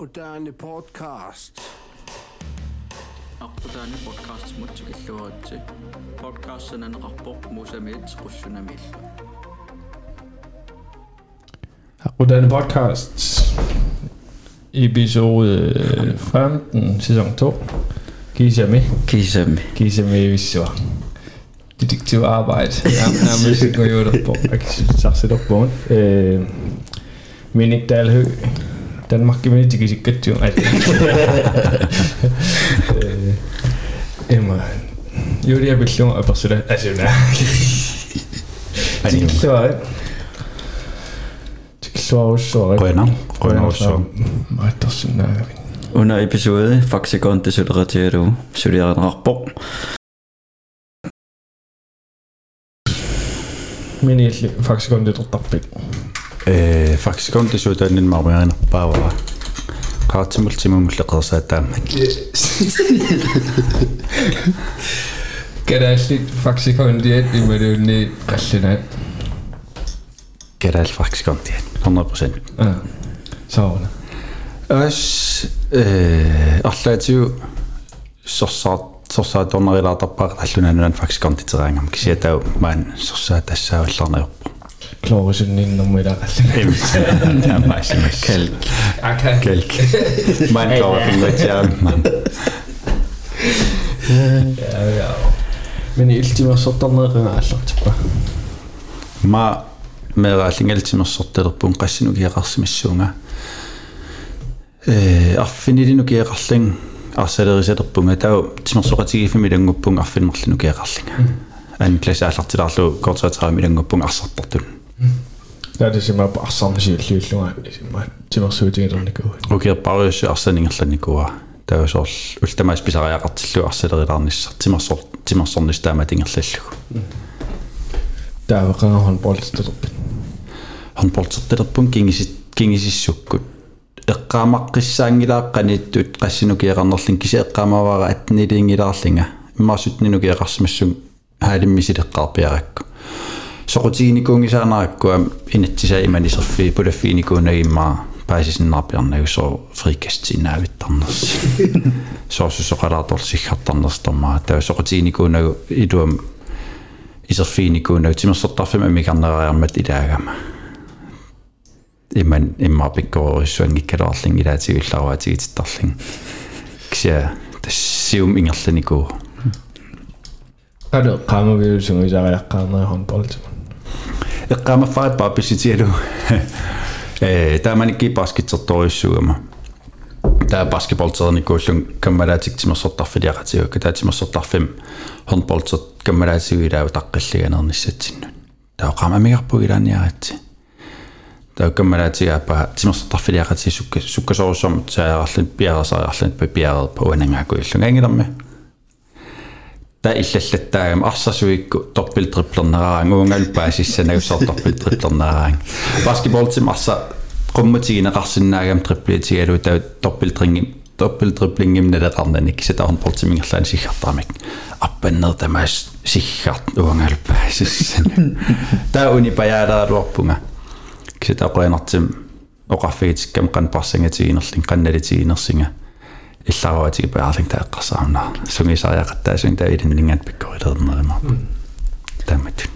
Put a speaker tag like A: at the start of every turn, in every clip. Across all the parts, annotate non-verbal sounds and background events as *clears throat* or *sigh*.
A: Moderne podcast.
B: Arputaani podcast podcast sananaqarpoq musamiit qussunamillu
C: Moderne podcast episode 15 sæson 2 Kisami
B: kisami
C: Kisami vissua detektiv arbejde. Nærmest går jo der på. Jeg kan sige sig op på øh men ikke Dalhø Danmarkkimme tikisikkatsu *laughs* Emma Julia Billung
D: apersula asuna Tikilluari
C: Tikilluarussuari Qena Qenarussuari Maattarsunnaagavin
B: Under episode faksikon det
C: suleratero suleranarpo Mini faksikon det tortarpit
D: Э факсиконтисуутаанин мармиаринерпаавара qaartimultimumulleqersaataammat
C: Kan det altså faktisk om det er det med det ned qallina.
D: keraal faksikontian 100%
C: Ah. Så
D: ас э арлаатиу сорсаа сорсаа торнерилаартарпаа аллунанунан факсиконтитераангам кисиатау маан сорсаа тассаавалларнерпо
C: Klorusen nummer
D: där.
B: Kelk.
C: Kelk.
D: Man klarar inte det.
C: Ja, ja. Men iltimersortarneerqa аллартиппа.
D: Ма мераалингалтимерсортелерпун қассинукиақарсимассуунга. Э арфинилинукиақарлин арсалерисалерпунга тау тимерсоқатигифими лангуппунг арфинерлинукиақарлинга. Ан классааллартиларлу кортаатаами лангуппунг арсартартун.
C: Ja, det simmer bare sammen sig lidt lunga. Det var sødt igen sådan går. Okay, bare så sådan ingen sådan går. Der er
D: så ulta mig spiser jeg ret til at sætte der nis. Timmer så timmer sådan næste med ingen slet.
C: Der var gang håndbold det op.
D: Håndbold det op på gænge sit gænge sit sukkut. эққамаққиссаангилааққаниттуит қассинукиақарнерлин кисеэққамавара атнилингиларлинга иммарсутнинукиақарсимассун хаалиммисилеққарпиаракку imaniserfi pulaffiinikuunagimmaa paasisinnarpiarnagu so frikastinaavittarnersi *laughs* soorsussoqalaatorsiggartarnerstermaa taa soqutiginikuunagu iluam iserfiinikuunagu timersortarfim amikarneriarmat ilaagama иман имма пиккорисsuангиккалаарлин илаатигулларуатигититтарлин кися тассиум ингерланикуу
C: Er det kommer vi jo som vi siger jeg kan håndbold.
D: эққамаффарат паапписитиалу э тааманикки баскетсерториуссугама таа баскетболтерникууллун каммалаатик тимерсортарфилиақатигука таа тимерсортарфим хорнболтер каммалаатигуилаау таққиллиганерниссатсиннут таа қамамигарпу илааниаратси таа каммалаатигааппа тимерсортарфилиақати сукка суккасоорсом тааарлин пиарасариарлин пиарер по уанангаакуиллун ангиларми та иллаллаттаагам арсасуикку торпил триплернераан уунгалпаасиссанагуссаар торпил триплернераан баскетболтим арса qummatигинеқарсинаагам триплиатигалу таа торпил тринги торпил триплингим налеқарнаник сатаорн портимингерлаан сиггартарамик аппаннер тамаас сиггарт уунгалпаасиссана таа уни паяалаалуарпунга кисатақуянартим оқарфигитиккам қан парсангатигинерлин қанналитигинерсинга илларуатиги паарлинг таэккъарсаарнаа сунгисариақаттаасун таа илиннингат пиккорилернерима
B: таммат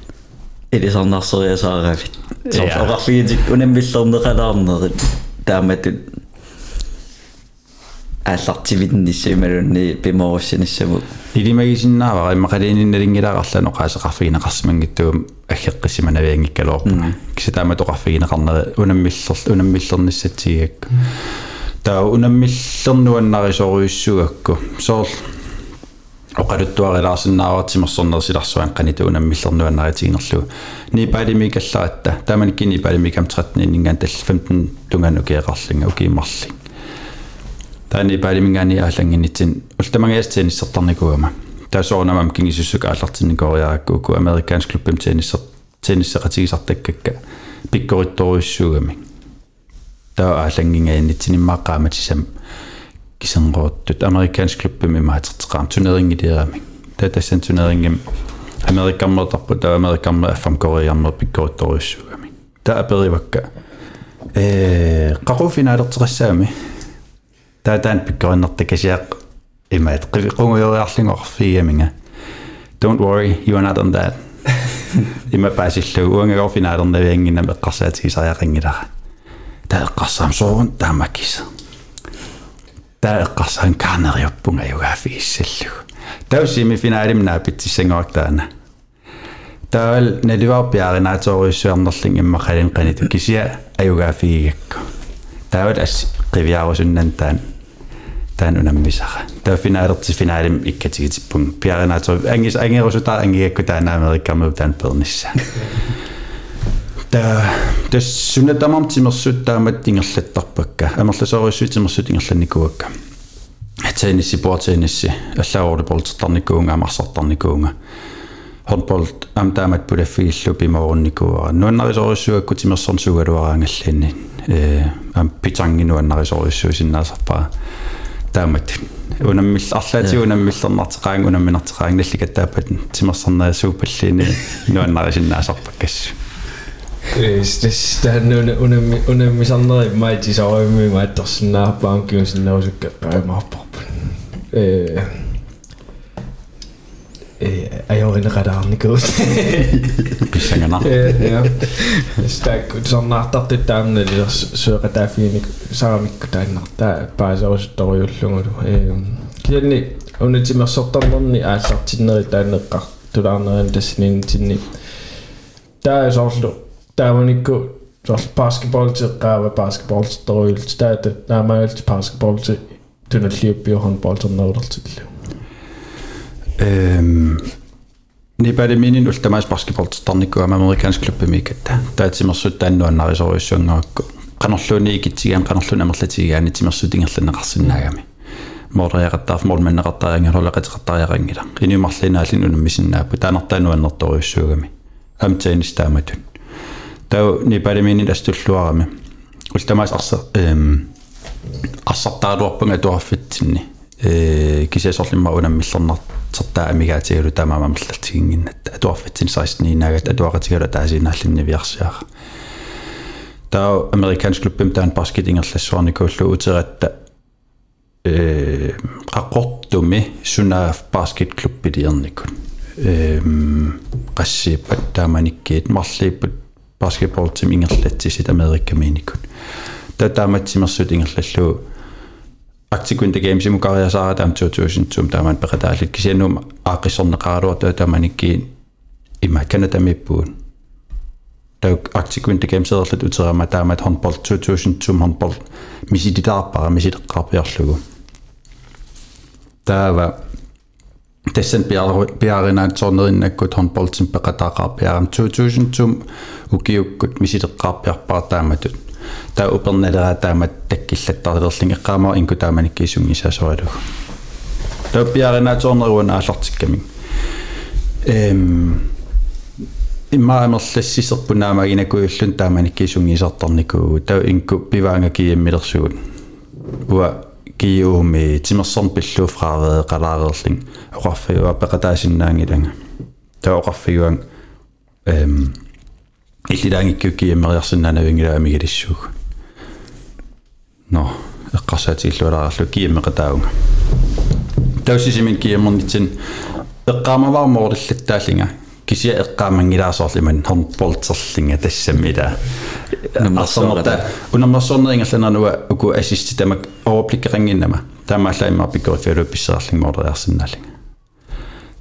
D: илисарнарсериасаарафит
B: соорларфигитик унаммиллернеқалаарнери тааматут аллартивитэн ниссималунни
D: пиморуссинассаму илимагисиннаава иммақалиининналингилаарарлану қаасеқарфигинеқарсимангиттугум аггеққисиманавиангиккалоорпуна кисатааматоқарфигинеқарнери унаммиллер унаммиллерниссатсигиакку таа унаммиллернуаннарисоруйуссугакку соор оқалуттуарилаарсиннаавартимерсорнерсиларсуан қаниту унаммиллернуаннаритигинерлугу нипалимикалларатта тааманикки нипалимикам 13 нингаан тал 15 тунгану кеэқарлинга укииммарлин таани палимингани аалангинитсин ултамангиастиниссертарникуама таасоорнамам кингисуссук ааллартинникориараккууку америкаанс клуббим тенниссер тенниссеқатигисартаккакка пиккоритторуйуссуугами таа аалангингаиннитсиниммааққааматисам кисенрооттут америкаанс клуббим имаатертеқаам тунерингилиерами таа тассан тунерингим америкаммертарпу таа америкамма аффам кориармер пиккоритторуйуссуугами таа аперивакка э қақуфинаалертеқассаами таа таан пиккориннэртакасиақ имаат qunguйориарлингорфигаминга don't worry you are not on that има пасиллу уангагорфинaalернавиангина меққарсаатигисариақингилара таа эққарсаам соорун таамаккис таа эққарсаан карнериуппунга югаафигиссаллугу таа семифинаалимнаа питсиссангорак таана таал наливаарпиаринааторуйссуарнерлин иммақалин қаниту кисиа аюгаафигигакку таавал ас qivиарусуннан таан таан унаммисара таа финаалерти финаалим иккатигитиппун пиаринаатору ангис ангерусутаа ангиакку таана америккаму таан пернисса та тэс сунатамам тимерсут таамат тингерлаттарпакка амерласориуссуутимерсут тингерланникуакка атаинисси пуатаинисси аллаагорли полтертарникуунга амарсартарникуунга håndbold am tamat pulaffigillu pimorunnikua nuannarisorissuakku timersornsugaluaraangallinni э am pitanginuannarisorissu sinnaasarpaa taamat Siis, siis Sitten ne on. unemi sanoi, mä et
C: siis ole myy, mä et oo sinä pankin sinne osukkaan päivä popun. Ei
D: ole
C: enää kadaan nikuus. Pissäkä naa. Sitä kun se on nahtattu tänne, niin jos syökä tää fiini saamikko tänne, tää pääsee osittain julluun. Kiinni on nyt sinä sotamon, niin äsät sinne tänne kaktudan, entäs niin sinne. Tää ei saa тааникку сорл баскетболтеққава баскетболтеруилт таата наамаалт баскетболте туналлиуппиу хандболтернерулертиллу
D: эм Nibadi minin ultamais basketballtarnikku ama amerikansk klubbi miiketta. Taatsimersut taannuannarisoriussuangaakku. Qanerluuni ikitsigaan qanerluun amerlatigiaani timersutingerlanneqarsinnaagami. Mooriaqattaarf moolmanneqartaariangerulaqatiqartariaqangila. Inimarlinaallin unummisinnaappu taanertaanuannertoriussuugami. Amtaanis taamatun тау нипалиминит астуллуарами ултамаас арса эм арсартаалуарпунга туарфитсинни. Э кисасорлимма унаммиллернартертаа амигаатигалу тамаама миллартигингиннат атуарфитсин саристнинаагат атуақатигалу таасинаарлинни виарсиара тау американс клубпим таан баскетингерлассуарни кууллу утератта э аққортуми сунаав баскет клуб пилиерникун эм қассииппат тааманиккиит марлииппут basketballtim ingerlatsisит америккаминикун таа тааматсимерсут ингерлаллуу актикун games мукариасаа таам 2000 тааман пекатаалит кисианнум аақиссорнеқаралуа тааманикки има канатамиппуун таук актикун games эрлат утерама таамат håndbold 2000 håndbold мисидитаарпара мисилеққарпиарлугу таава Tessen piarinaat sornerinnakkut håndboldsin peqataaqarpiaram 2000 ukiukkut misileqqaarpiarpaa taamatut taa upernaleraa taamat takkillattarlerling eqqaamao inku taamanikkiisungisaasorilugu taa piarinaat sorneruuna aallartikkaming эм иммаамерлассисерпунаамагинакуйуллун тааманиккиисунгисартарникуу тау инку пиваанга кииммилерсугут уа kiuumi timersorn pilluufraavee qalaareerling oqarfiua peqataasinnaangilanga taoqarfiuang ehm иллилаангиккукки иммериарсинаанавингила амигилиссууг но эққарсаатииллуалаарлу кииммеқатааунга таусисимин кииммернитсин эққаамаваармоорллаттааллинга кисия эққаамангилаасоорлиман хернполтерлинга тассаммила арсорнерта унаммерсорнерингерланануа уку ассисти тамак overblikkeringиннама таамааллаиммар пиккорифиалу писсеерлингмоорлериарсинаалинга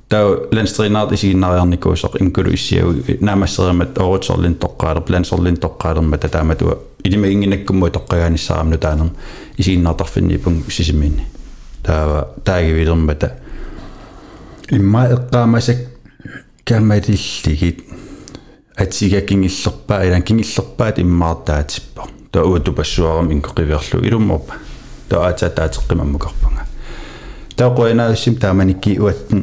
D: тау ланстринаат исигиннариарникуусоқ инкулу иссиагу наамассеримат оорутсорлин тоққаалер плансорлин тоққаалерма татааматуа илимагингинаккумму тоққагааниссаарамну таанер исигиннаартарфиннипун сисимиинни таава таагивилермата имма эққаамасак камалиллигит атигакин иллерпаа илан кингиллерпаат иммаартаатиппо таа уутупассуарам инкоқиверлу. Илумморпа таа аатаатеққимаммукарпанга таа қоянаасим тааманикки уаттан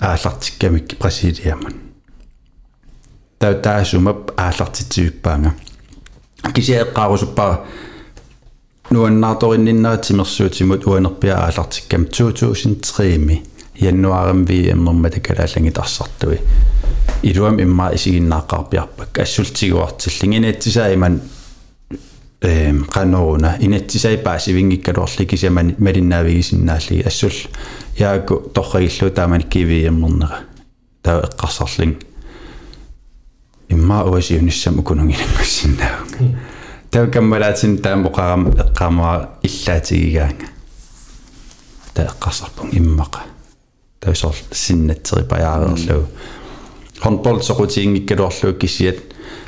D: аалартиккамикки брасилиаман таа таасумап аалартитивиппаанга кисиэққарусуппаа нуаннаарторинниннера тимерсуутимут уанерпиа аалартиккам 2003ми януарим ви эмнэрматакалааллагитарсартуи илуам имма исигиннааққарпиарпак ассултигуартиллингинаатсисаа иман эм каноруна инатсисай паасивингиккалуорликисамани малиннаавигисиннаалли ассул яаку торригиллу таамани кивиэммернера таа эққарсарлин имма уасиуниссам укунгилангуссиннаавга таа каммалаатин таамбоқарам эққамаа иллаатигигаанга таа эққарсарпун иммақа таусор синнатсерипаяарерлуу хонбол сокутиингиккалуарлуу кисиат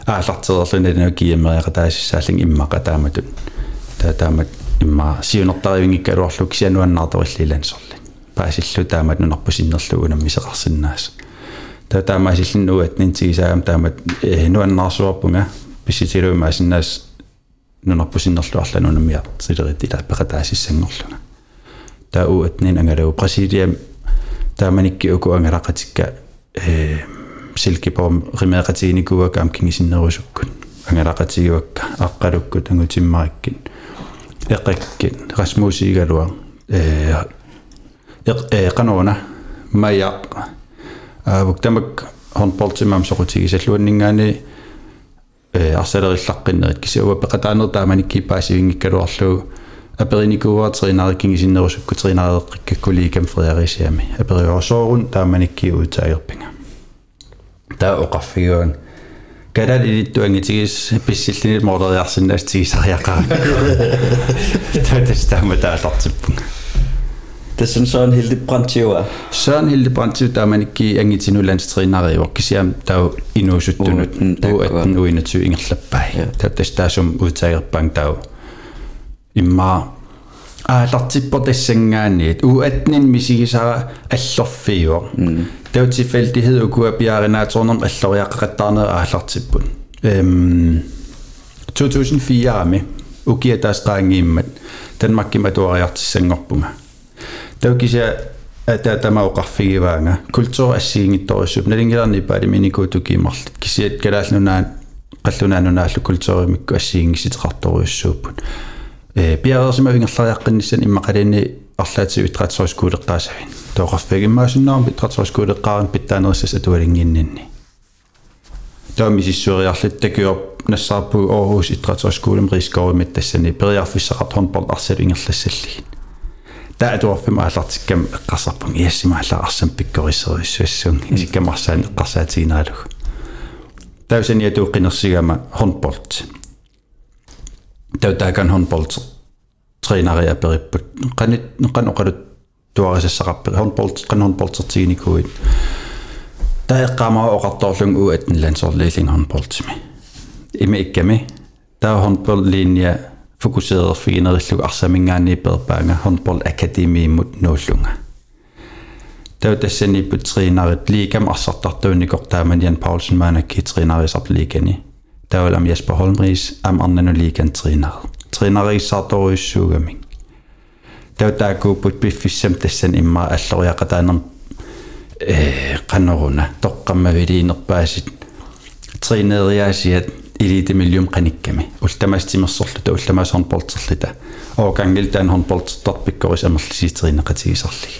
D: аалартерерлуна нуу киямериаqa таассаалин иммаqa тааматут таатаамат имма сиунертаривингиккалуарлуу кисиануаннаарториллилансерлин паасиллу таамат нунарпу синнерлуу унамми сеқарсиннаас таатаамаасиллин нуатнин тигисаам таамат нуаннаарсуарпунга писитилуумаасиннаас нунарпусиннерлуарлан унаммиартилерит илаппеqa таассангорлунга таа уатнин ангалуу Бразилиам тааманикки уку ангалақатикка э силкипорм римеақатигиникуак амкингисиннерусуккут ангалақатигиуакка аққалуккут ангутиммариккит эққаккит расмуусиигалуа э э канона маяа авуктамак хонполтимам соқутигисаллуаннингаани э арсалериллаққиннерит кисиуаппеқатаанер тааманикки паасивингиккалуарлугу aperinikuua trinarikingisinnerusukku trinariqqikkuliikam Fredericiami aperiorsoorun taamanikki uutaagerpinga таа оқарфигуан калал илиттуангитигис писсиллинит моодериарсиннаас тигисариақаа таатастаама таалартиппунга
B: Tässä on Søren Hildebrandtiua.
D: Søren Hildebrandtiu taamanikki angitinu landstrænario kisiam tau inusuttunut uatten uinaty ingerlappai tattastaasum udtagerpang tau imma аалартиппо тассангаани уатнин мисигисара аллорфиуа таутиффалтиhed ukua piarinaatuornerm alloriaqqattаарner аалартиппут эм 2004 ами ukia taas qaangiimmat Danmarkki matuariartissangorpunga таукися ата тамауқарфигиваанга культур ассиингитториссуп налингиларни паалиминикуутукиимарлут кисиат калаалнунаа қаллунаанунааллу культуримикку ассиингиситеқарторуйуссууппут э пиарерсима вингерлариаққинниссан иммақалини арлаатиу итратсорискуулеққаасавин тоқарфигиммаасиннаарм итратсорискуулеққаарин питтаанериссас атуалингиннинни таамисиссуариарлут такиор нассаарпу Аарhus итратсорискуулем рискоримит тассани периарфиссақарт хонбол арсалу ингерлассалли таа туарфим аалартиккам эққарсарпун иассимаалла арсам пиккорисериссуассуун исиккамарсаан эққарсаатигинаалуг таусани атуққинерсигама хонболт таутаакан хонболт тренериа периппут qanit qanoqalut туарисассақарпи хонболт qan хонболтертигиникуит таэққамаа оқарторлун уат лансорлиилин хонболтими име икками таа хонбол линия fokuseret figinerillug arsamingaani perpaanga håndbold akademiimut nuullunga таа тассани путриинарит лигам арсартартуунникор тааман Jan Paulsen маанакки триинариисарт лигани таавалам Jesper Holmris ам арнану лиган тринар тринарииссаарторуйуссуугами таа таакууппут пиффиссам тассан имма аллориақатаанер э каноруна тоққаммавилиинерпаасит тринериаасиат elite miljum qanikami ultamastimersorluta ullamaas hornbolterlita oorgangiltaan hornboltertarpikkoris amerlisiiterineqatigisarligi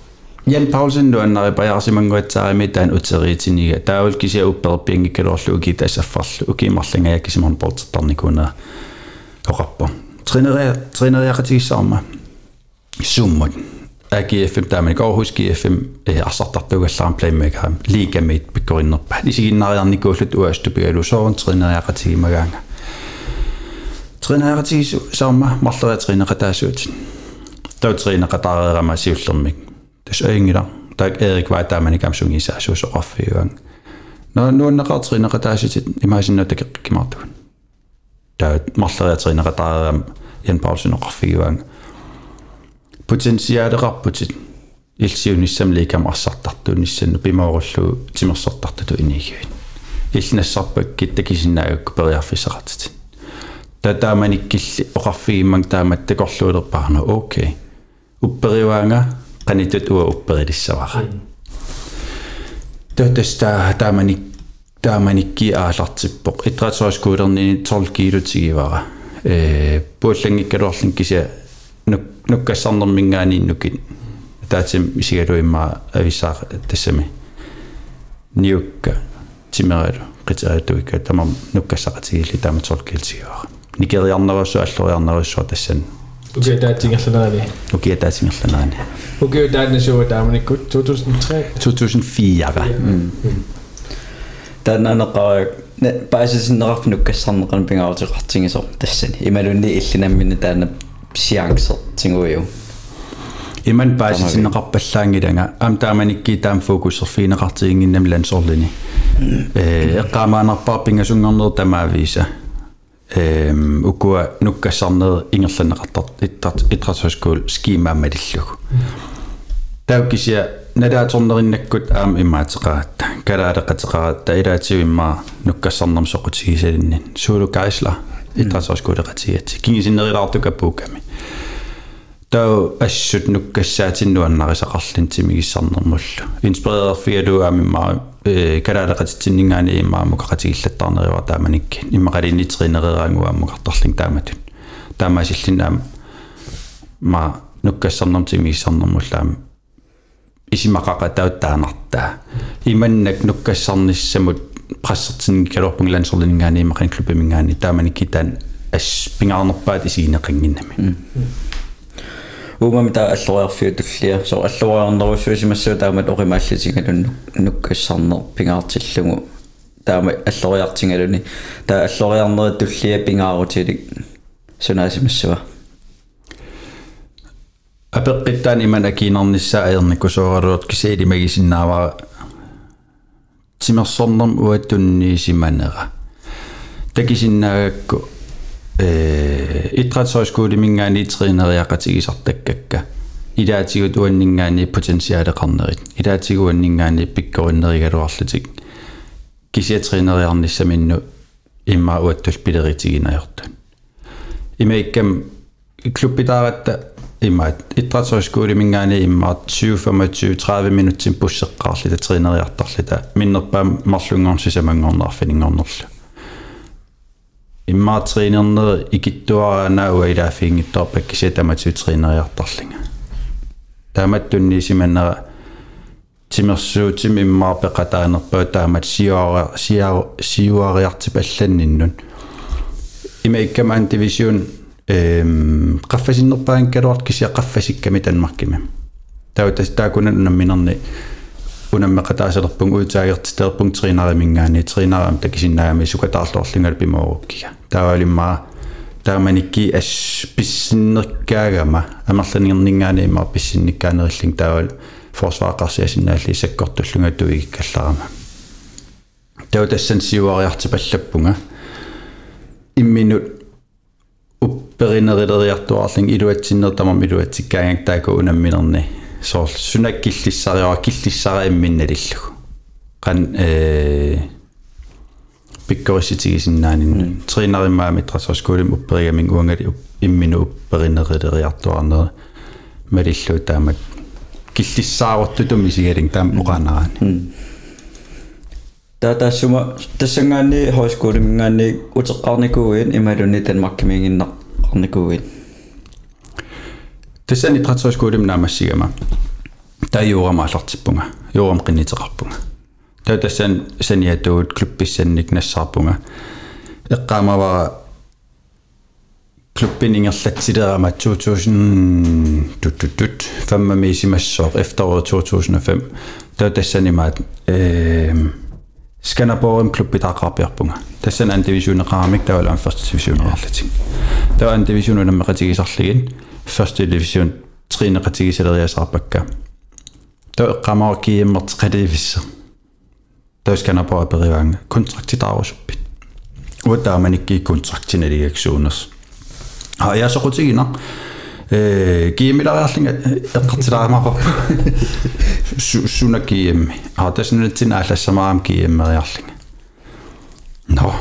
D: Jan Paulsen nuannari pajarsimanguatsaarimi taan uteriitiniga taavul kisia upperpiangikkalorlu uki tasaffarlu ukimarlanga yakkisimon portertarnikuuna oqarpo trineriya trineriaqatigissaarma summut AGFM taamani Aarhus GFM арсартартугалларам playmaker ligamate pikkorinnerpa isiginnariarnikuullut uastupigalu soon trineriaqatigimagaanga trineriaqatigisu saama marleria trineqataasuutin tau trineqataareerama siullermik тасаингила так эрик ватамани камсунгисаасуусоқарфиуан но нуаннеқартинеқатааситит имаасиннутак кимартугун таа марлериатеринеқатаараам ян паулсинеқарфигуан потенциалеқарпутит илсиуниссамликам арсартартуниссанну пимаоруллу тимерсартартуту инигивит илнассарпак киттакисинаагакку периарфисеқартит татааманиккилли оқарфигимман тааматтакорлуулерпаарна окей уппериваанга qanitut uwa upperilissavara тотаста тааманик тааманикки аалартиппоқ итрасоскуулернини торлкиилутигивара э пууллангиккалуарлин кися нук нуккассарнэрмингааниннукит таатим исигалуиммаа ависаа тассами ниукка тимералу қитаатуикка тамам нуккассақатигилли таама торлкиилтигивара никериарнеруссу аллориарнеруссуа тассан
C: Ukiataatsing allanarani. Ukiataatsing allanarani. Ukiataatna suwa taamanikkut 2003.
D: 2004. Taananeqara
B: paasisinnerarpunuk kassarneqan pingaartiqartigisor tassani. Imalunni illinamminna taana siangsertinguju. Iman
D: paasisinneqarpallaangilanga am taamanikki taam fokuserfiineqartiginginnam lansorlini. Ee eqqaamaanarpar pingasunngorner tamaavisa. тамаависа эм укуа нуккассарнер ингерланеқартар иттарт итрасоскуул скимааммалиллугу тауккисиа налааторнериннаккут аам имаатеқаратта калаалеқатеқаратта илаатигиммаа нуккассарнерм соқутигисалиннин суулу кайсла итрасоскуулеқатигати кингисиннерилаартукаппууками тау ассут нуккассаатиннуаннарисақарлин тимигиссарнермуллу инспирерфиалу аамиммаа Э, калаалекатитсиннгаани имаамукакатигиллаттарнериуар тааманикки иммакалиннитеринерераангуааммукарторлин тааматун таамаасиллинаама ма нуккассарнэртими иссарнэрмуллаама исимакака тауттаанартаа иманнак нуккассарниссамут прассертинги калорпунгилансерлингаани имакан клубимингаани тааманикки таан ас пингаарнерпаат исигинеқангиннами
B: уумами таа аллориарфиу туллиа со аллориарнеруссуисимассуу таамат оримааллитингалун нуккассарнер пингаартиллугу таама аллориартингалуни таа аллориарнери туллиа пингаарутилик сунаасимассуа
D: апеққиттаани имана кинернissaа аерникку сооралуут кисаили магисиннаавара тимерсорнерм уаттунниисиманера такисиннаагакку э итратсоискуули мингаани тринериақатигисартаккакка илаатигут уаннингаани потенциаалеқарнерит илаатигуаннингаани пиккориннеригалуарлутик кисиатринериарниссаминну имма уаттул пилеритигинаёртун имаиккам клуббитааратта имаат итратсоискуули мингаани иммаат 20 30 минуттин буссеққарлита тринериартарлита миннерпаам марлунгорнсисамангорнаарфинингорнерлу иммаатринернери икиттуараанаа илаафиингитторпак кисатамату тринериартарлинга тааматтунниисиманнера тимерсуутим иммаарпеқатаанерпаа таамат сиуара сиа сиуариартипалланниннун имаиккамаан дивисиун эм qaffasinnерпаан калуарт кися qaffасикками танмаркима таутас таакунан унамминерни унаммеқатаасалерпун уутаагертитерпун тринарамингаани тринараам такисиннагами сукатаарлоорлунгалу пимаоруккига таавалиммаа тааманикки ас писсиннеркаагама амерланиернингаани имаа писсинниккаанериллин таавал форсваақарсиасиннаалли саккортуллунгатуигик калларама тау тассан сиуариартипаллаппунга имминут упперинерилериартуарлин илуатсиннертамам илуатсиккаагак таако унамминерни sool sunakillissariora killissariimminnalillugu qan э пиккориситигисиннаанин триинаримаами трассарскуулим упперигамин уангали иммину упперинерилериартуарнера малиллуу таамат киллиссааруттутум исигалин таам
B: оқанараани татассума тассангаани хойскуулимингаани утеққарникууин ималуни данмаркимингиннаққарникууин
D: тассани трасоскуулим наамассигама таа юурама алартиппунга юурам qinнитеқарпунга таа тассан саниатуут клуббиссанник нассаарпунга эққаамавара клуббинингерлатсилерама 2000 тут тут тут фамма мисимассоо efteråret 2005 таа тассанимаат эм Skanderborg klub pitaqarpiarpunga tassan an divisioneqaramik tavalaan first divisioneqarlatik tawa an divisionenammaqatigisarligin first division trineqatigisaleriasarpakka tawa eqqamaarkiimmerteqalivissa tawa Skanderborg perivaanga kontraktitaarusuppit uataamanikki kontraktinaliaksuuners ha ja soqutigina э киимилариарлинга эққартилаамақор суна киимми а таснутина аллассамаам кииммериарлинга но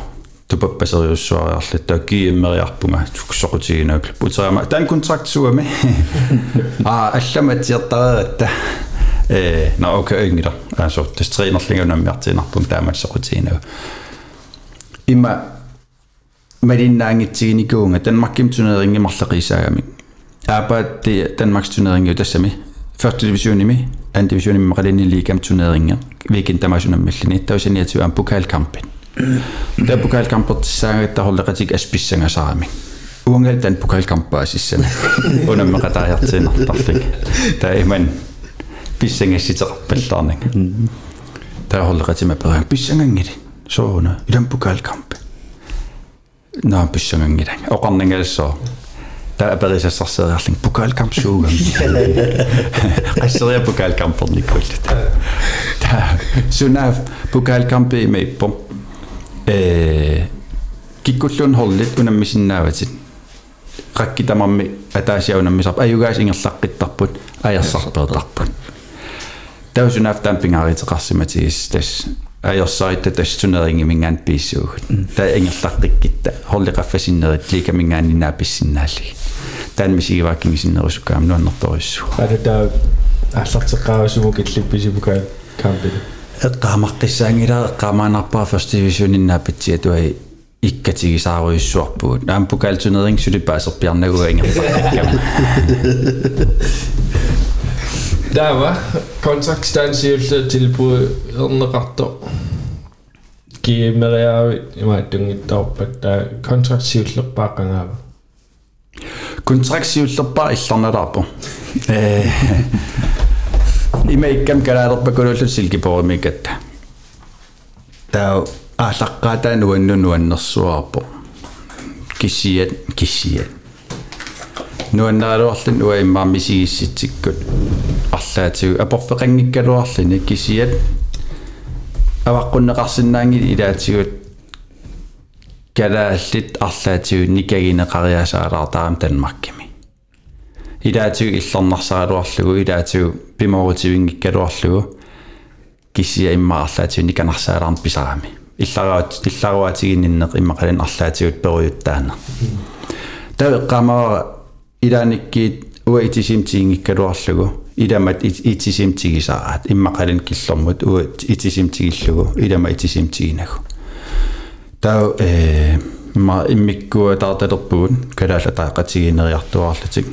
D: тупаппасериуссуариарлу таа кииммериарпунга суксоқутигинааклу утерама таан контракт суами а алламатиертарератта э на окей ингида altså det trænерlingunammiartiinarpum taamassaqutiinaa имма малиннаангитсигиникуунга Danmarkim turneringimarleqiisaagamik аапаат ти Danmarks turneringi тассами første divisionimi anden divisionimi maqalini liigam turneringa weekend tamasunamмиллини таусаниатуам pokalkampin та pokalkampert саагаттарулеқатик асписсанgasarami уангал тан pokalkampaa сиссана унаммеқатариартиинартарлик таа иман писсангасситеқарпаллаарнага таа холлеқатима пераа писсангангили соона илам pokalkamp наа писсангангила оқарнангалассоо таа перисассарсериарлин pokalkamp суугам qasseriа pokalkamperниккуллут таа сунаав pokalkampi меиппо э киккуллуун холлит унаммисиннааватит qakkitamarmi ataasiaunammisarp аюгаас ингерлаққиттарпут аерсарпеэтарпут таусунаав таампингааритеқарсиматигис тас аерсарита тассунеринги мингаан писсуугут таа ингерлаққиккитта холлеқаффасиннерит ликамингаанинаа писсиннаалли таан мисигивааккингисиннерусукаам нуаннерториссу
C: ада таа аллартеққаавасуму киллипписипука кампи
D: эққаамаққиссаангилаа эққаамаанарпаа first division-иннаа питсиатуай иккатигисааруйссуарпугут аам покаалтунеринг сулипаасерпиарнагуа ингерлаққиккама
C: Дава контрактстанsiulle tilbud erneqarto kiimeriaavi имааттунгиттаорпат таа контрактсиуллерпааққангаава
D: контрактсиуллерпаа илларналаарпу э имаиккам калаалерпа кулуллут силкипоримикатта таа аалаққаатаа нуаннунуаннерсуарпу киссиат киссиат нуаннаалуарлун уа иммаамисигисситсиккут арлаатигу апорфеқангиккалуарлини кисиат аваққуннеқарсинаанги илаатигут калааллит арлаатигу никагинеқариасаалаартарам танмаркими Илаатигу иллернарсаалуарлугу илаатигу пиморутивингиккалуарлугу кисия имма арлаатигу никанарсаалаарн писарами илларуат илларуатигинниннеқ иммақалин арлаатигут перуйуттаана тавеққамаа илааниккиит уа итисимтиингиккалуарлугу иламат итисимтигисараат иммақалин киллэрмут уа итисимтигиллугу илама итисимтигинагу таа э ма иммиккуа таарталерпугун калаала таақатигинериартуарлутик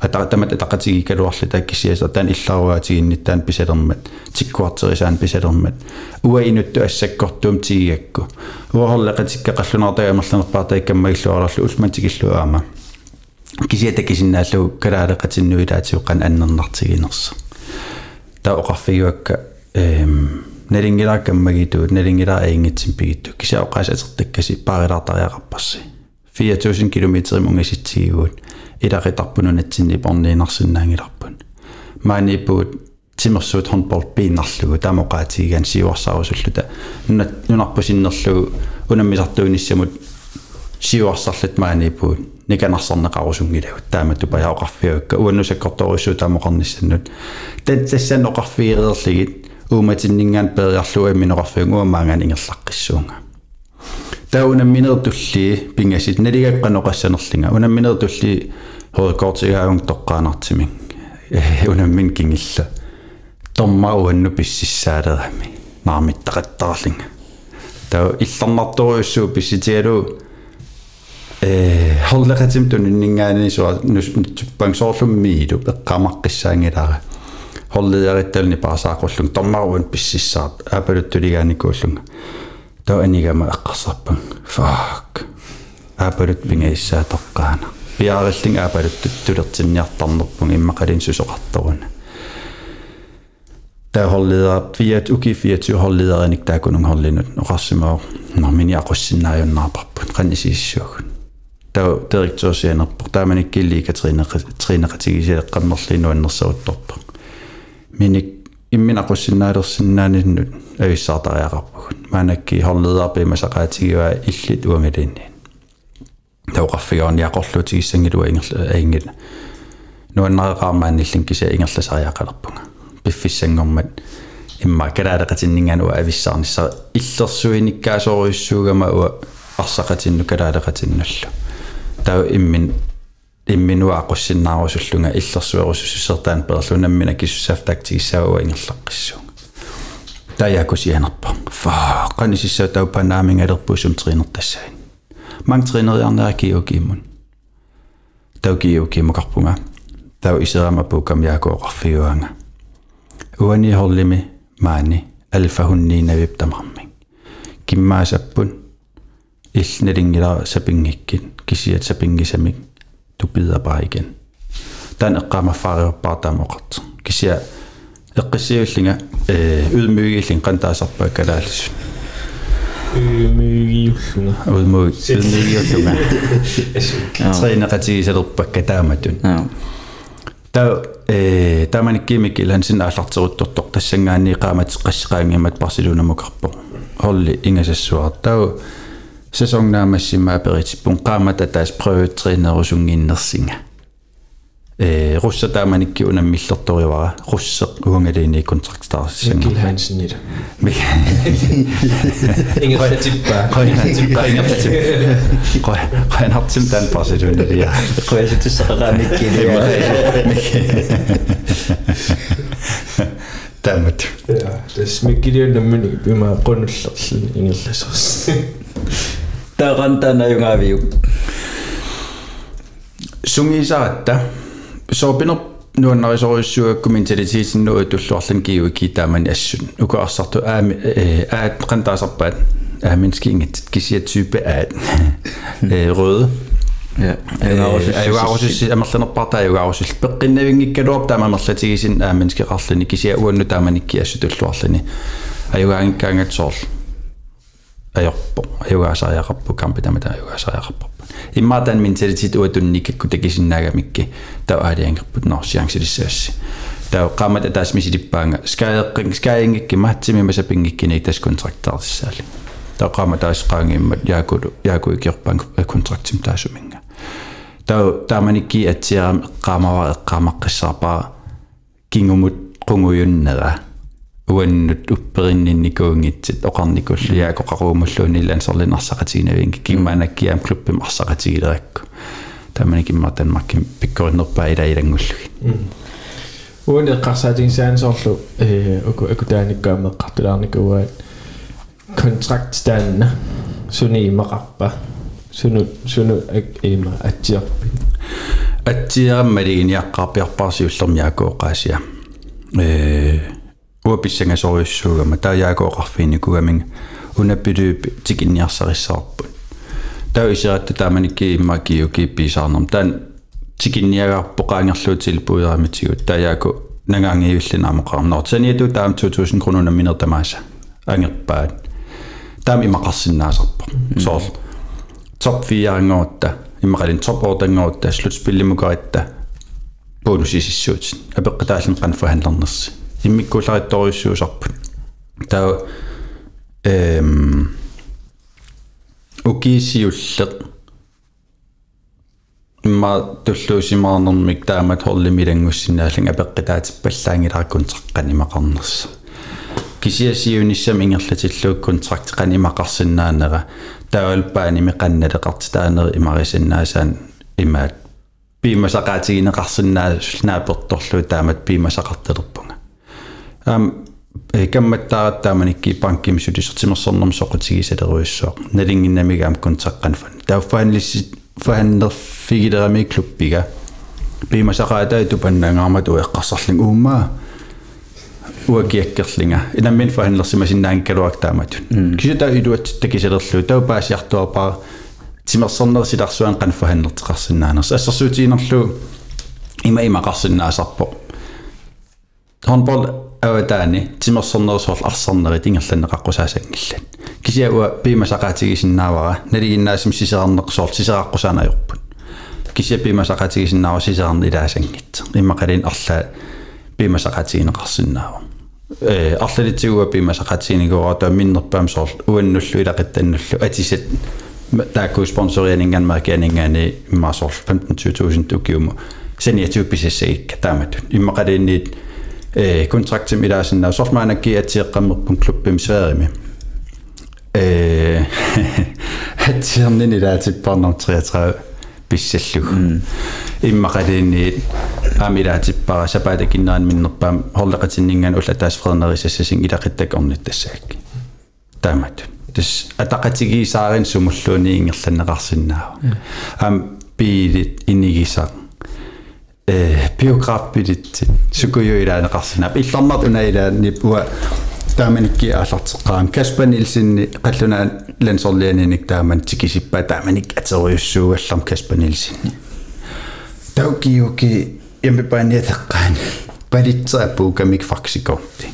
D: атаатамат атақатигикалуарлута кисиаса таан илларуаатигинниттаан писалермат тиккуартерисаан писалермат уа инутту ассаккортуум тигиакку уахорлеқатикка қаллунартаамерланерпаа таиккаммагиллуараллу улмантигиллуаама кисиата кисиннааллу калаалеқатиннуилаатиуқан аннернартигинерса таа оқарфигуакка эм налингилааккаммагитуут налингилаа аингитсим пигитту кисаоқаас атертаккаси паарилаартариақарпасси 4000 км мунгаситсигуут иларитарпунунатсинни порниинарсинаангиларпун мааниппуут тимерсуут хонпор пиинарлугу тамоqaатигигаан сиуарсаарусуллута нуна нунарпусиннерлугу унаммисартуиниссамут сиуарсарлат мааниппуут никанарсарнеқарусунгилагут таама тупаяоқарфиуакка уаннусаккорторуссуу тамоқарниссаннут тат тассаанеқарфиериерлигит ууматиннингаан периарлуа миноқарфиуг уамаангаан ингерлаққиссуунга Э, таа унамминертуллии пингасит налигаққаноқассанерлинга унамминертуллии хоорикоортигаагун тоққаанартими унаммин кингилла тормауанну писсissaалерами наармиттақаттарлинга таа иллернарторюссуу писситиалу э холлегатим туниннингаани суа нуттуппангсоорлуммиилу пеққамаққиссаангилара холлеяриттални паасаақуллун тормаруун писсissaат апалуттулигааникууллунга таа анигама эққарсарпан фак аапалут пингаиссаа тоққаана пиаариллин аапалуттут тулертинниартарнерпун иммақалин сусоқарторуна таа холлиа фиат уки фиат холлиараник таакунун холлинут оқарсимаа нормини ақуссиннааюннаарпарпут қаннисииссуугун таа директорсианерпор тааманиккилли катрина тринеқатигисиаққаммерлину аннерсавутторпа миник имминақуссиннаалерсиннааниннут ависсаартариақарпагут маанакки хорледарпи масақаатигива иллит уамилинни тауқарфигаани ақорлуутигиссангилуа ингерла аингил нуаннареқармаан иллин кися ингерласариақалерпунга пиффиссангормат имма калаалеқатиннингануа ависсаарнisса иллерсуиниккаасоруйуссуугама уа арсақатинну калаалеқатиннуллу тау иммин имминуақуссиннаарусуллунга иллерсуерусуссертаан перлунаммина киссуссафтактигиссауа ингерлаққиссуунга таяакусианерпа фаа қанисиссаа тау панаамингалерпуусум тринертассаин манг тринериарнера киукииммун тау киукиимукарпунга тау исерамапуукам яакооқарфиуанга уани холлими маани алфахунниинавип тамармин киммаасаппун иллналингила сапингиккин кисиат сапингисамик тупида bare igen тан эққамаффаариорпаартаамоқарт кисиа эққиссиуллинга э ydmygillin qantaasarpaa kalaallis
C: ymygiullunga
D: ydmyg ydmygillunga тринеқатигисалерпакка тааматун таа э тааманиккимик илан син ааллартеруттортор тассангаани qaamат qassqaangimmat парсилунамукарпо холли ингасассуар таа sæsonnaamassimaa peritipun qaamata taas prøvetrainerusungиннерсинга э русса тааманикки унаммиллерторивара руссеқ уангалиини контрактаарсиссан
C: хансинила *laughs* ингертиппа қойнартиппа
D: ингертиппа
C: қойнартим
D: таан парсилуналия қойситсеқаамиккилиа
B: таммат
D: я
C: тэс миккилиуннаммани пима қонуллерлин ингерласерс таагантана
B: юнгавиу
D: сунгисаратта. soopiner nuannarisoruissuakku mentaliteten tulluarlan kiu kitaamani assun ukaarsortu aami aat qantaasarpaat aaminskiingit kisia type aat røde
B: ja
D: аюгаарусусси амерланерпарта аюгаарусул пеққиннавингиккалуап таамамерлатигисин ааменскеқарлани кisia уанну тааманикки ассу туллуарлани аюгаангиккаангатсоорл ajorpo ajugaasariaqarpu Imma tän min sit sit oitun nikke ku teki sin näga mikki. Tä aiden kaput no siang sit ses. Tä kamat etäs mi sitipanga. Skai kring skai ngikki matsi mi mesä pingikki niin ni tes kontraktal sisäli. Tä kamat ais kangi jaku jaku kirpan kontrakti mitä suminga. Tä ta mani ki etsiä kamava kamakissa pa kingumut kungujunnera. Mm уаннут уппериннинникуунгитсит оқарникуллиако қаруумуллуuni лансерлинарсақатигинавинги киммаанаккиаам клубпим арсақатигилеракку тамани киммартанмарким пиккориннерпаа илаилангуллуги
C: Uandet qarsaatin saansoorlu eh uku akutaanikkaammeqqartulaarnikuuaat kontraktstaanna suni imaqarpa sunu sunu ak ima atsiarpi
D: атсиараммалигиниаққарпиарпарсиуллермиакооқаасиа э уаписсангасориуссуугама тааяакооқарфиникугаминга унаппилууп тикинниарсариссаарпут таа исератта тааманикки иммакиу кипписаарнерм таан тикинниагаарпоqaангерлуутил пуерамитигут тааяаку нагаангиуллинаамоқарам нортаниату таам 2000 кронуна минертамааса ангерпаат таам имақарсинаасарпо соор топ 4 ангоотта иммақалин топ ордангоотта слутспиллимукаritта бонусисиссуут апеққатааллин қан форхандлернерси иммиккулариторюссуусарпут таа эм укисиуллеқ имма туллуусимаарнэрмик таамат хорлимилангуссинаалан апеққитаатиппаллаангилараккун таққанимақарнерса кисиасиунissam ингерлатиллууккун трактиқанимақарсинаанера таалпаани меқанналеқартитаанери имарисиннаасаан имаат. Пиимасақаатигинеқарсинаа сулнааперторлуу таамат пиимасақартелерпу ам камматтааратааманикки банким сулисертимерсорнэрм соқутигисалеруиссоо налингиннамигаам контаққанфан тауфаанлисси фааннерфигилерами клуббига пимасақаатаа тупаннаангаармату эққарсарлин ууммаа уакиаккерлинга инаммин фаанлерсимасиннаангкалуактааматун кисута илуат такисалерлу таупаасиартуарпаа тимерсорнерсиларсуан канфааннертеқарсинаанерс ассерсуутиинерлу има имақарсинаасарпо хонбол аватаани тимерсорнерсуорл арсарнери тингерланнеқаққусаасангиллан кисиауа пимасақаатигисиннаавара налигиннаасим сисеарнеқсуорл сисеқаққусаанаажорпут кисиа пимасақаатигисиннаава сисеарни илаасангитса иммақалин арлаа пимасақаатигинеқарсинаава э арлалитсигуа пимасақаатигинигуара таа миннерпаам соор уаннуллу илақиттаннуллу атисат таакку спонсорианинган маркианингаани иммаасоор 15000 тукиуму саниатупписассагикка тааматун иммақалиинниит э контрактим илаасиннаа сормаанакки атиэққаммерпун клуббим сферими э хатсиернини лаатиппарнам 33 писсаллуг иммақалиинни амилаатиппара сапаата киннеран миннерпаам хорлеқатиннинган ула таас фреднерисассасин илақиттак орнит тассаак таамат тас атақатигисаарин сумуллууни ингерланнеқарсинаава ам биилит инигисаа э биограф бидит сукуйуилаанеқарсинаап илларнар тунаилаа ниппуа тааманикки аллартеққарам каспан илсинни қаллунаан лансорлианиник тааман тикисиппа тааманик атериуссуугалларм каспан илсинни таукиуки ямбипаниатеққаан палитсааппуу камик фарсикорти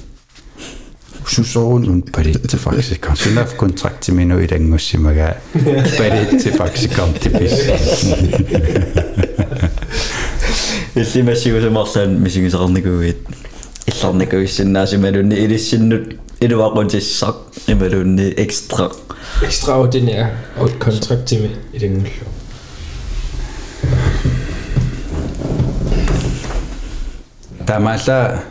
D: сусоорун палитте фарсикорти сунаф контракти мину илангуссимага *laughs* палитте фарсикорти пис
B: иллимассигусамарлаан мисигисақарникуит илларникуиссиннаасималунни илиссиннут илуақутиссақ ималунни экстра
C: Extraordinær og et kontrakt til i den uge.
D: тамаала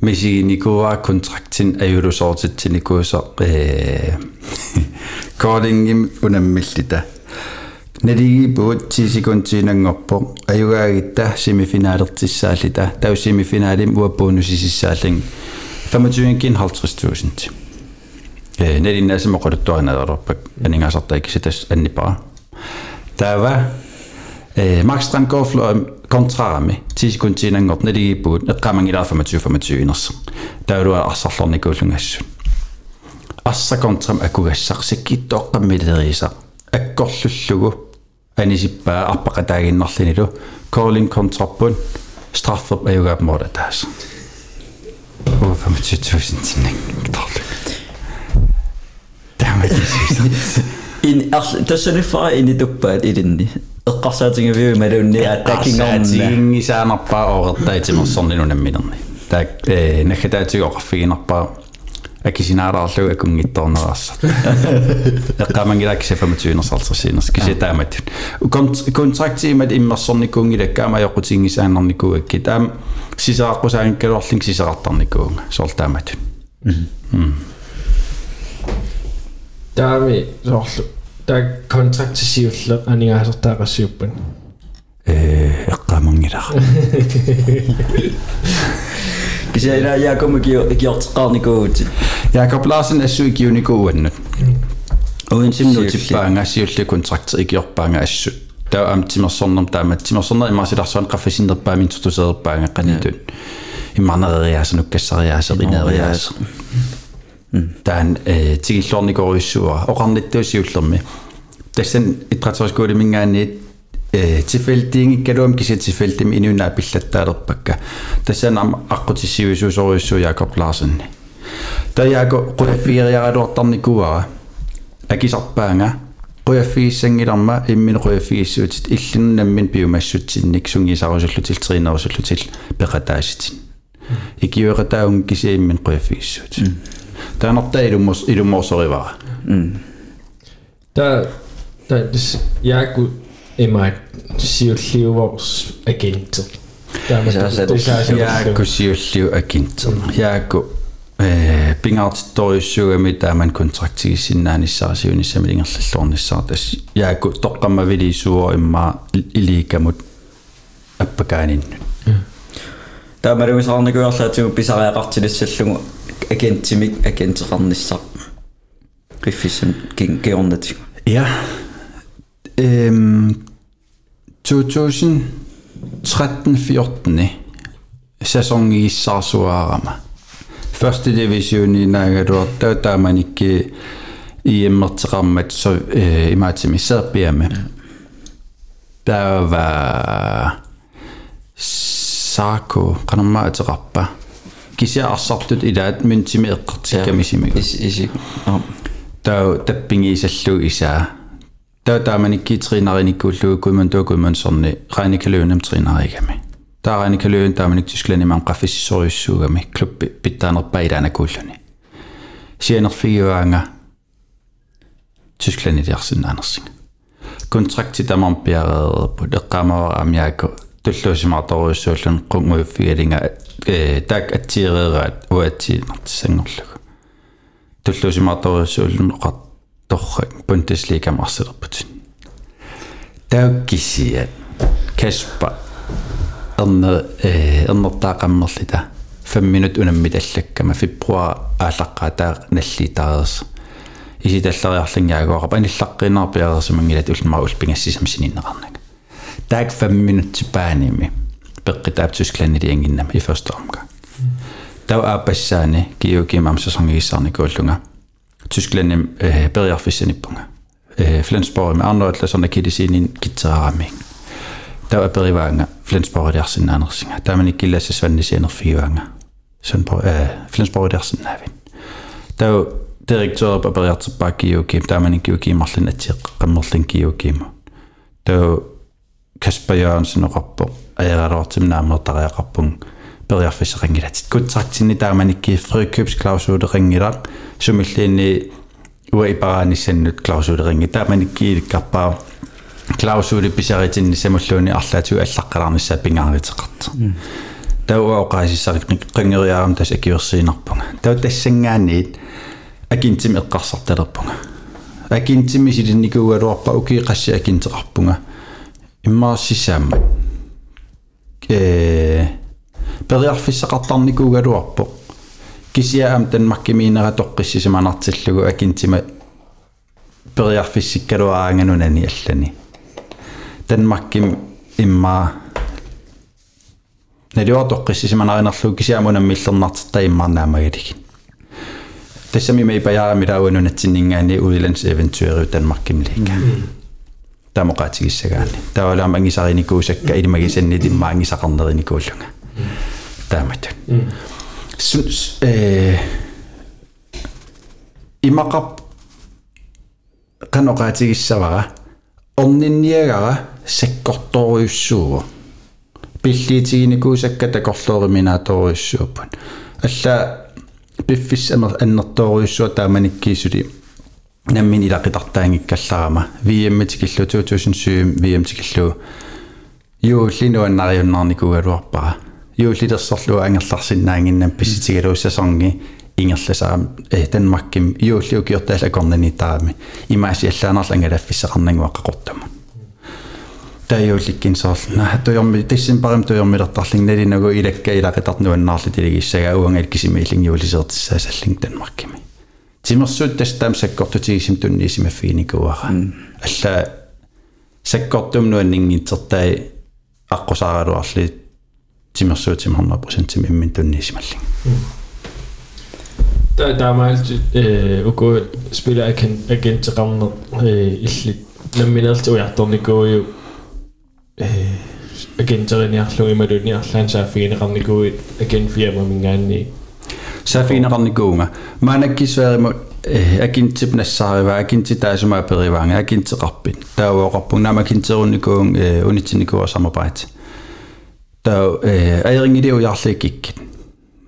D: мисигиникуа контрактин аюлусоортитсиникуусо э кодингим унаммиллита налигипуут 10 секундтинангорпо аюгаагитта семифинаалертиссаалита тау семифиналим уаппуунусисиссаалин 25 50000 э налиннаасимоқулуттуаринерерпак анингасартаикиситас аннипара таава э Max Strandgård kontrarami 10 sekundtinangort naligippuut eqqamangilaa 25 25 inersa taulua arsarlornikuullungassut assa kontram akugassaq sikkittooqqammileriisa akkorlullugu anisippaa arpaqataaginnarlinilu calling kontrappun straffop ajugaapmoola taas over 25 000 tinning tarlu Damn it.
B: ин арл тассаниффара ини туппаат илинни эққарсаатингавиу малунни аттакингорна
D: тингисаанарпаа оорертаитимерсорнинунамминерни таак э нахатаатигоқарфигинарпаа акисинаалаарлуг акунгитторнераарсат эққамангилаакиса 25-нерсартэрсиинерс киситаамат контрактиимат иммерсорникуунгилаккаама йоқутингисааннарникууакки таам сисеқаққусаангкалуарлин сисеқартарникуунга соорлаамат
C: Таами соорлу таа контракт сиулле анигаасертаақассиуппан.
D: э эққамангилаа Kysillä Jaakomu kiortiqarnikuut. Jaakoplaarsin assuikiunikuuannut. Uin simnuutippaan assiullu kontrakter ikiorpaanga assu. Taa amtimersornerm taamattimersorner immarsilarsuan qaffisinnerpaamin tutuseerpaanga qanitun. Immarnereriaasanukkasariaaserineriaasa. Taan tigillornikuurissuara oqarnittuusiullermi. Tassan itratoriskoolimingaanniit Э, тифэлтиинги калуам киси тифэлтим инуна пиллаттаалерпакка тассаана аққутиссивисуусориуссу яакоп ларсинни таяако қуяффигериаралуартарникуара акисарпаанга қуяффигиссангиларма иммин қуяффигиссуутит иллиннаммин пиумассутсинник. Сунгисарусуллутил триинерусуллутил пеқатааситин икиуэқатааун кисииммин қуяффигиссуут таанартаа илумморсоривара та
C: та яакут jeg kunne emma siulliuvors agentet. Der er
B: Så er det-
D: яаку сиуллиу акинтер яаку э пингаартитториуссугами тааман контрактигиссиннааниссарасиунissamилингерллорниссаар тас яаку тоққаммавилисуо имма илиикамут аппакааниннут
B: таамалуисаарникуарлаатигу писариақартилиссаллугу агентимик агентеқарниссар qiffissen king geornatig
D: Ja. Øhm, um, 2013-14 sæson i Sarsuarama. Første division i Nagaduorta, der man ikke i Emmertrammet, så øh, i Matsimi Serbiamme. Der var Sarko, Kanama Atrappa. Kisi Arsartut i dag, men til
B: med Eqertikamisimigu. Der
D: er jo dabbing i sig. Tautaamannikki triinarinikkuullugu kuimantuakuimansorni raanikkaluunnamtriinariigami. Taaranikkaluun taamanik Tysklannimaan qaffissisoriussuugami klubbi pittaanerpaidaanakuulluni. Sienerfiguanga Tysklannidiarsinaanersinga. Kontrakti tamarpiareererpu eqqaamava amyaaku tulluusimartoruussuullun qunguuffigalinga taak atsiireeraat uatsiinartissangorlugu. Tulluusimartoruussuullun oqart так аттиерераат уатсиинартиссангорлугу туллуусимаарторуйссууллун оқар торрак Bundesliga марсилерпут тауккиссиат каспа эрне э эрнертаақаммерлита 5 минут унаммит аллаккама фебруар ааллаққаа таа наллитаарерс иситаллариарлингаагоорпа аниллаққинаарпиарерсимангилат улмаа улпингассисам сининнеқарнак таак 5 минут типааними пеққитаап тускланнили ангиннам и første omgang тау аапассаани киуки Tyskland eh, äh, Berger Fissenippung. Äh, eh, Flensborg med andre atla sådan kan det se en gitaramming. Der var bedre vanger. Flensborg der sin andersinger. Der man ikke lasse svande senere fire vanger. Sønborg, äh, eh, Flensborg der sin navin. Der var direktør på Berger tilbage i UGM. Der man ikke UGM Martin Atir. Martin UGM. Der var Kasper Jørgensen og Rappo. Ejerator til nærmere der er Rappung. кутсартинни тааманикки фрикøbsklausuleringilaq сумиллиинни уа ипараниссаннут клаусулеринги тааманиккииликкарпаа клаусуули писаритинни самуллууни арлаатиу аллаққаларниссаа пингааритеқарт тауа оқаасиссарик қингериаарам тас акиверсиинарпунга тау тассангаанниит акинтим эққарсарталерпунга акинтими силинникуугалуарпа укиқасси акинтеқарпунга иммаассисаама э периарфиссақартарникуугалуарпо кисиаам танмаккимиинера тоққиссисиманартиллугу акинтима периарфиссиккалуаанганунани аллани танмакким имма налиуа тоққиссисиманаринерлугу кисиамунам миллернартта иммаарнаамагалигин тассами мей паяарами лауанунатсиннингаани уиланс эвентуэриу танмакким лига тамоqaатигиссагаани таавалаама ангисариникуусакка илимагисанни тимма ангисақарнериникууллунга таамат э имақап каноqaатигиссавара орнинниагара саккорторуйуссууго пиллиитигиникуусакка такорлоориминааторуйуссууппут алла пиффис аннерторуйуссуа тааманиккиисули наммин илақитартаангиккалларама VM тикиллу 2007 VM тикиллу юуллинуаннариуннарникугалуарпара юуллитерсорлу ангерларсинаангиннаппис сигалууссасарни ингерласарам э данмакким юуллиу киортаала корнани таами имааси аллаанерла ангалаффиссақарнангуа қақортама таажууликкин соорлна хатуйорми тассин парам туйормилертарлигналинагу илакка илақитарнуаннаарли тилигиссага уангал кисими илингиулисеэртиссаасаллинг данмаккими тимерсуут тастаам саккортутигисим тунниисимаффигиникуара алла саккортумнуаннингитсертаи аққусааралуарли 지마서쯤 한마 퍼센트쯤 인도네시말링.
C: Der, der er meget øh, at gå spiller igen igen til rammer øh, illit. Når min alt og jeg dårlig går jo øh, igen til den jeg slår i mig den jeg slår så fint rammer gå igen for jeg min gang i.
D: Så fint rammer gå med. Man er kisværet mod agin til nassariva agin til der som er perivang agin til rappin. Der er jo når man kan til runde gå unitinikur samarbejde. таа аерингилиуярликкиккит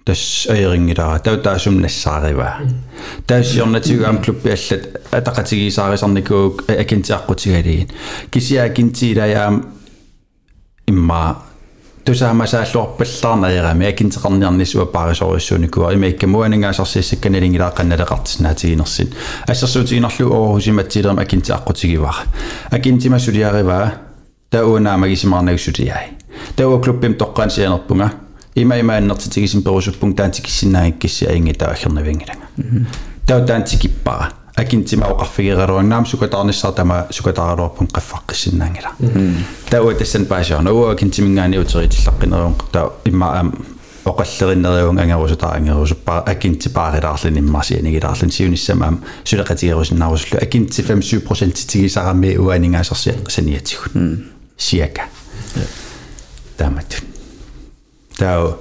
D: тас аерингилара таа таасумнассаариваа таасиорнатигуам клубби аллат атақатигисаарисарникуук акинтиаққутигалигин кисиа акинтиилаяам имма тусаамасааллуарпаллаарнаерами акинтеқарниарнисуа парисориссууникуа имаикка муанингаасарсиссакканалингилааққанналеқартинаатигинерсит ассерсуутигинерлу оорусиматсилерма акинтиаққутигивара акинтимасулиариваа таунаамагисимаарнагсулиай тауа клуббим тоққаансианерпунга има имааннертитигисим перусуппун таантикиссинаагиккисси аинги таахернавингилага тау таантикиппара акинтима оқарфигераруаннаам сукатаарниссаар тама сукатааралуарпун қаффаққиссиннаангила тауа тассан паасиорна уа акинтимингаани утеритиллаққинеруун таа имма аам оқаллериннериун ангерусутаа ангерусуппаа акинтипаарилаарлин иммарсианигилаарлин сиуниссамаам сулеқатигерусиннаарусуллу акинти 57% тигисарами уанигаасерси саниатигут сиака таамат таа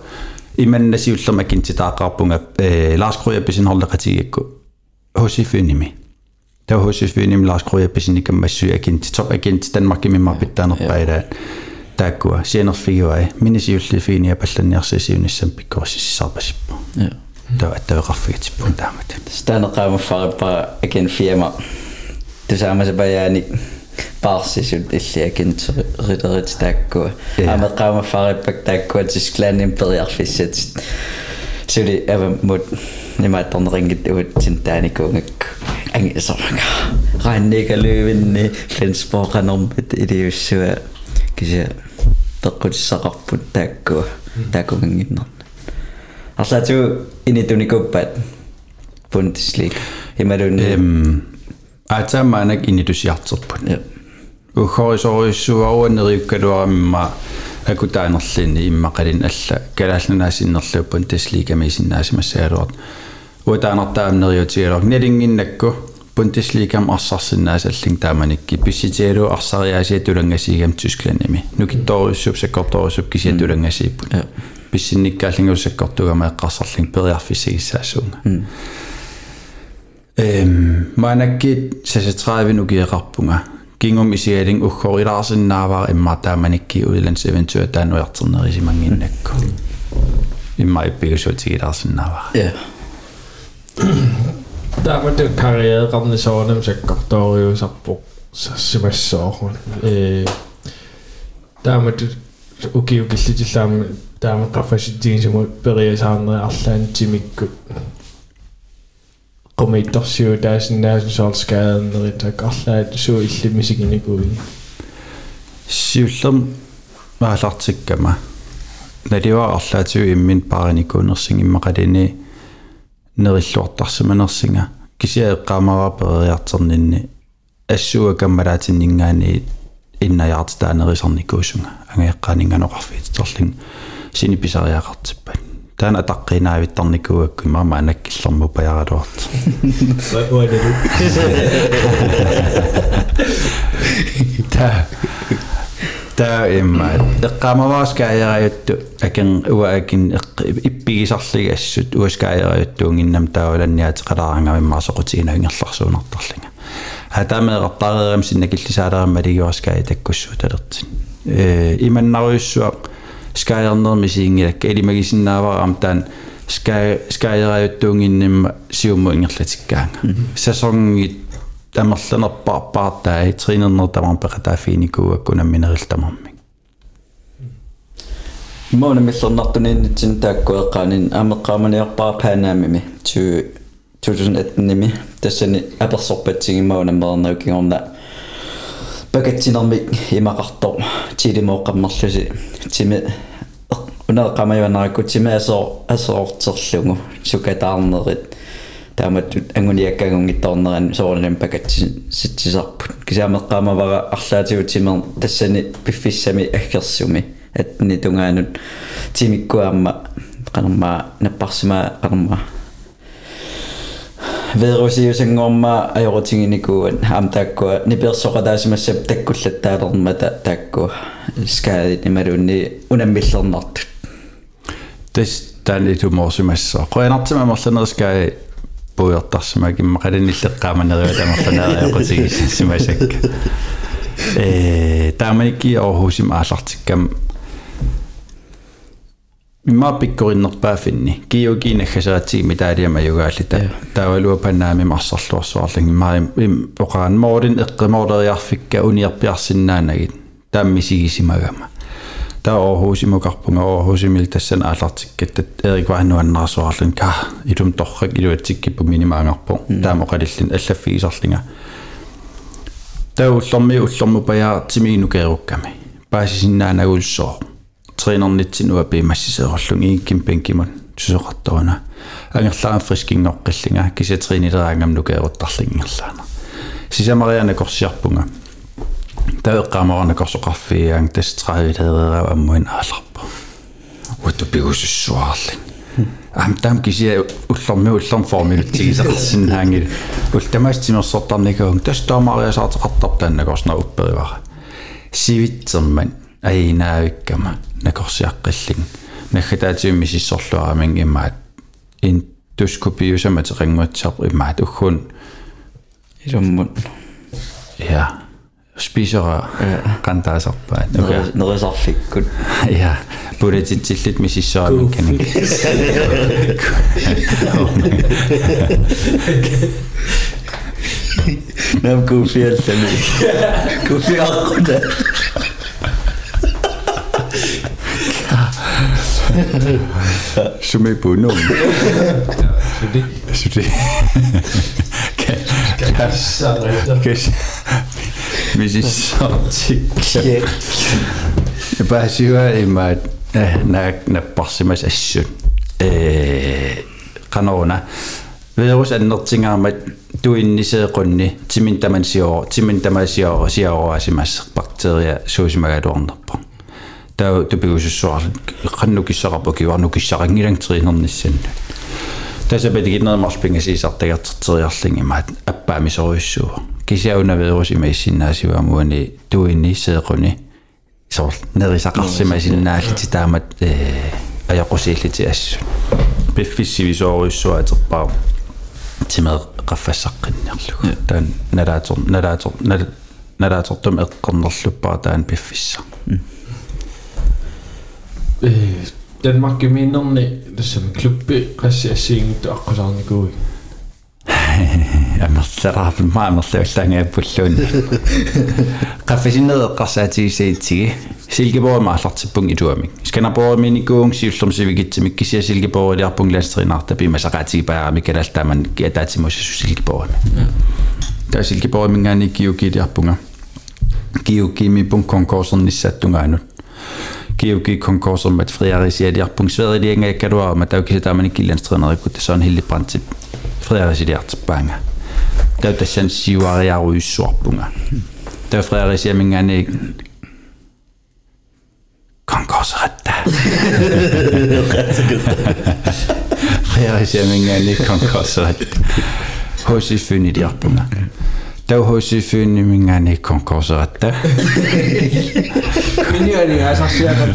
D: иманнасиуллерма акинтитаақарпунга э лаас круяпписин хорлеқатигикку hosifynimi таа hosifynim Lars Kroja массуи акинти топ акинти Danmark иммарпиттаанерпаила тааккуа сианерфигуай минисиуллифиния палланниарсисиуниссам пиккорсиссаарпасиппа таа аттавеқарфигатиппун таамат
B: станеқаамаффариппара акен фирма тусаамасапаяани парсисут илли акинтеритерит тааккуа амеқаамаффариппак тааккуа тисклааним периарфиссат сули ава мут нимаатторнерингит уут синтааникуунгак Ang så ranniga lövinni Flensborg anormit idiussua kisia teqqutissaqarput taakku taakkuganginner Arlaatu initunikuppat Bundesliga imalunni
D: Øhm, Atamanak
B: атаамаанак
D: инилусиартерпут уххорисоруиссуауанериуккалуарамма акутаанерлини иммақалин алла калаалланаасиннерлууппун тасликамисиннаасимассаалуар уатаанертаамнериутигалор налингиннакку пунтисликам арсарсинаасаллин тааманикки писситиалу арсариаасиа тулангасигам тускланами нукитторуссуп саккорторуссуп кисиа тулангасииппут писсинниккааллингуссаккортугама эққарсарлин периарфиссигиссаасуунга эм манаккит сасатраавин угиеқарпунга кингум исиалин уггорилаарсиннаавара имма тааманикки уиланс эвентуа таануяртернерисимангиннакку имма иппигусуутигилаарсиннаавара
B: ja
C: Daarmet karriere ramne sånem så godt dog jo så gwmwyd dosio da sy'n nes yn sol sgael yn ddod a gollad sŵ i llymi sy'n gynnu gwy. Siwllwm mae allartig yma. Nid yw allad yw imin barin i gwyn
D: orsing i magadini nerillortas yma norsinga. Gysi e gamara byriartan inni. Esw y gymryd yn ingani inna iart da nerisarni gwysynga. Angeqqan ingan o gaffi. Tolling sinibisariaqartippan. анаккиллэрму паяралуарт
C: Hvad er det
D: та та имма эққаамавааскааярааютту акен уа акин иппигисарлига ассут уаскааярааюттуунгиннам тааваланниатеқалаарангаиммаасоқутигинаангерларсуунартарлинга хатаамеэқартаареерам синнакиллисаалерамма лигуаскаая таккуссуу талертин э иманнаруйуссуа скаернерми сиингилакка элимагисиннааварам таан скай скааярааюттуунгиннимма сиумму ингерлатиккаанга сасонгит тамерланерпарпаартаа тринернер тамарпекатаафиникууаккунамминерилтамарми
B: Måne millernartuninitsin taakkueqqaanin ameqqaamaniarpaa paanaamimi tu 2018-nimi tassani apersorpatsigimmauna mernerukingorna пакатсинэрмик имақартор тилимооққаммерлуси тими унеққамаюанараку тими асоо асоортерлугу сукатаарнерит тааматтут ангуниаккагунгитторнеран соорнам пакатсин ситсисарпут кисаамеққамавара арлаатигу тимер тассани пиффиссами аггерсуми атни тунгаанут тимиккуаама канарма наппарсима канарма верусиусангорма ajorutiginikkuun аам тааккуа ниперсоқатаасимассап таккуллаттаалермата тааккуа скаадит ималунни унаммиллернартут
D: тас таани тумоосимассаа qoyanartima merlanerskай puuyortarsima kimмaqalinilleqqaamaneriwa tamerlaneeriaqutigissimасакка э тааманикки орхусим аалартиккам имма пиккориннерпаафинни киугинаггасаатигми таалиама югааллита таавалуа паннаами марсарлуарсуарлин имма им оқаан моорин эққимоолериарфикка униарпиарсиннаанагит тааммисигисимагама таа орхусимукарпунга орхусимил тассан аалартиккаттат эрик вааннуаннарсуарлин ка илум торрак илуатсиккиппу минимаангарпу таамоқалиллин аллаффигисарлинга тауллэрми уллэрму паяартимигину кеерукками паасисиннаанагулсоо тренернитсинуа пимассисеерлунг иикким пенкимут тусоқартаруна ангерлаа фрискингоққиллинга кисатринилераангам нукаеруттарлингерлаана сисамариана корсиарпунга таэққамарана корсоқарфиаан тастраагилеераа аммуин ааларпа утупигуссуарлин амтам кисия уллэрми уллэрм формил тигисеқарсиннаангил ултамаастимерсортарникагун тастаамариасаартеқартар таанна корсна упперивара сивитсэрман аинаавиккама накорсиаққиллин наггатаатиумми сиссорлуарамин имаат ин тускупиусама теқангуатсаар имаат уггун
B: илуммут
D: ja spisera qantaasarpaat uka
B: nerisarfikkut
D: ja pulititsillit misissaamik kanik
B: nam kufiallami kufiaqquna *laughs*
D: Som er bondeungen. Så det... *laughs* Kan... Kan... Kan... Hvis I så til... Bare sige, at mig... Når jeg bare mig så Kanona. Ved du også, at noget ting er med... Du er inde i sæde grunde, til min der siger over, til min der man siger over, siger over, at bakterier, så som jeg er dårlig på таа тупигусуссуар қаннукиссақарпу киварнукиссақангилангтеринернissannu тасапатигиннермарпингасиисартагартэртериарлинги маат аппаамисоруйссуува кисиауна вирус имаиссиннаасиваамуани туиннисеэқуни соор нерисақарсимасиннаалити таамат э ajaqqusiilliti assut пиффиссивисооруйссуа тимеэ qaffassaqqinniarlugu таан налаатор налаатор налаатортум эққарнерлуппаа таан пиффисса
C: э Danmark geminerni тассам клубби qassi ассиингитту аққусаарникуи
D: амерлерааф маамерлуаллаангиаппуллуун qaffasineeqqarsaatigissaitigi Silkeborg maallартиппун илуамик сканапоорминикуун сиуллерм сивигитсимик кисия Silkeborg-илиарпун лаастеринаарта пимасақаатиги паарами калаалтааман киатаатимуссу Silkeborg таа Silkeborg мингаани киукилиарпунга киукимипун конкурсерниссааттунгаанут GOG konkurser materialisi ja punktsueridiinga jakkalua matauki sitaaman killanstrenerikut se on hilliprantsi frearisidiart banga täyttäsen siuariaruissuarpunga tää frearisia mingan ei konkursrätta frearisia mingan ei konkursrätta
C: hoisi fynidiarpunga
D: тауһуусиффиуннимингаани конкурсератта миниани асарсиаqa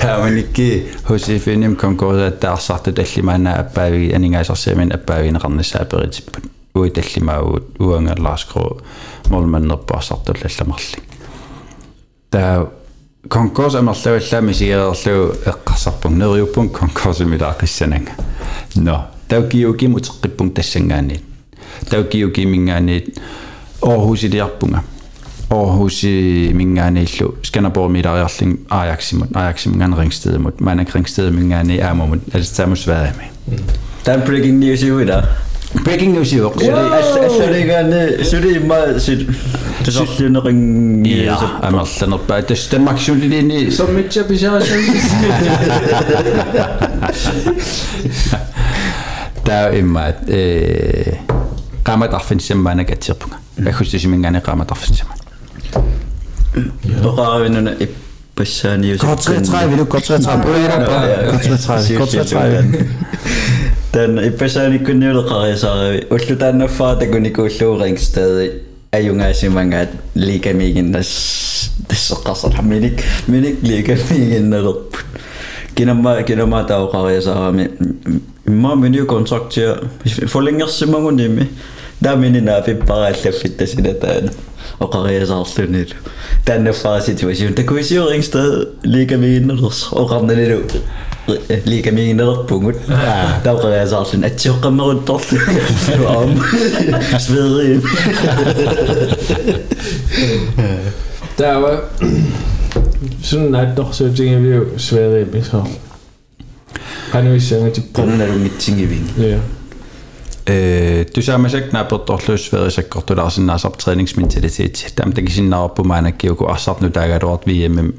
D: тааманикки хусиффиунним конкурсеаттаарсартут аллимаана аппаави анингаасарсиамин аппаавинеқарнассаа перитиппут уи таллимаагуут уангааллаарскру молманнерпаарсартул алламарлик таа конкурс амерлаваллаами сиеерлу эққарсарпун нериуппун конкурсимилаа қиссананга но таукиукимутеққиппун тассангаани таукиукимингаани Aarhusилиарпунга Aarhusi mingaaniillu Skanderborg milaariarling Ajaximut Ajaximingaan Ringstedemut Manak Ringsted mingaani aamumut alistaamus Sverige
B: Dan breaking news i uda.
D: Breaking news jo.
B: Assurigaani suri ma sit tusorlunering
D: Ja, amerlanerpaa tas Danmarksuliliini
C: sommitsa pisaasan *laughs*
D: таа иммаат э qamatarfinsammanak atsirpunga аггустисимингаани qamatarfinsama
B: Oqaravинуна иппассааниус.
D: Kort 33 vil du kort 33 kort 33 kort 33
B: Den иппассааниккунниулеқариасаарави уллутааннаффаа такуникууллуурингстади аюнгаасимангаат лигамигиннас тассеққарсар миник миник лигамигинналерпут кинамма кинамма таоқариасаарами имма меню контрактиа фолингерсимагуними даминина пиппарааллаффиттасина таана оқариасаарлунилу тааннаффаа ситуацион такуисиорингстад лигамигинналерс оқарналилу лигамигинналерпугут таоқариасаарлун атсиоққаммерутторлу ам свери
C: таава sådan нааттор суутингивиу Sverige мисаа кануиссангатиппа
B: qannaluнгитсигивин
C: ja
D: э тусаамасак нааперторлуусферисаккортулаарсинаасар трэнингсменталитет таам такисиннаарпу маанаккиуку арсарну таагалуарт виэмэм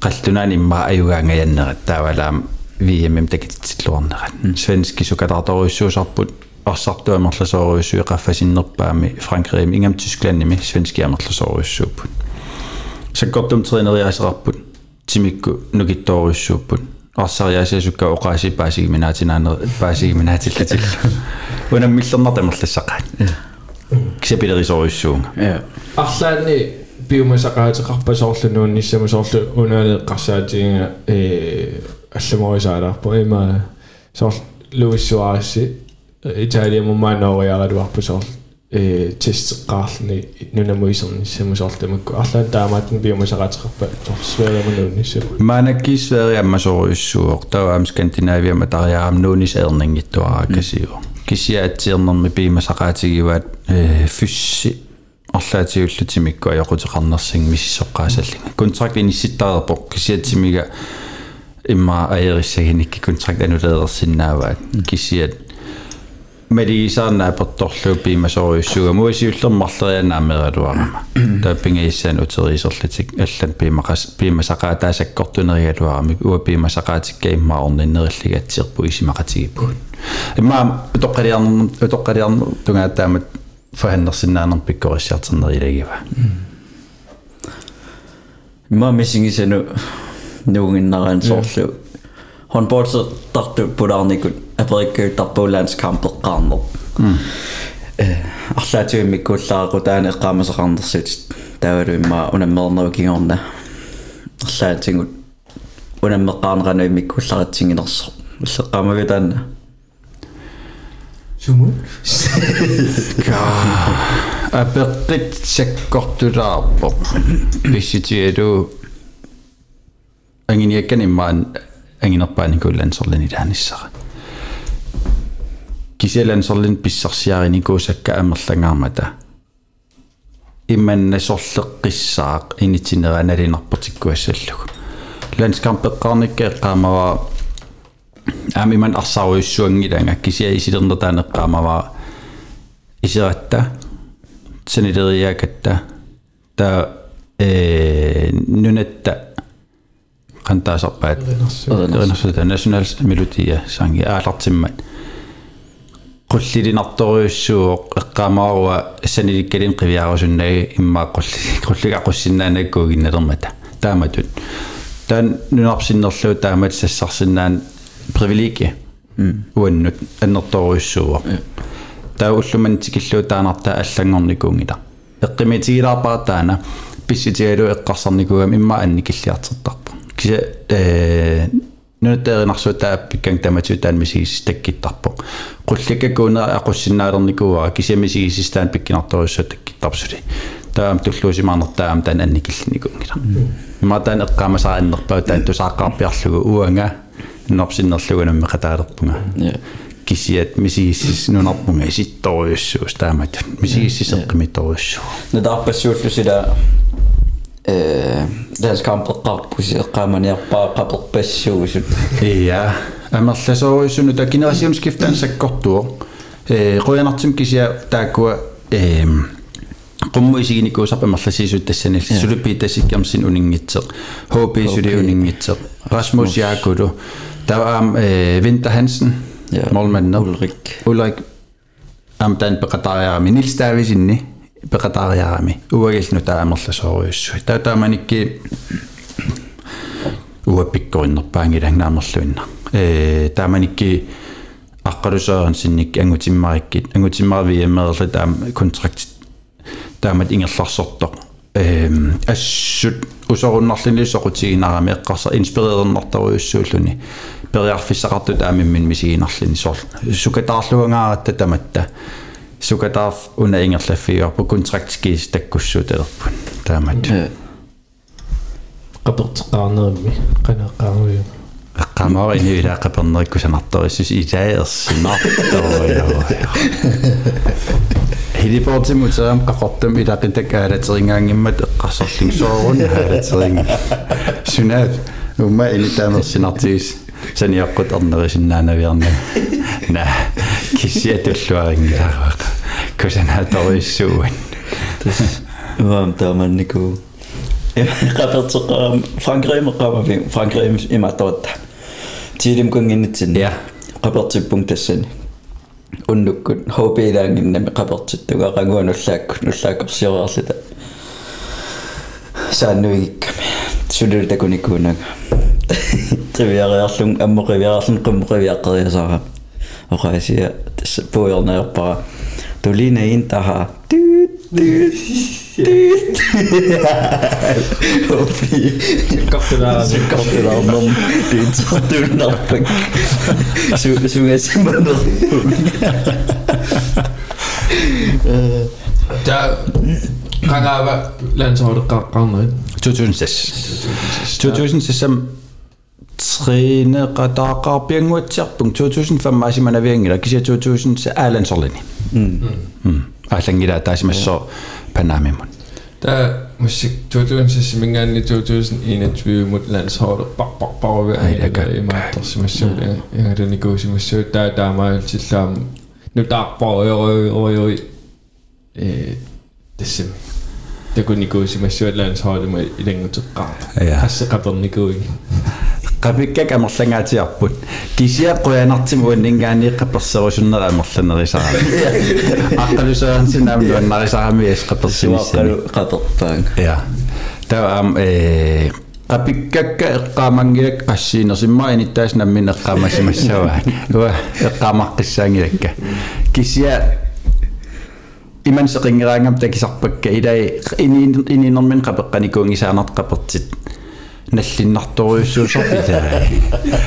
D: qallunaani imma ayugaangayannerat taavalaam viemmem takititsilluarnerat svenski sukataartoruissuusarput арсарту амерласооруйссуи qaffasinnерпаами франкриим ингам тискланними сvenski амерласооруйссууппут саккортум тренериасерарпут тимикку нукиттооруйссууппут арсариасиасукка оqaasi паасигиминаатинаанер паасигиминаатиллатилла унаммиллернар тамерлассақаат кисапилерисооруйссуунга
B: ja
C: арлаани биумасақаатеқарпасоорлунуун ниссамасоорлу унаалеққарсаатиинга э алламорисаалаарпу има соор луиссуарисси италия мумаанориарадуарпусоор э тестеққаарлни нунамуисерниссамасоорлтамакку арлаан таамаатн биумасақаатеқарпа сорсверамануун ниссапу
D: маанаккиссуери аммасооруйссуоқ таам скандинавиама тариарам нуунис аернангиттуараа касиу кисиаатсиернэрми пиимасақаатигиваат э фусси арлаатиуллутимикку аёқутеқарнерсин миссоққаасаллинга контракт инисситтаарпо кисиатсимига имма аериссагиникки контракт анулеерсиннааваат кисиат малигисаарнаапертторлуу пиимасориуссугаму исиуллермарлерианаамериалуарама тааппингииссаан утериисерлитик аллан пиимакас пиимасакаатаасаккортунериалуарами уа пиимасакаатикка иммааруннинериллигатсиерпу исимакатигиппут иммаа утоққалиарнер утоққалиарнер тунгаатаамат фаханнерсиннаанерпиккориссаартернерилагива
B: иммаа мисингисану нуугиннараан соорлу хонборсертарту пулаарникут pularnikut апериккуу тарпуулаанскаампеққарнер э арлаатиуммиккууллаарaqu таана эққаамасақарнерсут таавалу имма унаммернеру кигорна арлаатингут унаммеққарнерану иммиккуулларатсигинерсо уллеққаамага таана
C: Сумут.
D: апеққит саккортулаарпо писситиалу ангиниаккан иммаан ангинерпаани куллансерлини тааниссара киселансерлин писсарсиарини куусакка амерлангаармата имманнасорлеққиссаақ инитинераналинарпатиккуассаллугу ландскампеққарникка эққаамава аамиман арсаруйуссуангиланга кисиа исилернертаанеққаамава исератта санилериаакатта та э нунатта qantaasarpaat erinarssuta national melodiya sangi aallartimmat qullilinartoriussuuq eqqaamaaruwa sanilikkalin qiviarusunnagi immaa qulli *laughs* qulligaqussinnaanakkuuginnalermata taamatut taan nunarpsinnerluu taamat sassarsinnaan privilegie uannut annertoriussuuq taa ulluman tikilluu taanartaa аллангорникуунгила эққимитигилаарпаа таана писситигалу эққарсарникугам имма анникиллиартерторпа кися э нутеринарсутаа пиккан таматутаан мисигис таккиттарпо qullikakkuuna aqussinnaалерникуара кисиамисигисистаан пиккинарторуссу таккиттарпсули таам туллуусимаарнертаам таан анникиллникунгила имаатаан эққаамасааннерпаа таан тусааққарпиарлугу уанга норсиннерлугунамме қатаалерпунга кисиат мисигиссис нунарпунга иситторуйуссуус таамат мисигиссисеққимитторуйуссуу
B: надарпассууллусила э ласкампеққарпуси эққааманиарпаа қаперпассуугусут
D: ия амерласоруйуссуну та генерациунскифтаан саккортуо э қоянартим кисиа тааккуа э qummu isiginikkuusarpa marlasiisut tassanil suluppiitasikkiamsin uninngitseq HP suli uninngitseq Rasmus Jaakulu taam eh Winter Hansen målmanden
B: Ulrik
D: Ulrik am tan peqatariarami Nils Davisinni peqatariarami uagilnu taamerlasoruussu taataamanikki uappikkorinnерпаангилангнааmerluinna э тааманикки аққалусааран синник ангутиммариккит ангутиммарвиэммерли таам контракт таамат ингерларсорто эм ассут усоруннарлини соқутигинарами эққарса инспирернэртаруйуссууллуни периарфиссақарту таамиммин мисигинарлини сор сукатаарлуангааратта таматта сукатаарф уна ингерлаффиуарпу контрактскис таккуссууталерпун таамат
C: qapертеқарнерми qanaqaaruyu
D: эққамаа инивилааққапернериккусанарториссус итаерсинарторио хилипортимутерам қақортам илақитак аалатерингаангиммат эққарсарлин соорун аалатеринг сунаат умма илитаамерсинартигис саниаккут арнерисиннаанавиарна на киссиатуллуарингиларуаqa кусанааториссууан
B: уам тааманнику эқапертеқарам франкримеқармафи франкрим иматоотта тилим кунгиннитсин
D: я
B: қапертиппун тассани уннуккут хоопилаангиннами қапертиттуга қагуануллаакку нуллаакорсиореерлита сааннуигикками сулултакуникуунага тривиариарлун аммоқивиарлун қуммоқивиаққериасара оқаасия тасса пуйорнеерпара тулина интаха түйт түйт түйт хоопи
C: qaptulaarami
B: Kaptelarnom tiitsartuunarpak su sugassimmanер
C: ta qanaava lansoorleqqaqqarnerit
D: 2006 2006 тринеқатаақарпиангуатсиарпун 2005 асиманавиангила кися 2000 аалансорлини м аалангила таасимассоо панамимун
C: ta musik 2006 mingaanni 2021 mut landsholdet bak bak bak ved
D: Ej, det er godt.
C: i mastersimassuut ingalunikuusimassuut taa taamaatillaam nu tappa oi oi oi oi eh tässä det kunne gå som jeg søger landsholdet med i den til grad.
D: Ja.
C: Hasse katon niku.
D: qapikka kamерлангаатиарпут кисиа қуянартимуиннингаани қапперсерусуннера амерланерисаа *laughs* аққалусаансинаам нуаннарисарами ас қапперсимиссами
B: Suaqalu qaperpaang.
D: ja таа ам э qapikakka eqqaamangilak qassiinersimma inittaas nammin eqqaamassimassavaa *laughs* уа eqqaamaqqissaangilakka кисиа иман сеқингераангам такисарпакка илай ининермин қапеққаникунгисаанарт қапертит наллиннарторуйуссуусор питаа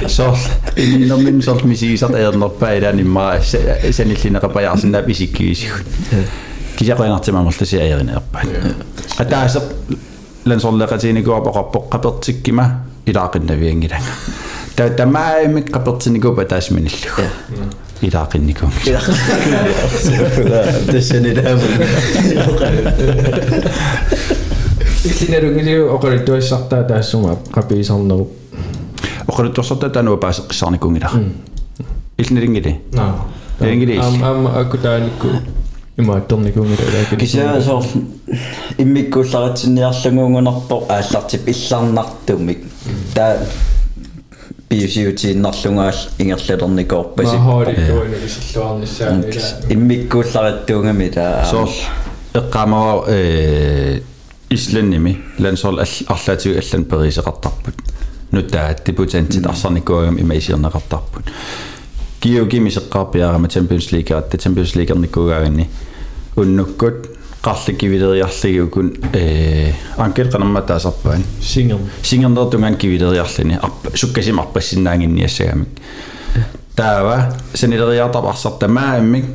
D: соор ининнермин соор мисигисарт аернерпаа илааниммаа саниллинеқапаяарсинаап исиккигисигут кисақуянартимамерласи аеринеерпаат атаасеқ лансорлеқатиникуапоқарпоқ қапертиккима илаақиннавиангилага та тамаамик қапертиникуупа таасминиллуг илаақинникум
B: Tässä
C: иллинерungili oqaluttuassartaa taassuma qapiisarnerup
D: oqaluttuarsartaa taanua paaseqqissarnikungila иллинерингили
C: наа.
D: Иллингили
C: ам акутааникку имаатторникунгила
B: таакили кисаасоор иммиккуулларатсинниарлангуунгунарпо ааллартип илларнартумик таа пиусиутииннарлунгаал ингерлалерникоорпаси
C: маахооликкуана
B: исиллуарниссаанила иммиккуулларатtuungамила
D: соор эққамаа э исланними лансорл арлаатиу аллан перисеқартарпут нутаа дебутантит арсарникуагам имаисиернеқартарпут киугими сеққарпиарама Champions League атта Champions League-ерникуугаагани уннуккут qарликкивилериарлигукун э анкел qanammatаасарпаан
C: сингер
D: сингернертунгаан кивилериарлини арпа суккасим арпассинаагинниассагамик таава санилериартап арсартамааммик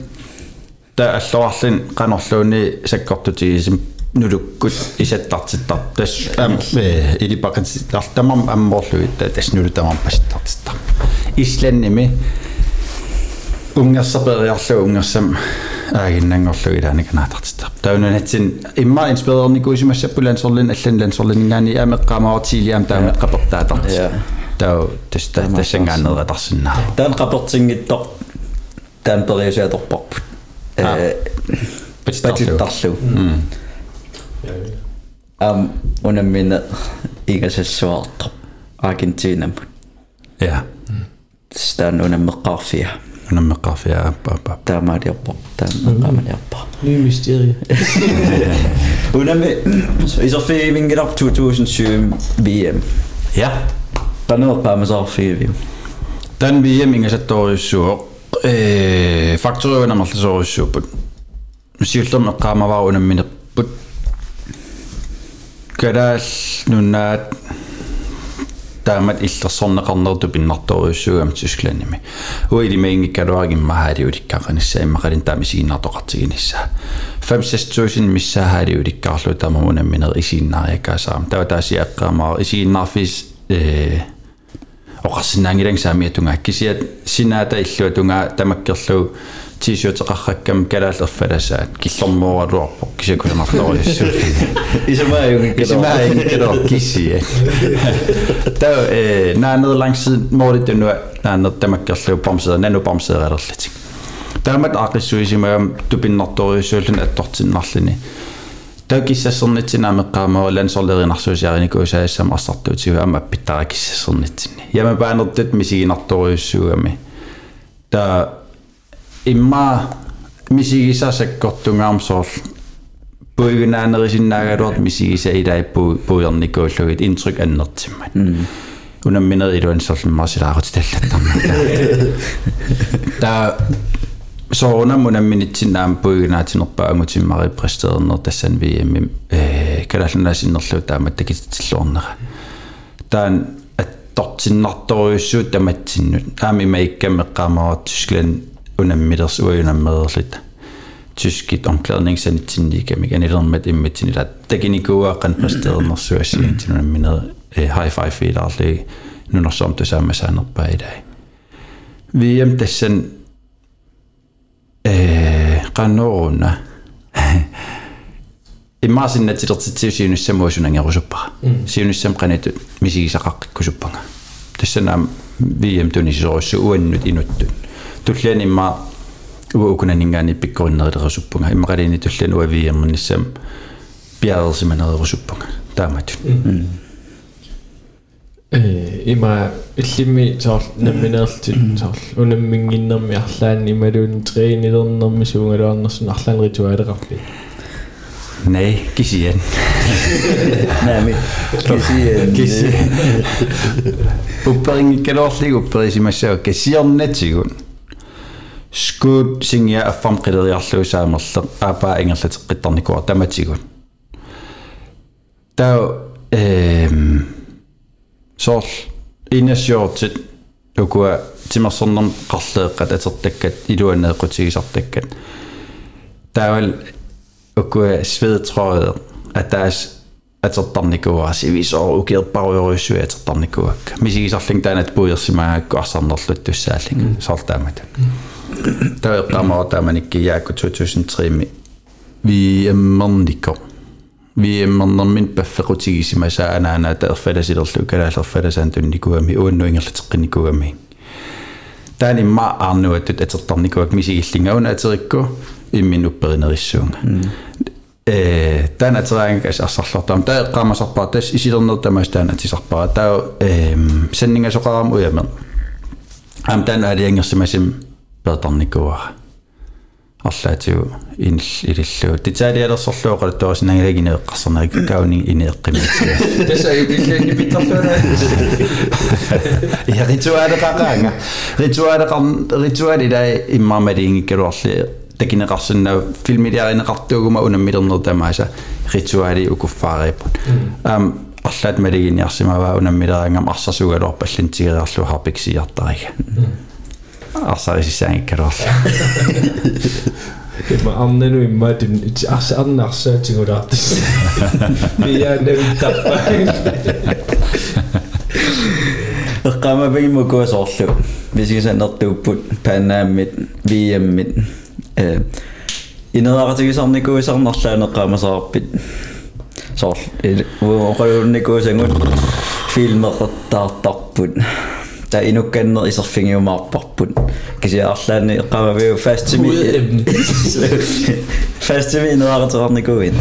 D: та аллуарлин канорлууни саккортутигисим нулуккут исаттартиттар тас ам э илипакати артамам аммоорлуит та тас нулутамам пасситтартиттар исланними унгерсапериарлу унгерсам аагиннангорлу илааниканаатартиттар таунанатсин имма инспирерникуисимассаппулансорлин аллан лансорлингаани аамеққамаартилиам таамат қапертаатарти
B: Ja.
D: тау таста тассангаанератарсинаа
B: таан qapertinngittor таан периусиаторпарпут э Um, una minä øh, ikäisen
D: suolta
B: Argentiinamut. Ja.
D: Sitä on
B: una mekafia. Una mekafia. Tämä on jopa. Tämä on jopa.
C: Ny mysterie. *laughs*
B: Una me... I så fik vi op 2007 VM.
D: Ja.
B: Tänne
D: oppaa me saa fiiviä. Tän VM inga se toisuu. Faktoreina mä oltaisiin oisuu. Siltä me kaamavaa una minä kalaal nunnaat taamat illersorneqarnertu pinnartoruissugaam tysklanimi uilimeingikkaluagimma haaliulikkaqanissa niin immaqalin taamisiginnartoqartiginissa 56000 missa haaliulikkarlu taamamunammineer isiinnaariakaasaam tava taasiaqqaamaar isiinnarfis ee. Oqarsinnaangilang saamiatunga kisiat sinaata illuatunga tamakkerlu тисиутеқарраккам калаалерфаласаат киллэрмууралуарпо кисакуланарториуссуу
B: исмааюнгиккалоо
D: исимаингкалоо кисия таа э наанерлангси мооритунуа наанер тамаккерлу помсера нану помсералерлатик таамат аақиссуисимагам тупиннарториуссуулун аттортиннарлини таа киссассернитсинаамеққаамаа лансорлеринарсуусиариникуусаассам арсартуутигу ама аппиттара киссассернитсини яма паанертут мисигинарториуссуугами таа имма мисигисасаккортунгаармсоор пуигнаанерисиннаагалуар мисигиса илаиппу пуйерникууллугит интryk аннертиммат унамминер илуансерлиммарсилаарут таллаттарна та соонам унамминитсинаам пуигнаатинерпа ангутиммари престернер тассан виэмми э калаллунасиннерлу таамат такитсиллуорнера таан аттортиннарторуйуссуут таматсиннут аами маиккам меққамаруатсусклан унаммилерс уаюнаммерерлит tyskit omklædningssanitsinnikami anilermat immatsinila takinikuaqan pasteernersuassiintinuna minner high five fiilarli nunersoomtu saammasaanerpaa ilai VM tassan э qannooruna иммаасиннатилертитсиу сиунуссамуусунангерусуппара сиунуссам qanitut мисигисақаққиккусуппага тассанаам VM тунисисоруссу уаннут инуттут tullian imma uwa ukunaningaani pikkorinnerillerusuppunga immaqaliini tullian uaviiernissam piadersimanerillerusuppunga taamatun
C: э има иллими соор намминеерлти соор унаммингиннэрми арлаанни малуун трейнилернэрми суунгалуарнерсун арлаан ритуалеқарпи
D: Nej, kisien.
B: Nej, men
D: kisien. Kisien. Uppering kan också ligga uppe i sin massa och kisien nätsigun. singia affam qileriarluusaamerle aapa ingerlateqqittarnikuar tamatigun tau ehm soorl inasiortit ukua timersornerm qarleeqqat atertakkat iluaneequtigisartakkat taawal ukua svedtrøjet at taas atertarnikuaa sivisor ukiерпаруйоруйссуи atertarnikuakka misigisarling taanat puujersimaakku arсарнерлут туссааллинга сортаамата Töytamo tämänikki jääkö 2003 viiemmanniko. Viiemmannan min päfferutigisima saa enää näitä erfedesidellu käläserfedesääntynikuami uunnuingerlitiqinnikuami. Tääni maa arnuatut etertarnikuak misigillingauna aterikku immin upperinerissuunga. Tänä tsaankas assarlartaam tää qaamasarpaa tass isilernertamas tääna tisarpaa tää senningasoqaram ujamer. Am tän aliangersimasim лотарникуара арлаатигу инл ириллуу титаалиалерсорлуу qaltuasinangilagini eqqarsarnarik kauni ineeqqimitsua tasa ibillani
C: pitterluana ja rituale
D: qaqaanga rituale qar rituale ila immarmaliingikkaluarli takineqarsinnau filmiliarineqartuuguma unammilerner tamaasa rituali ukuffaariippun am арлаат малигиниарсимава унаммилераангам арсасугалор паллантигериарлу харпиксиартариг Arsaris
C: är roll. Vet man annan nu imma din
B: as annars söting och ratis. Vi är nu tappa. Qama bim och kos orlu. Vi ska sen att upp panamit VM eh ineraaratigisarni kuisarnarlaaneqaamasaappit soorl uoqaluunnikuusangut filmeqertaartarput ta inukkanner iserfingiumaarparput kasi arlaani iqqamaviu fastimi fastimi neaqatorarnikuin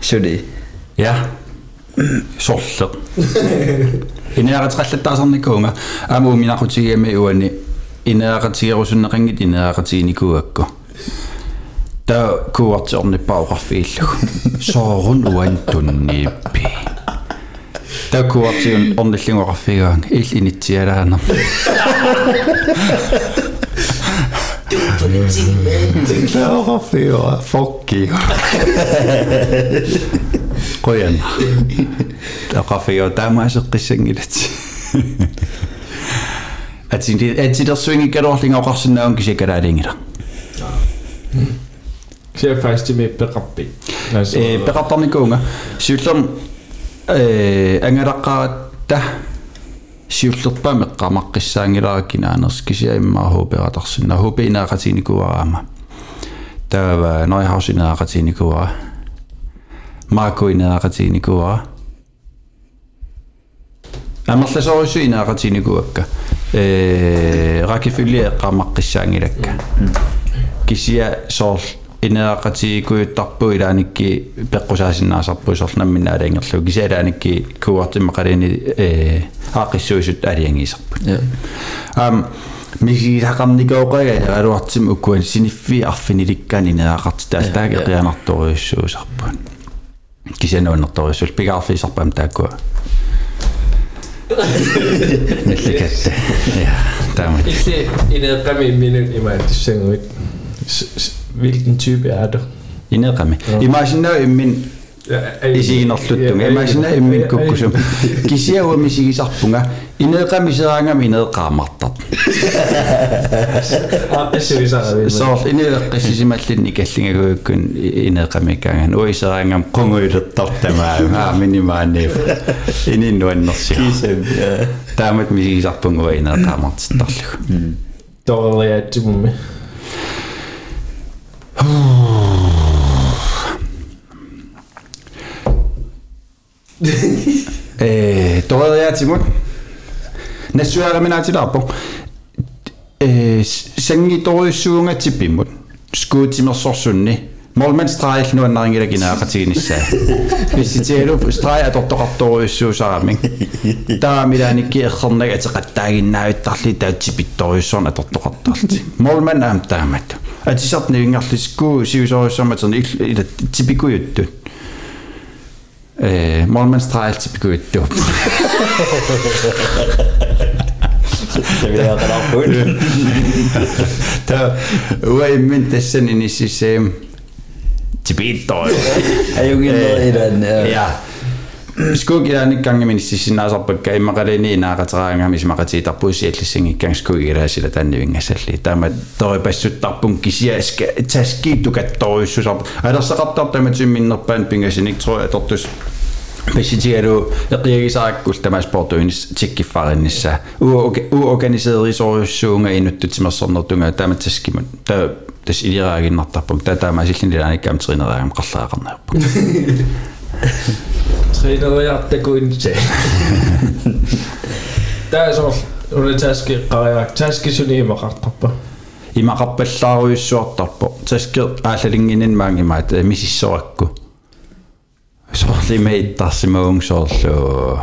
B: suli
D: ja. Sorle ineaqatrallataarsarnikuunga aamu minaqutigiami uani ineaqatigerusunneqingit ineaqatiginikuakku ta kuartiornippaoqarfiillugu soorun uantunniippi туннииппи та куартиун орниллингоқарфигаан ил инитсиалаанер Тиклаоқарфига фокки qoyan taqafiyo taamaasеққиссангилат атсинди атсилерсуинги калорлингоқарсинаун кисикалаалингила
C: ксе фастими пеқарпи
D: э пеқартарникуунга сиуллерм э ангалаққаратта сиуллерпаа меққамаққиссаангилараккина анерс кисиаиммаа хууператарсинна хуупинаақатиникуараама таава нойхаусинаақатиникуара maakuinaaqatiinikuara амерласоорусу инаақатиникуакка э ракифилли эққамаққиссаангилакка кисия соор инеақатигуйуттарпу илааникки пеққусаасиннаасарпуисорлнаммина алаангерлу кисаалааникки кууартимма қалини э аақиссуисут алиангисарпут ам мигисақарникооқага алуартим уккуан синиффи арфиниликкаани инеақартитаас таа қианарториуссуусарпун кисаанууннэрториуссул пигаарфисарпам тааккуа нэлликатта я таамат
C: илли инеққами минут имааттуссангуит hvilken type *laughs* er
D: det? Inderqami. Imaginær min isiginerluttunga imaginær min kukkusum. Kisiauami sigisarpunga инеэкъамисераангами
C: инеэкъаамартат
D: соор инеэкъиссисималлинни каллингагууккун инеэкъамиккаанган уисераангам кунгуилертартамаа аа минимаанииф
B: ининнуаннерсиа
D: таамат мисигисарпунгуа инеэкъаамартиттарлугу
C: торелиатсимми
D: eh, toredeatimut nassuaraminaatilarpu eh sangi torissuungatsipimmut skuutimersorsunni Molmen streg nu en ringe der ginar katinissa. Hvis I tager du streg at dot dot dot så sammen. Der er mit
B: en ikke sådan at så ret
D: der i nær der lidt der tipit der sådan at dot dot dot. Er der
B: på.
D: та уаймин тассан иниссисаам тибиттор
B: Ajungin i den.
D: ja skug я нэг ганг миниссисинаасарпакка иммакалини инаақатераангами симақатиитарпуусси аллиссангиккан скуг илаасила тааннивингасалли таама торипассуттарпун кисиаска таскииту катторюссусар алерсақартар таматимминнерпаан пингасиник тро атортус Pessitialu eqiagisaakkul tama sportuinis tikkiffarinissa uorganiseerisoruussuunga inuttutimersornertunga tamatsaskimun ta tas iliraaginnartarpum ta taama sillinilaanikkam trineraagam qarlaaqarnerpum
C: Træneriartakuinse. Taasor *laughs* una taski qariak taski suni imaqartarpa.
D: imaqarpallaaruissuartarpo taske aallalinginin maangimaat misissorakku soorlimaittaarsimaung soorlu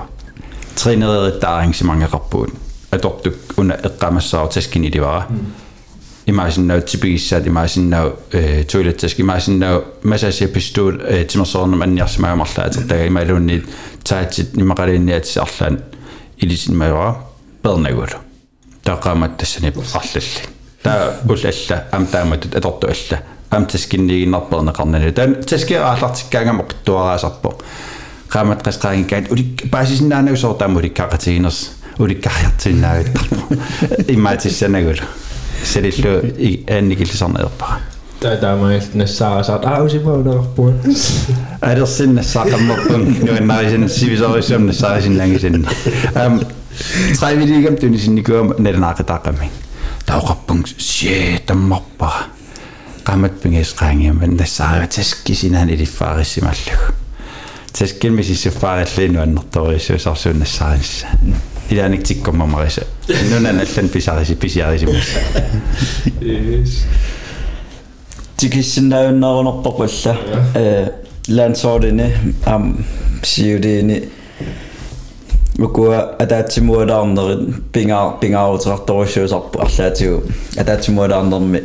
D: trinerierittaarangsimangaqarpuut atortuk una eqqamassaaru taskin ilivara imaasinnaut tipigissaat imaasinnaau toilettask imaasinnaau masasi pistuut timersoornam anniarsimaamarlaa atertaga imaaluunniit taatsit imaqaliinniat arlaan ilisinmajora pernagulu taqaamat tassani arlalli таа улалла ам тааматут аторто алла ам таскиннигиннарпернеқарнани таа таскерааллартиккаангама қиттуараасарпо qaamат qasqaangikkaat ulik ser det ikke en enkelte samme oppe.
C: Tämä on sitten saa
D: saa täysin voidaan Ei ole sinne saakka mukaan, joten mä olisin sivisuolisen, ne saisin länkin sinne. Tre vi lige gennem den sin gør net en akkurat der mig. Mappa. Gamet penges ringe men der sagde at skal sin han i det faris i mal. Det skal vi sige faris lige nu når der er. илааник тиккоммамариса нунан аллан писариси писиарисимасса
C: Yes.
B: Tikissinnaunnarunerpoqalla э лансоордини ам сиудини укуа атаатсимуалаарнерит пингаа пингаарутеқарторуссуусарпу арлаатигу атаатсимуалаарнерми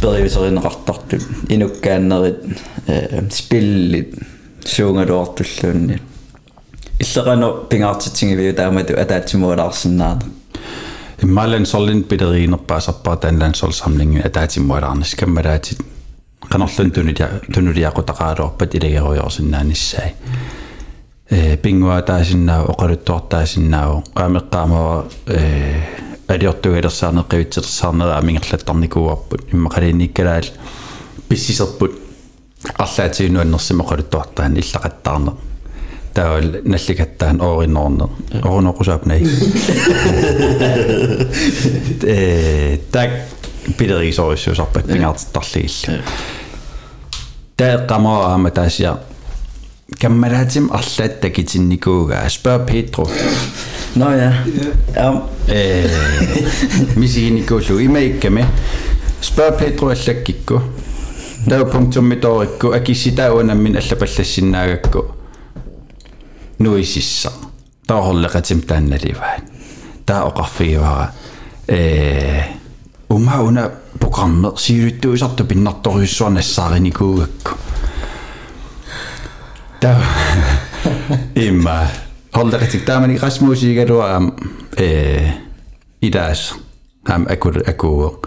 B: периусеринеқартартут инуккааннерит э спиллит суунгалуартуллуунни иллеқано пингаартитсигивиу таамату атаатсимуалаарсинаана
D: иммалан сорлин пилериинерпаасарпаа таанлан солсамлинги атаатиммуалаарнис каммалаатит канарлун туниля тунулиақутақаалуарпат илагеруйорсиннааниссай э пингуа таасиннаа оқалуттуартаасиннаау аамеққаамава э алиортугалерсаарнеққивитсерсаарнера амингерлаттарникууарпут иммақалиинниккалаал писсисерпут арлаатигинуаннерсима оқалуттуартаан иллақаттаарнер таавал налликаттаан оориннорнер оруноқусаапнай э так пилерисориссуусарпак пингаартарлигилла таэққамаа аама таасиа каммалаатим арлаатта китинникууга аспаа петро
B: Nå ja. Ам
D: э мисигиникуулу имаикками спаа петро аллаккикку таа пунктуммиторикку акисситауанаммин аллапаллассинаагакку нуисисса таахоллекатим таанналиваат таа оқарфигивара э умауна программе сиулуттуисарту пиннарторюссуарнассаариникуугакку *laughs* таа имма холлекатик таамани расмусигалуаам э идаас ам акул акуу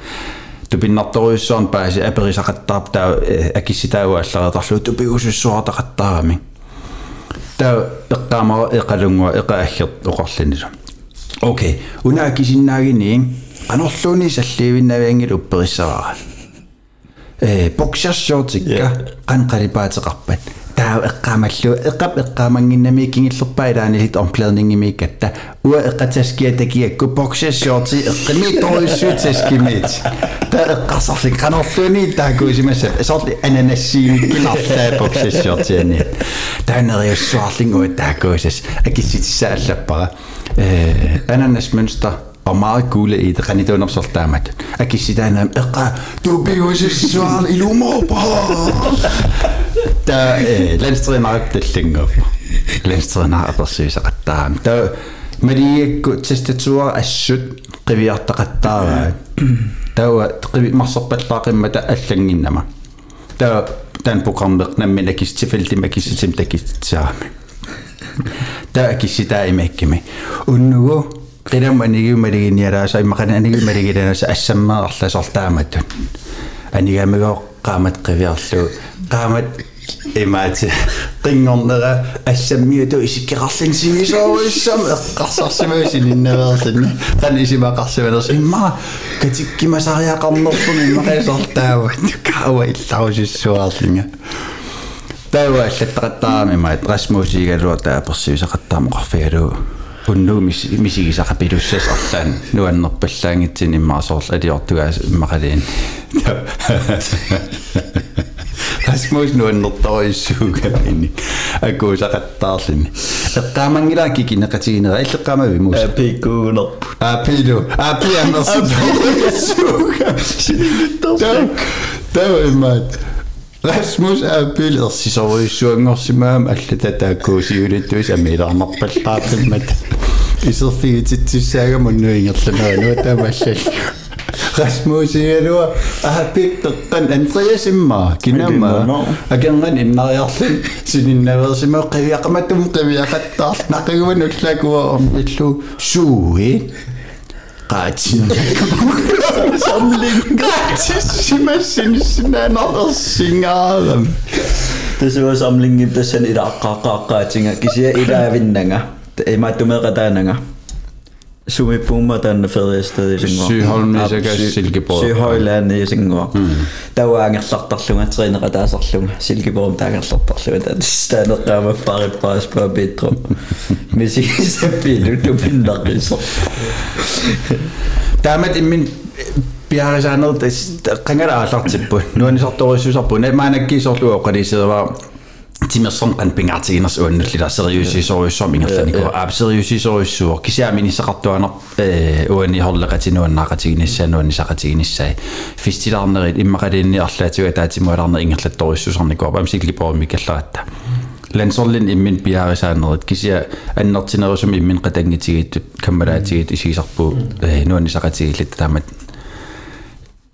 D: тупиннарторюссуарн пааси аперисақаттарп таа акисситауаалларатарлу тупиусуссуартақаттаарами таа иккаамара икалунгуа икааххерт оқарлинилу окей. Унаа кисиннаагини анерлууни салливиннавиангил уппериссараа. Э боксершоотикка канқалипаатеқарпат таа эққаамаллу эққап эққаамангиннами кингиллерпаа илаанилит омплернингимиккатта уа эққатаскиа такиакку боксершорти эққими ториссуутаскимит таа эққарсарлик qanорлууни таакуусимасап сорли ананассииниккиларлаа боксершортиани таанериуссуарлингуа таакуусас акисситиссааллаппара э ананасмөнстер og meget gule i det rani tuon sortaamat akissitaana eqa tuupiusissuar ilumorpa ta landstræner tallingup та э ланстринаратталлангаппа ланстринааперсуисақаттаам та малиакку тестатсуара ассут қивиартақаттаараа тауа қиви марсерпаллаақиммата аллангиннама та тан программеқнамми накистифэлтима кисситим такиссаами та кисситаимаккими уннугу qilama anigumaliginnialaasa immaqana anigumaliginalaasa assammeerarlasartaamatu anigamagoq qaamat qiviarlu qaamat имаати qinngornera assammiutu isikkiqarlinsimisooruissam eqqarsarsimuusin innaveerlinna tan isimaqarsimanersi imma katikkimasariaqarnertun immaqisartaavut kaawa illarusissuaarlinga тава аллаттақаттаами маат расмуусиигалуа таа персивисақаттаамоқарфигалуу унну мисигисақапилуссас арлаан нуаннерпаллаангитсин иммаасоорл алиортугаас иммақалиин qasmuus nuannertorissuugami akuusaqattaarlini eqqaamangila kikineqatiginera illeqqaamavi muusa
B: apikuunerpu
D: apilu apiamersuuga tawaimmaat Rasmus Apil ersisoruissuangorsimaam alla tataakkuusiulittuis amiilarnerpallaartimmat iserfigititsussaaga munnuingerlamaanu tamallal Rasmus Ielua ahapik teqqan antriasimma kinamma akangan innariarlin sininnaversima qiviaqmatum qiviaqattaar naqiguman ullakua ormillu suuin gratis. Samling gratis simassinsinaanersingaarem.
B: Tässä samlingin tässä ida qaqqaqqaatinga kisia ida vinnanga. Ei mä tumme qataananga sumipuuma taanna feriasted isingua
D: Sygholmisaga Silkeborg.
B: Syhøjland isingua tauaangerlartarlunga triineqataasarlunga Silkeborg taagerlartarlunga taaneqqaama farippaas pa bitro misigisappilu tupinnaqisor
D: taamat immin piarisaanerut qangala aallartippu nuanisartorissusarpu pingaartiginers uannallila seriusisoruissuam ingerlanikua aap seriusisoruissuor kisiaaminisaqartuaner uani horleqatinuannaaqatiginissaa nuanisaqatiginissai fistilaarnerit immaqaliinni arlaatuga taatimualarner ingerlattorissusarnikuar pam silkipormi kallaratta lansorlin immin piarisaanerit kisia annertinerusum immin qatangitigit kammalaatigiit isigisarpu nuanisaqatigillit taamat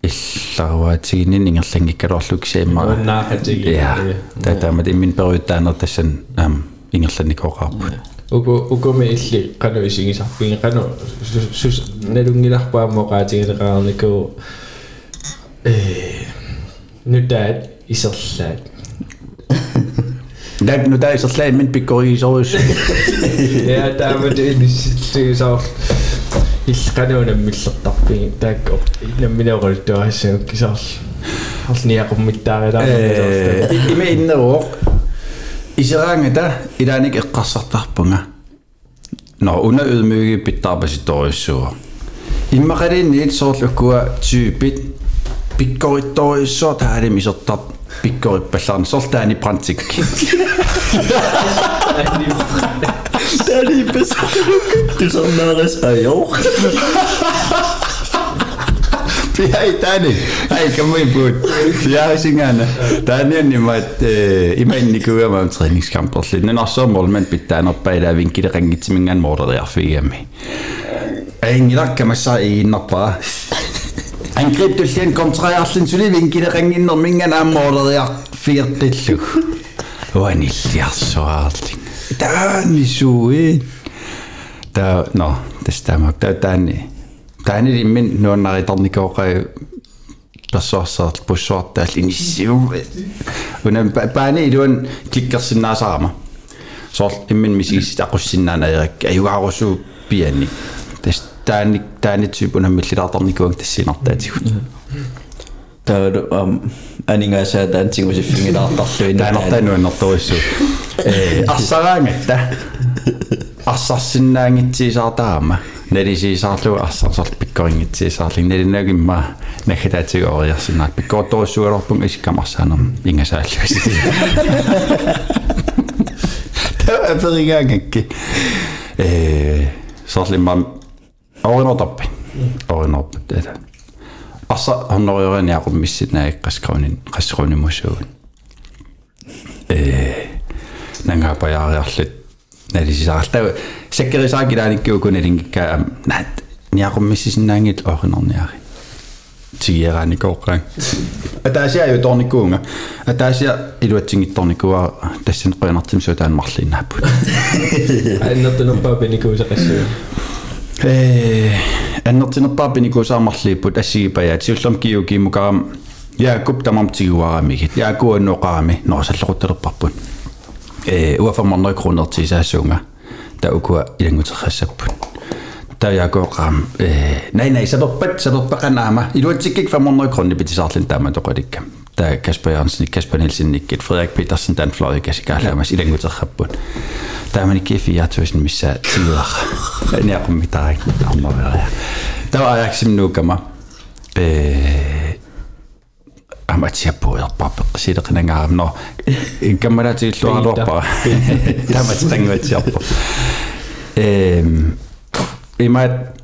D: илларваатигинин ингерлангиккалуарлук саиммара
C: ууннаахатиги
D: я татамат иммин периуттаанер тассан аам ингерланникооқарпут
C: уку укуми илли кану исигисарпиги кану сус налунгиларпаамо qaatigileqaarniku э нутаат исерлаат
B: Dag nu
D: der er så slag min begøj så også. Ja, der er med det, vi siger så. Hilskanøvne millertar. Niin, on minä olen työssä jonkin sals. Hals niin kuin mitään vetää. Isä me inne oo. Isirangita, idänik ikkasartarpunga. No, una ydmygi pittarpasi toissua. Immakadin niitä sorlukkua tyypit pikkorittoissua tääli misottat pikkorippallaan soltaani prantikki. Tääli pesä kytty sannares *laughs* ajoo. tihaitani kama imbuut tiarisingana taaniannimaat imannikugama am træningskamperli nanarsoormorlman pittaanerpaila vinkilekangitsiminggan morleriarfigami aingilakkamassaa iginnarpaa angreb tullian kontrajarlin suli vinkilekangginnerminggan aamorleriarfigertillug uanilliarsoaarling taanisuuin tää no tästä tämä tää taani en таани иммин нуаннариторникооқай персуарсаат пуссуартаал иниссиу унам паани илуан кликкерсиннаасарама соор иммин мисигис ақуссиннаана ерак аюгаарусуу пиани тас таани таани тип унам миллилаарторникуан тассинартаатигут
B: Taaru am aningaasa taantigusiffingilaartarluin
D: таанартаануаннэрториссуу э арсараангатта арсарсиннаангитсиисаартаама налисиисаарлу арсарсарл пиккорингитсиисаарлин налинаагимма наххатаатигоориарсинаат пиккоорториссугалорпун исиккамарсаанер ингасааллуси таа аперигаангакки э соорлимма оринортарпи оринорпут ала арса хорнериориниақуммиссит qassqrunin qassqrunimussuun налисисаралта саккерисаа килааниккуукуна лингиккаа наат ниақуммиссисиннаангил ооринорниари тигиераникооққан атаасиа ю торникуунга атаасиа илуатсингитторникуа тассан қианартим суу таан марлииннааппут
C: аннертунерпаа пиникуусақассуу
D: э аннертинерпаа пиникуусаамарлииппут ассигипаяат сиуллам киу кимукарам яакуп тамам тигуарамигит яакуаннооқарами норсаллоқуттерпарпут Øh, uaformandre grunder til sig sunga der ukua ilangu tsasappun der jeg går ram øh, nej nej så der bet så der bakanama i du ikke ikke 500 kroner betisartlen der man dog ikke der Kasper Jørgensen, Kasper Nielsen, ikke Frederik Petersen, Dan Fløj, Kassi Karlamas, i den gode rappun. Der er man ikke i jeg tøsen, missä tider. Jeg kommer i dag, der var jeg simpelthen nu kommer аматиаппуерпарпе силеқинангаарам каммалатииллуарлуарпара таматиқангуатсиарпа эм имаат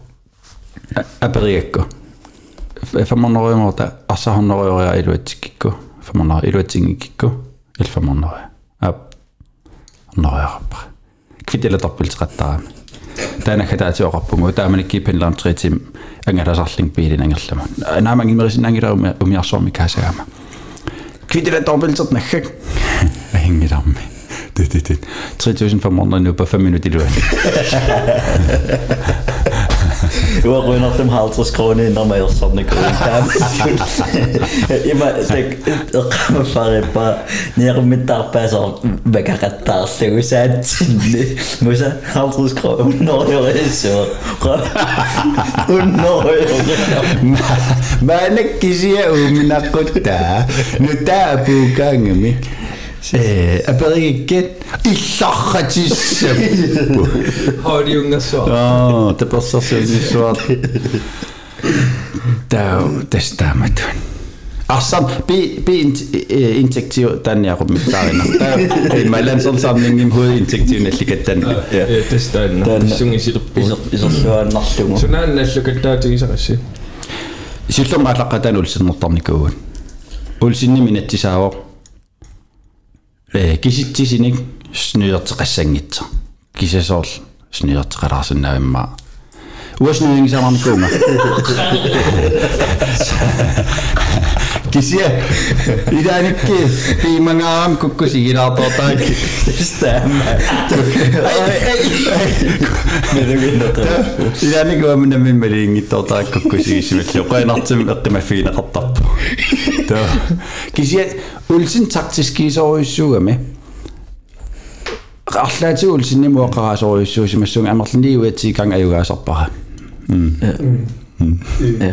D: апериакку фамоннориуморта арсахоннориориа илуатсиккикку фамоннори илуатсингиккикку илфамоннори ап нориарпа квителатарпилтеқаттарами таанахатаатиоқарпугу тааманикки пенлаам тритим ангаласарлинг пиилинангерлама наамангимерисинангиларуми умиарсорми каасаама квителатарпилтер наххак аингиларми det, det, det. 3.500 nu på 5 minutter i løbet.
B: Ik Gewoon auf dem Halterskrone in der *laughs* ze Immer farpa nere mit tarpa vekakatarse kui sa etsinni mu sa Maar unoores unoores ma om siia uumi nakkuta mu tää puu kangemi når jeg er så. Når jeg
D: Men ikke siger um na kota. Nu der på gang med. Eh, aperigget илларратиссаппу
C: Højdiungersår.
D: аа тапассарсуунissуар таа тестаматун арсам би би интектив танниақуммиттаарина таа э малансерсаарнингим хуи интективналликаттан
C: Ja, det er støjende. Sunge sit op.
B: исерлуаннарлугу
C: Så når den er lukket der, det er så rigtig.
D: силлум алаққатан улсиннэртарникуун улсинни минатсисаавоо э Э, киситсисиник сниертеқассангитсер кисасоорл сниертеқалаарсинаавимма уаснингисамарникуума *laughs* kisia idanikki piimangaram kukkusigilaartortaak staama idanikku amnammin maliingittortaak kukkusigissimallu qoinartim eqqimaffiineqartarpu to kisia ulsin tartiskiisoruissuugami арлаатигу улсинниму оқараасоруйуссуусимассуг амерлиниуатсикан аюгаасарпара м. Я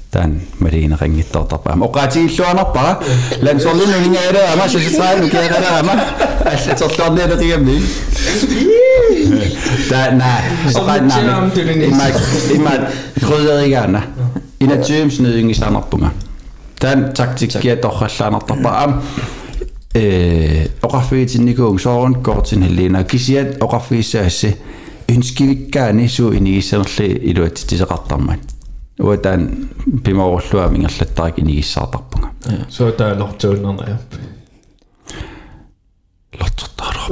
D: аллатерлуарниалеқигамми та на
C: Som det er om det er det
D: има
C: næste.
D: има крyderigaana инатсиумснеингисаанарпунга таан тактиккиа торраллаанартарпа аам э оқарфиитинникуун соорун коортин хиллина кисиат оқарфииссаасси инскивиккаани суу инигиссанерли илуатситисеқартармат уатаан пимаорлуа мингерлаттарик инигиссаартарпунга
C: Så der er nok til under ja.
D: лортортаароо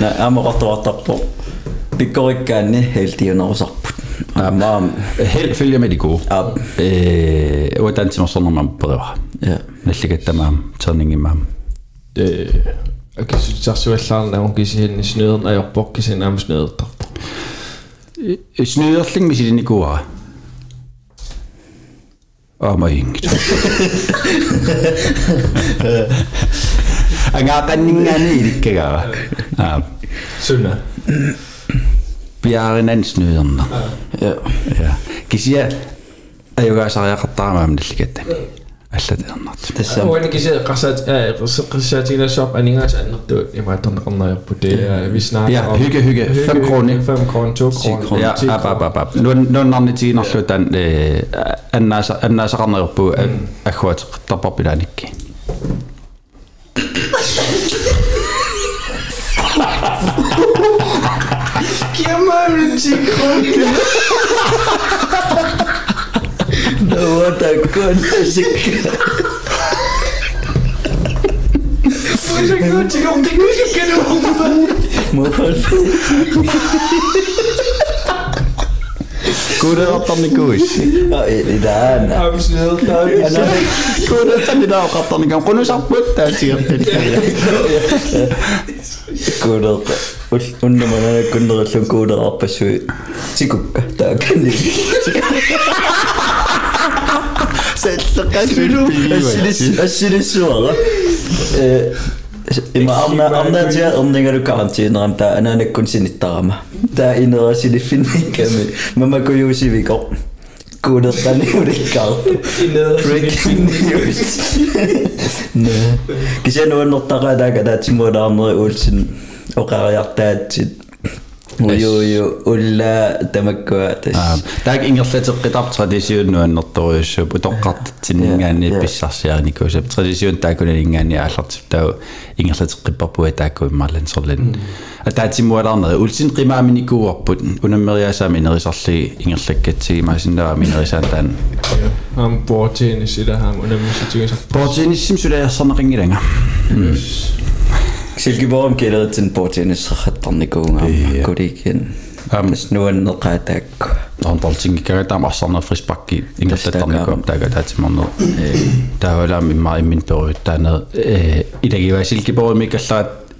B: на амеқартуартарпо пиккориккаанни хелтиунерусарпут аамаам
D: хел følger med de gode
B: ап
D: øh уатаан тимерсорнермам перева
B: ja
D: наллигаттамаам тернингимаам
C: Det jeg kan synes, at så er Исниерлин мисилиникуара. Аамаингит. Ангаақаннингаани иликкагава. Аа. Сунна. Пиаринан снуйерна. Ja. Ja. Кисия аюгаасариақартарамаам
D: налликаттами. мисилиникуара аамаингит ангаатаннингаани иликкагава аа
C: Sønder.
D: piaarinan snuiderna
B: Ja.
D: ja kisia аюгаасариақартарамаам налликаттани аллатеернарт
B: Tässä
C: Uuden kisi qasat qasaatina shop aningas annertuut imaatorneqarnariarpu det vi snakker
D: Ja, hygge, hygge. Fem *laughs* *laughs* What a condition. Moi, j'ai cru que tu en dégoûtes, j'ai
C: qu'à le Moi, dan de
B: koers. Oh, inderdaad. Hou
C: snel, dag, dan ik hem gewoon eens op het
B: thuis
D: hier.
B: Kuunnellaan. Onder mijn kuunnellaan
C: zo'n
D: een. Zie ik
B: ook, daar kan ik. Sikukka taakani. Assilis assilissuara. Eh Ima arna arna tia erningalu karantiineram taa anaanakkun sinittarama. Taa inerasilifinnikkami mamakujuusiviko. Kuudertani ulikkaartu. Breaking news. Nä. Kisianuannertaqa taaka taatsimuulaarneri uulsin oqariartaatsit. Uju ulla tamakkua tas.
D: taak ingerlateqqitar tradisiunnuannertoriussup utoqqartatsinningaanni pissarsiarinikuusap tradisiun taakunaningaanni aallartip tau ingerlateqqipparpua taakku immarlan serlan ataatimualaarneri ulsin qimaaminikuuarput unammeriasaami inerisarli ingerlakkatsigimaasinnaa minerisaan taan
C: Ham bortin sida ham unamisityusa
D: Portinissim sulajassarneqingilanga
B: Silkeborg kilo tin potin is khattarni kuunga kulikin.
D: Am
B: snuan nalqaatak.
D: Antalsingi kagata massarna frispakki ingattattarni kuap taaga taatimarnu. Taavalaam imma immin peruuttaana e ilagiva Silkeborg mikallaat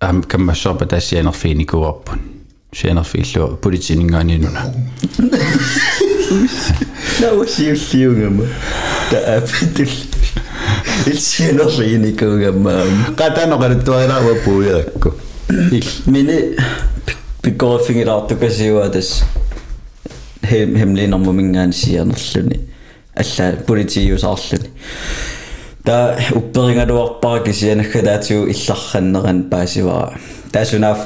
D: am kammassorpa
B: taassianerfiini kuarpun. Sianerfiillu politiningaaniinuna. Nausiulliungama.
D: Taapitul. ilsiinerli
B: inikuugammaam qataanoqaluttuarilaawa puuirakku il mini pikkoriffingilaartukasiuaa tass hem hemliinermumingaanisianerluni алла политиусаарлуни та упперингалуарпара кисианакка таатиу илларраннеран паасивара таасунаав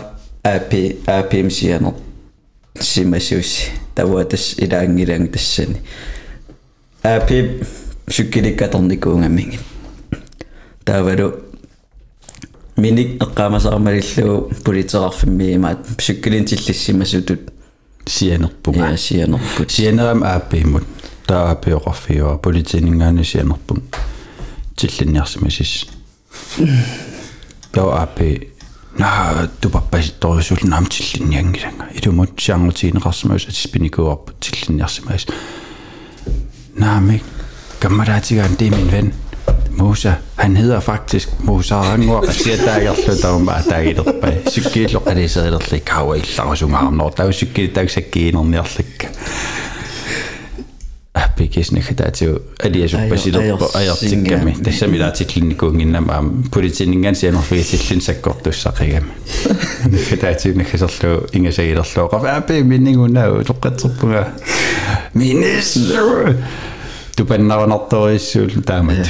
B: апи апимсианер симасиусси тавуатас илаангилаанг тассани апи суккиликкаторникуунгаммигит таавалу миник эггаамасаармалиллугу пулитерарфиммиимаат суккилин
D: тиллиссимасутут
B: сианерпунга сианерпут
D: сианерам ааппииммут таапиоқарфиуа политинингаани сианерпун тиллинниарсимасис пео аапи наа тупаппаситторюсул наам тиллинниангиланга илумут сиангутигинеқарсимаус атиспиникуарпут тиллинниарсимаас наамик Kammeratje det er min ven. Musa, han hedder faktisk Musa Rangor. Sieltäkin on päätään irropäin. Sykkiin lokalissa irropäin kauan illaan sun haamnoa. Tää on sykkiin täysin kiinnon jollekin. Pikisnek täytyy ediesuppe sidoppo ajattikkemi. Tässä mitä tsiklin kuinkin nämä puditsin ingen sien on viitsitsin sekoittuissa kegemi. Täytyy nekki sallu inge seirallu. Kapäpi minni kun näy. Tukkat soppunga. Minnes! Minnes! nakkaserlu ingasagilerlu qafaapi minningunau toqqatserpunga minister tupannarnertoriissuul taamat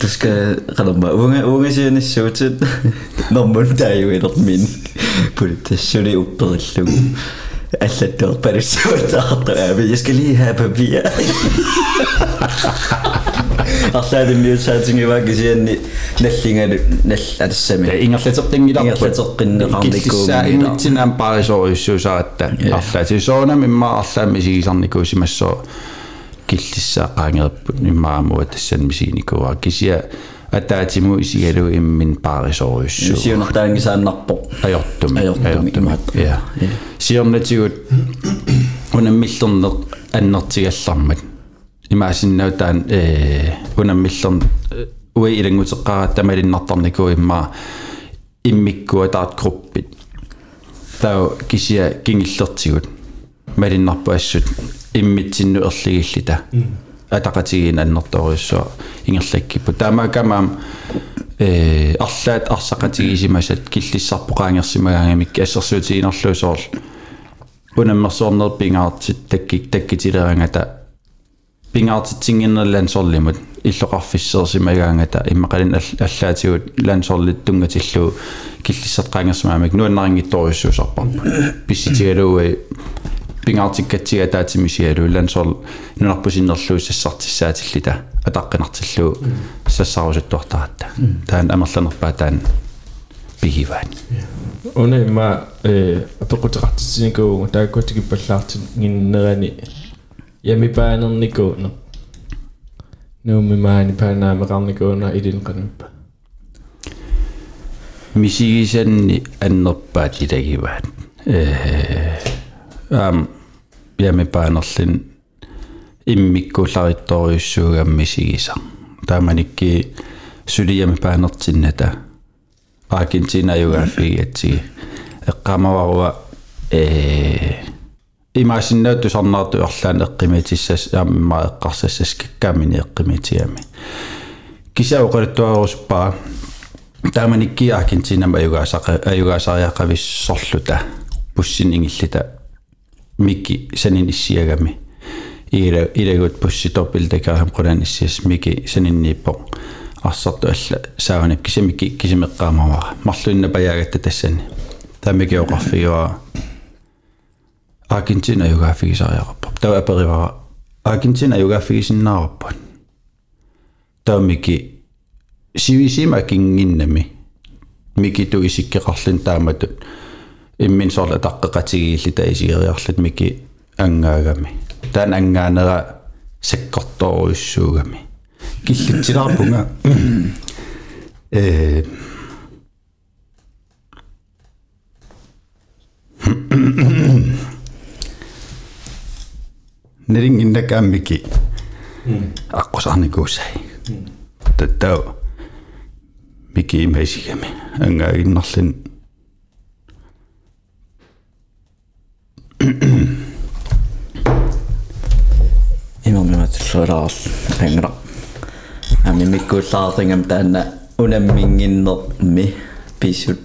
B: Du skal rette unge unge siger suutit normun taajuiler min politissuli upperillu allattor parissuutaqartu aabi jeg skal lige have papir Arsaadi miutsaatingi vaakisianni nallingalu nallaatassami
D: ingerlatertingilarpu
B: Ingerlaterqinneqarnikuungilar.
D: ingitsinaan paarisooriussuusaratta арлаати соонам имма арлаами сигисарникуусимассоо киллиссаа qaangerippu иммаамуа тассан мисигникуа кисия атаатиму исигалу иммин паарисориуссуу
B: сиунертаангисааннарпо
D: ajortumi
B: Ajortumi imaat.
D: ja siornatigut unammillernеқ аннертигаллармат имаасиннаутаан э унаmmиллерн уи илангутеққара тамалиннартарнику имма иммиккуа таат группит таа кисия кингиллертигут малиннарпу ассут иммитсинну ерлигиллита атақатигин аннерториуссуа ингерлаккиппу таамаакамаам э арлаат арсақатигисимасат киллиссарпоқаангерсимагаангамик ассерсуутигинерлуусоорл унаммерсуорнер пингаартит такки таккитилерангата пингаартитсингиннерлан сорлимут иллоқарфиссерсимагаангата. Иммақалин аллаатигут лансорлит тунгатиллу киллиссартqaangerсмаамик нуаннарингитторюссуусарпарпу *coughs* писситигалууи пингаартиккатсига таатимисиалуулан сор нунарпусиннерлуиссассартиссаатилли та атаққинартиллуу сассаарусуттуартаратта таан амерланерпаа таан пигиваан
C: уна има э апеқутеқартиссиникуугу тааккуатики паллаартин гиннерани. Ямипаанерникууна. Нууми маани паанаамеқарникууна илинқануппа
D: мисигисанни аннерпаа тилагиваат э ам ямипаанерлин иммиккулларитторюссуугам мисигиса тааманикки сулиямипаанертинната Argentina югафигатсиги эққамаваруа э имаасиннаату сарнаарту орлаан эққимитиссас аамма эққарсассас каккаамини эққимитиами кисаоқалуттуарусуппаа тааманикки Аргентинама аюгаасақа аюгаасариақависсорлута пуссин ингиллита mingi senini siegami. Iire, iiregut pussi topiltega kodanissa miki senini po. Assattu ällä saavani kisimikki kisimikkaamavaa. Malluinna päjääkättä tässä. Tämä mikä on kaffi ja Argentina ju kaffi saa Eurooppa. Tämä on perivaa. Argentina ju kaffi sinna Eurooppaan. Tämä on miki sivisimäkin innemi. Miki tuisikki kallin tämätön. Иммин сорла таққеқатигиилли таисиериарлут мики ангаагами. Таан ангаанера саккорторуйуссуугами киллитсилаарпунга *coughs* э *coughs* нерингиннакааммики аққусарникуусай таттау. Мики имасигами ангаагиннерлин *coughs*
B: имэрмиматерсуулаарл ангера ами миккуллаартингам таанна унаммингиннерми писсут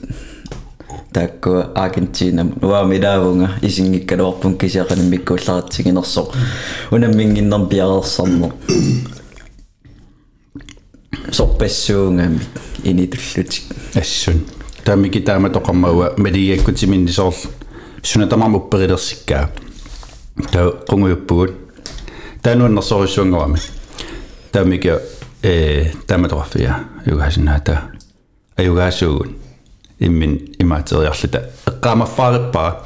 B: такку аргентинам нуамилаавунга исингиккалуарпун кисеқани миккуллаартигинерсо унаммингиннерм пиарерсарнер сорпассуунгами инитуллутик
D: ассун таамики таама тоқармауа малияккутиминни соорлу упперилерсиккаа таа қунгуйуппугут таануаннерсоруссуунгавами таамики э таама тоқарфиа югасинаата аюгаасуугун иммин имаатериарлута эққаамаффаариппаа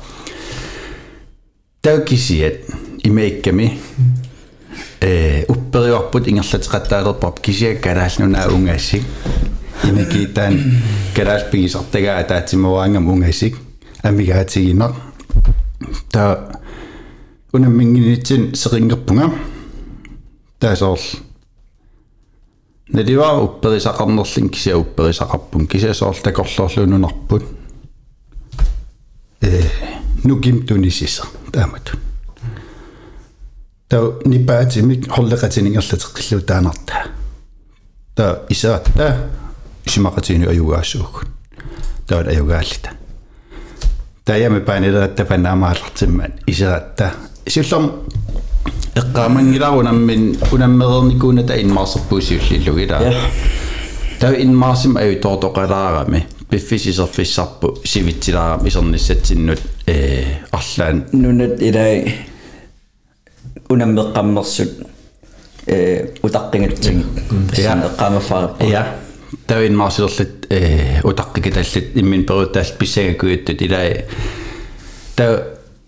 D: таукисиат имеикками э уппериорпут ингерлатеқаттаалерпап кисиак калаалнунаа унгассик имекитаан калааспигисартагаа таатимуаангам унгассик Амигаатигинер та унаммингинитсин серингерпунга таасоорл налива упперисақарнерлин кися упперисақарпун кисасоорл такорлоорлуунунарпут э нуким тунисиса таамату таа нипаатимик холлекатинингерлатеққиллу таанарта таа исаатта исимақатини аюгаассуугут таат аюгааллита тааями паанилератта панаамааллартиммат исаатта суллерм эққаамангиларунаммин унаммерерникууна та инмаарсерпуусиуллиллугила таа инмаарсим аютоортоқалаарами пиффисисерфиссарпу сивитсилаарам исерниссатсиннут э арлаан
B: нунат илай унаммеққаммерсут э утаққингатсиг тассана эққамафаар
D: ja таа инмаарсилерлит э утаққикиталлит иммин перуттаалт писсагакуиттут илаа таа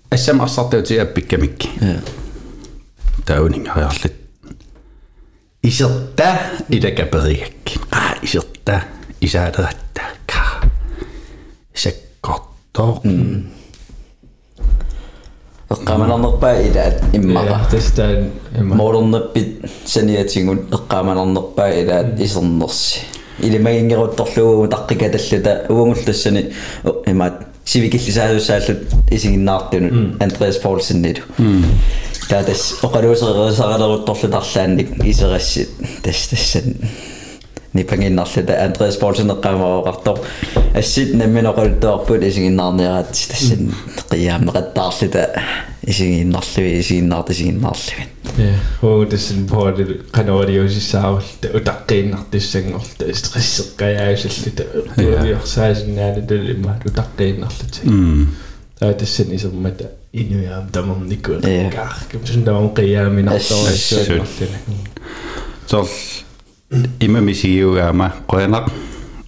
D: ассам арсартуути аппиккамикки
B: я
D: таунингариарлит исерта илакаперигакки аа исерта исаалератта ка саккортоо
B: эққаманарнерпаа илаат иммара
C: тастаан има
B: моорнерпит саниатингун эққаманарнерпаа илаат исернерси илимагингерутторлугу таққикаталлута угунгуллассани имаат сивикиллисаалуссааллут исигиннаартунут андреас полсеннилу таатас оқалуусереерисаралерутторлу тарлаанник исерассит тас тассан нипангиннарлута Андреас Болсенеққамаоқартор ассит намминеқултуарпут исигиннаарниараат тассин қиаамеқаттаарлута исигиннарлуи исигиннаарт исигиннаарлуин
C: я хоо тассин поодил канаодиусиссаавал утаққииннартиссангорта стрессеққаяусаллута туавиорсаасиннаанатал имма утаққииннарлута
D: таа
C: тассин исуммата инуяам тамарникуэ кааркэм
B: сундаам
C: қиааминарториссуиннарлуна сорл tamam qiaaminartorissuannarluna
D: så imma misiugaama qoyanaq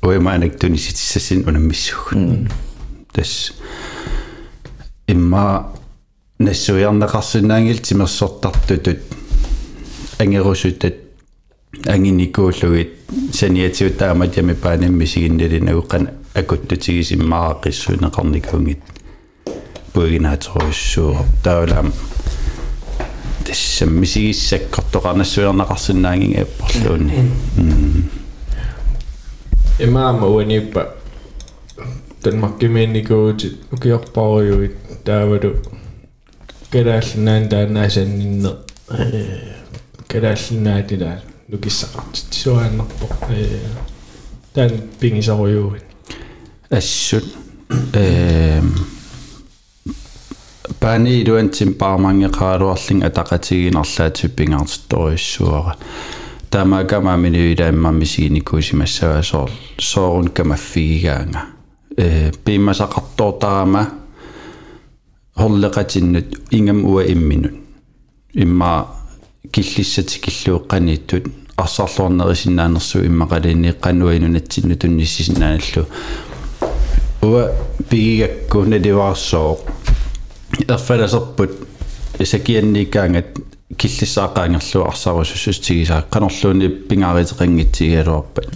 D: uimaanik tunisitsissin unammissugun tas imma нассуиарнеқарсинаангил тимерсортартутут ангерусутат ангиникууллугит саниатиутаамат ями паанамми сигинналинагуққан акуттутигисиммаа қиссуинеқарникунгит пуигинаатеруссуу таулаам тассам мисигиссаккортоқарнассуиарнеқарсинаангин аппарлуунни
C: имаама уаниппа танмаккимиинникууtit укиорпаруйуит таавалу. Калааллинаан таанаасаннинне э калааллинаатилаа нукиссақартит суааннарпо. Э таан пингисаруйуит
D: ассут эм пани дуантим пармангеқаалуарлин атақатигинарлаатиппингаартитторуиссуара таамаакама минуилааммамми сигиникуусимассава соор соорун камаффигигаанга э пиммасақартоортарама холлекатиннут ингам уа имминут. Имма киллиссати киллуэққанииттут арсарлуарнерисиннаанерсу иммақалиинеққануинунатсинну тунниссисинааналлу уа пигигакку наливаарсоо ерфаласерпут исакианникаангат киллиссаақаангерлу арсарусуссустигисаа канорлууни пингааритеқангитсигалуарпат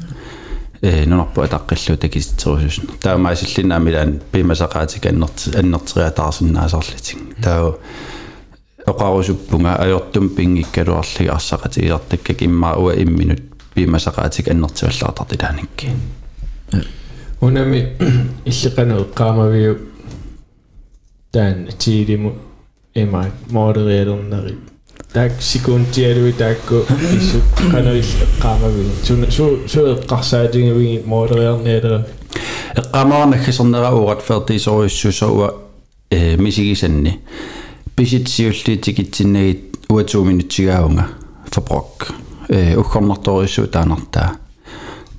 D: э нунарпу атаққиллу такистерусус таамаасиллинаамилаан пимасақаатик аннерт аннертериатаарсиннаасарлитик таа оқарусуппунга ajortum пингиккалуарлига арсақатигиартаккак иммаа уа имминут пимасақаатик аннертиваллаартартилааникки *clears throat*
C: унами иллеқану эққаамавиу тан тиидиму има моодериалернери так сикунтиалуи таакку иссу канарил эққаамагуи суна су су эққарсаатингавиги моодериарниалера
D: эққаамаарнаккисернера уурат 40-соруйссусауа э мисигисанни писитсиуллиитикитсиннагит уатууминутсигааунга фаброк э уккорнарторуйссуу таанартаа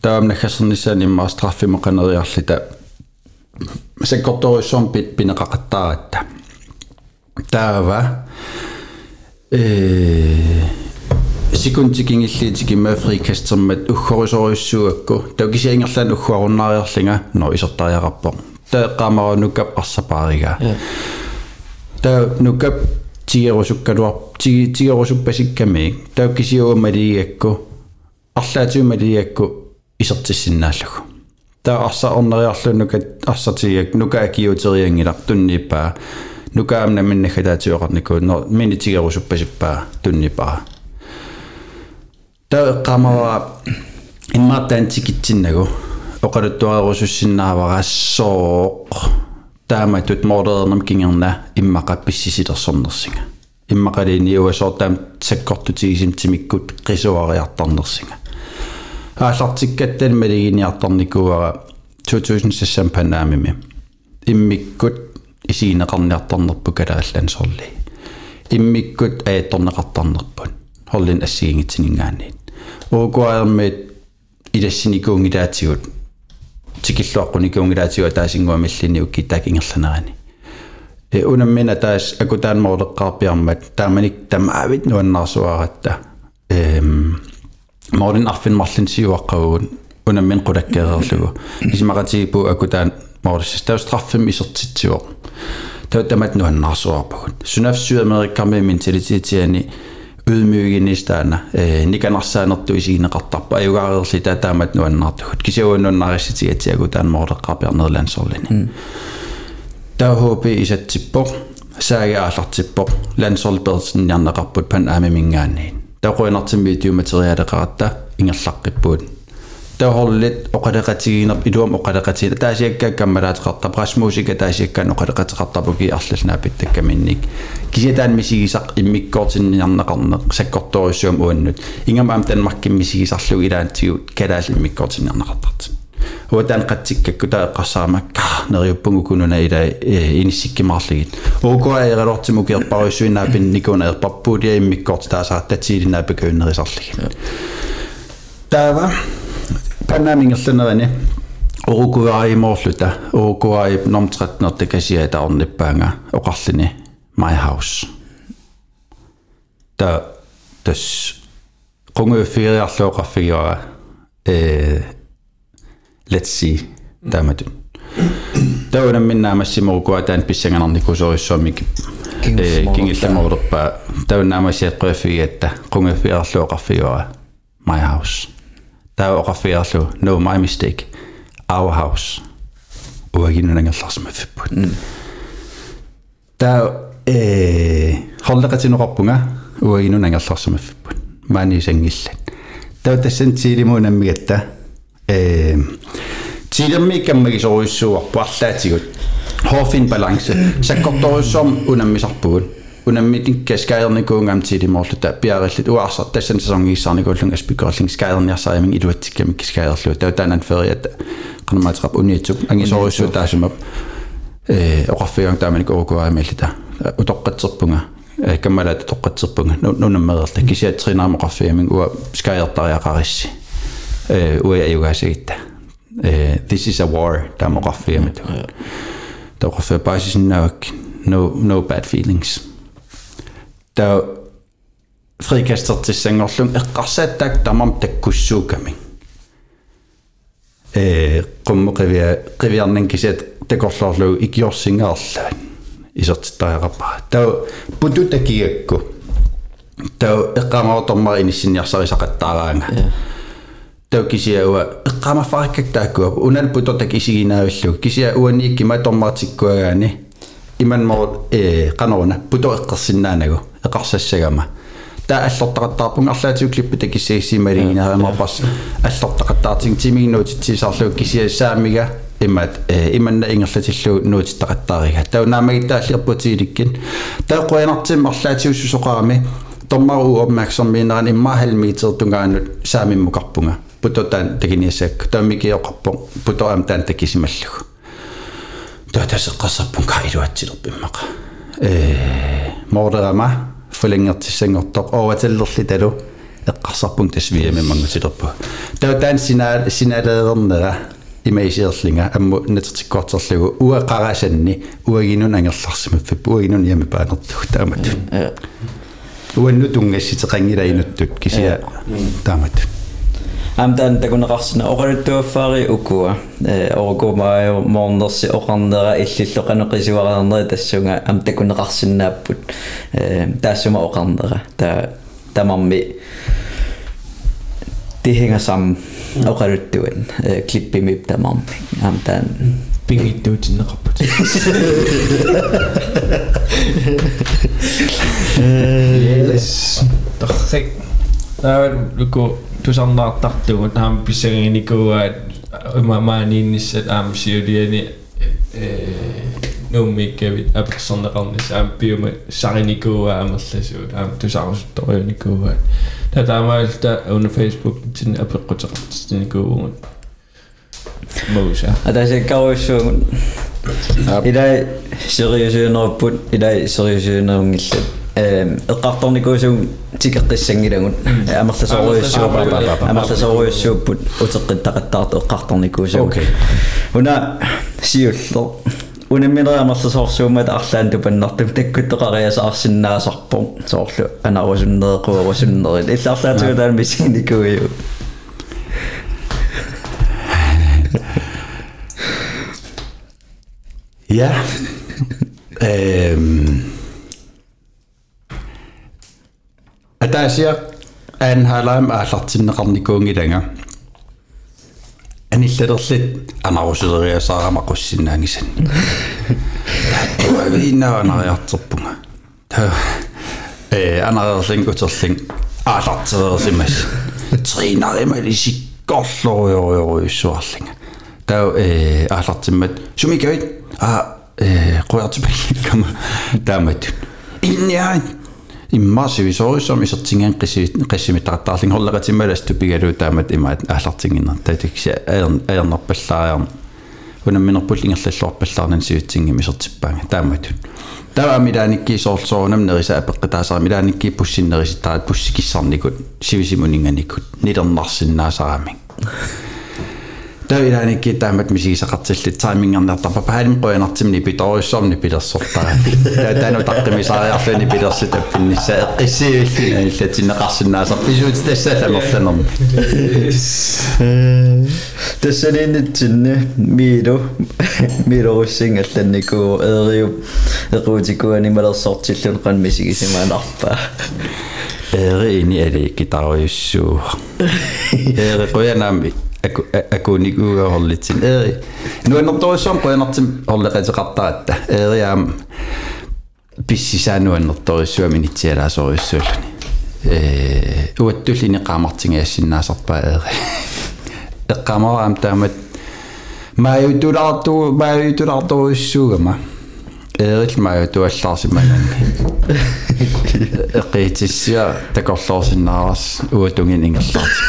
D: таамнаккасернисаан иммаа страффимо канериарлита страффимеқанериарлита саккорторуиссуум пит пинеқақаттааратта таава э секундтикингиллиитик иммафрикастермат уггорисоруиссуакку такисиангерлаан уггуаруннаариарлинга но исертариақарпо таэққамарунуккап арсапаарига та нукап тигерусуккалуар тиги тигерусуппасикками тауккисиуамалигакку арлаатиумалигакку исертиссиннааллагу та арса орнериарлунукат арсатигак нука акиутериангилар тунниппаа нукаамна миннахатаатиоқарнику но минитигерусуппасиппаа тунниппаа та qamara иммаатаантикитсиннагу оқалуттуарерусуссиннааварассооқ тааматут моодернам кингерна иммақапписсисилерсорнерсинга иммақалини уасоортаам саккортутигисим тимиккут қисуариартарнерсинга аалартиккаттан малигиниарторникуара 2006 панаамими иммиккут исигинеқарниарторнерпу калааллан сорли иммиккут аятторнеқартарнерпут холлин ассигингитсинингаанниит уукуаермит илассиникуунгилаатигут тикиллуаққуникуунгилаатигу таасингуамиллини уккитаак ингерланерани э унаммина таас акутаанмоолеккаарпиармат тааманик тамаавит нуаннаарсуаратта эм морин арфин марлин сиуаққагуун унаммин қулаккеерерлугу исмақатигипу акутаан морис таа страффим исертитсио таутамат нуаннаарсуарпагут сунаф сюамериккарми менталититиани ydmyginistaana э никанарсаанерту исигинеқартарпа аюгаарерли татаамат нуаннаартугут кисауаннуннариситигатиагу таанмоолеққарпиарнерлансорлини таахопи исатсиппо саагаалартиппо лансорлперсинниарнеқарпут пан аамимингаанни тақуинартимми тиуматериалеқаратта ингерлаққиппуут тохорлит оқалеқатигинерп илуам оқалеқатигина таасиаккааккаммалаатеқарта прасмуусика таасиаккаан оқалеқатеқартарпуки арллнаапит таккаминник кисиатаан мисигисақ иммиккоортинниарнеқарнеқ саккорторуссуам уаннут ингамаам танмарким мисигисарлуг илаантигут калаал иммиккоортинниарнеқартарт уатаан қатсиккакку таэққарсаамакка нериуппугу кунуна ила иниссиккимаарлигит уукуа эралортиму киерпаруссуинаапин никуна ерпарпуулиа иммиккоорт таасаа татсиилинаапакуиннерисарлигит таава панамингерланерани орукуаимоорлута орукуаи номтратнерта касиата орниппаанга оқарлини my house та тас қунгуффигиарлуоқарфигиора э let's see. Тааматун тауна миннаа массиморукуатаан писсанганарникусориссуамик э кингилламорерпа тауна амасиэккуаффигиатта кунгаффиарлуу қарфигуара my house. Таа оқарфиарлуу no my mistake. Our house. Уагинунангерларсимаффиппут таа э холлекатинеқарпунга уагинунангерларсимаффиппут маани сангиллат таа тассантиилимуунаммигатта э тилермиккаммагисоруйссууарпу арлаатигут hårfin balance саккорторуссуарм унаммисарпугут унаммитинка скаерникуунгам тилимоорлута пиариллит уаарсар тассан сасонгииссаарникууллун аспикерлинг скаерниарсаримин илуатсиккамик скаерлу таутаанан фериат канамаатеқап униитсук ангисоруйссуу таасимап э оқарфиуан тааманик уукуаамиллита утоққатсерпунга э каммалаат тоққатсерпунга нунаммерерла кисиатринаарма оқарфиамин уа скаертариақарисси э уа аюгаасагитта э this is a war таамоқарфиамат тоқарфиа баасисиннаавак no no bad feelings та фрикастерtissangerlum эққарсааттаак тамам таккуссууками э qummeqivia qiviarnan kisat takorlorlu ikiorsingaarlaat isертиттариақарпара таа путутакиакку таа эққамаотормар иниссинниарсарисақаттаараанга таа кисиауа эққамаффариккактааккуа унал путотак исигинаавиллу кисиа уаниикки матормаатиккуагаани иманмор э канорна путо эққарсинаанагу эқарсассагама таа аллортақаттаарпунг арлаатиуклиппу такиссагисималигинаамарпас аллортақаттаартин тимигинуутитсисарлуу кисиассаамига имат э иманна ингерлатиллу нуутиттақаттаарига таунаамагиттааллиерпутииликкин таа қуянартим арлаатиуссусоқарами тормару опмаксэрмиинеран имма халмиитер тунгаанут саамиммукарпунга Путотаан такиниассаак таамикиоқарпо путоам таан такисималлугу таа тасеққарсарпун каилуатсилерпиммақа э мордерама фолингертиссангортоқ ооваталлерли талу эққарсарпун тасвиами мангутилерпу таа таан синаа синаалеернера имаисиерлинга амму натертиккортерлугу уақарасанни уагинун ангерларсимаффип уагинун ями паанертуг таамат уанну тунгасситеқангилаинуттут кисия таамат
B: Amtan takunaqarsina oqaluttuaffaari ukua. E, Oqokumaayo moornersi oqarnera illilloqaneqisuaqarnera tassunga am takunaqarsinnaapput. E, Taassuma oqarnera ta tamarmi tihingasam mm. oqaluttuin e, klippimip tamarmi. Amtan
C: pingittuutinneqarput. Yes. *laughs* Toch gek. Nou, Luco, tusandaa tartugu taam pissarinikuuga uma maaninissa taam siuliani nuummiikkavit aperserneqarnissa aam piuma sarinikuuga amerlasugu taam tusarusuttoriunikuuga tataamaalta on facebook tin
B: apeqqutaqartisinikuugut muusa atasikkauissuugut ilai seriusuunerput ilai seriusuunerungillat сериусуунерпут илай сериусуунерунгиллат эм эққарторникуусуун тикеққиссангилагут амерласоруйуссуупа амерласоруйуссууппут утеққиттақаттаарту эққарторникуусуун
D: окей
B: уна сиуллер унамминериамерласоорсуумат арлаан тупаннартум таккуттеқариасаарсиннаасарпо соорлу анарусуннеэқуарусуннерит иллаарлаатугулаан миссиникуиу
D: Ja. øhm. At der siger, at han har lavet mig at til den ramte gong i længere. Han er slet lidt, han har også det, jeg sagde, mig også sin gang i sin. Det var vi inde, og han har gjort op på mig. Han har også længe gået til at længe. Ah, der er til at se mig. Træner i mig, det er qollorioriuissuarlinga tau э аалартиммат сумикавит а э qoyartipallikama таамат инниаат иммаасивисоорисом исертингаан қисси қиссимиттақаттаарлин холлеқатиммалас тупигалуу таамат имаат аалартингиннер татикси аерн аернерпаллаариарн унамминерпул ингерллуарпаллаарнан сивитсингим исертиппаанга тааматун тава милааникки соорлсоорунам нериса апеққитаасаа милааникки пуссиннериситтаат пуссикиссарникут сивисимунинганикут нилернарсиннаасарамик тавилааникки таамат мисигисақартиллит таймингернартарпа паалим қуянартимни питориссорни пилерсортара таа тану таққимисаариарлуни пилерси таппиннissaа эққиссиивиллина иллатиннеқарсинаасар писуут тассаламерланерми
B: тассалииннитсинни миилу милоруссингалланнику эриу эқуутикуани малерсортиллун қан мисигисимаанарпаа
D: эриини али китаруйуссуу эри қуянаами aku aku e, nikuugerorlitsin eri. No Nuannertorissuarquanertsim orleqatiqartaratta eriaam pissisaanuannertorissuami nitsialaasorissuulluni niin niin ee uattulini qaamartingiassinnaasarpaa eri. Eqqamaraam taamat maajutulaartuu maajutulaartorissuugama Ээрил маа туаллаарсимаананни. Эқитиссиа такорлоорсиннаарас уутунгин ингерлаарти.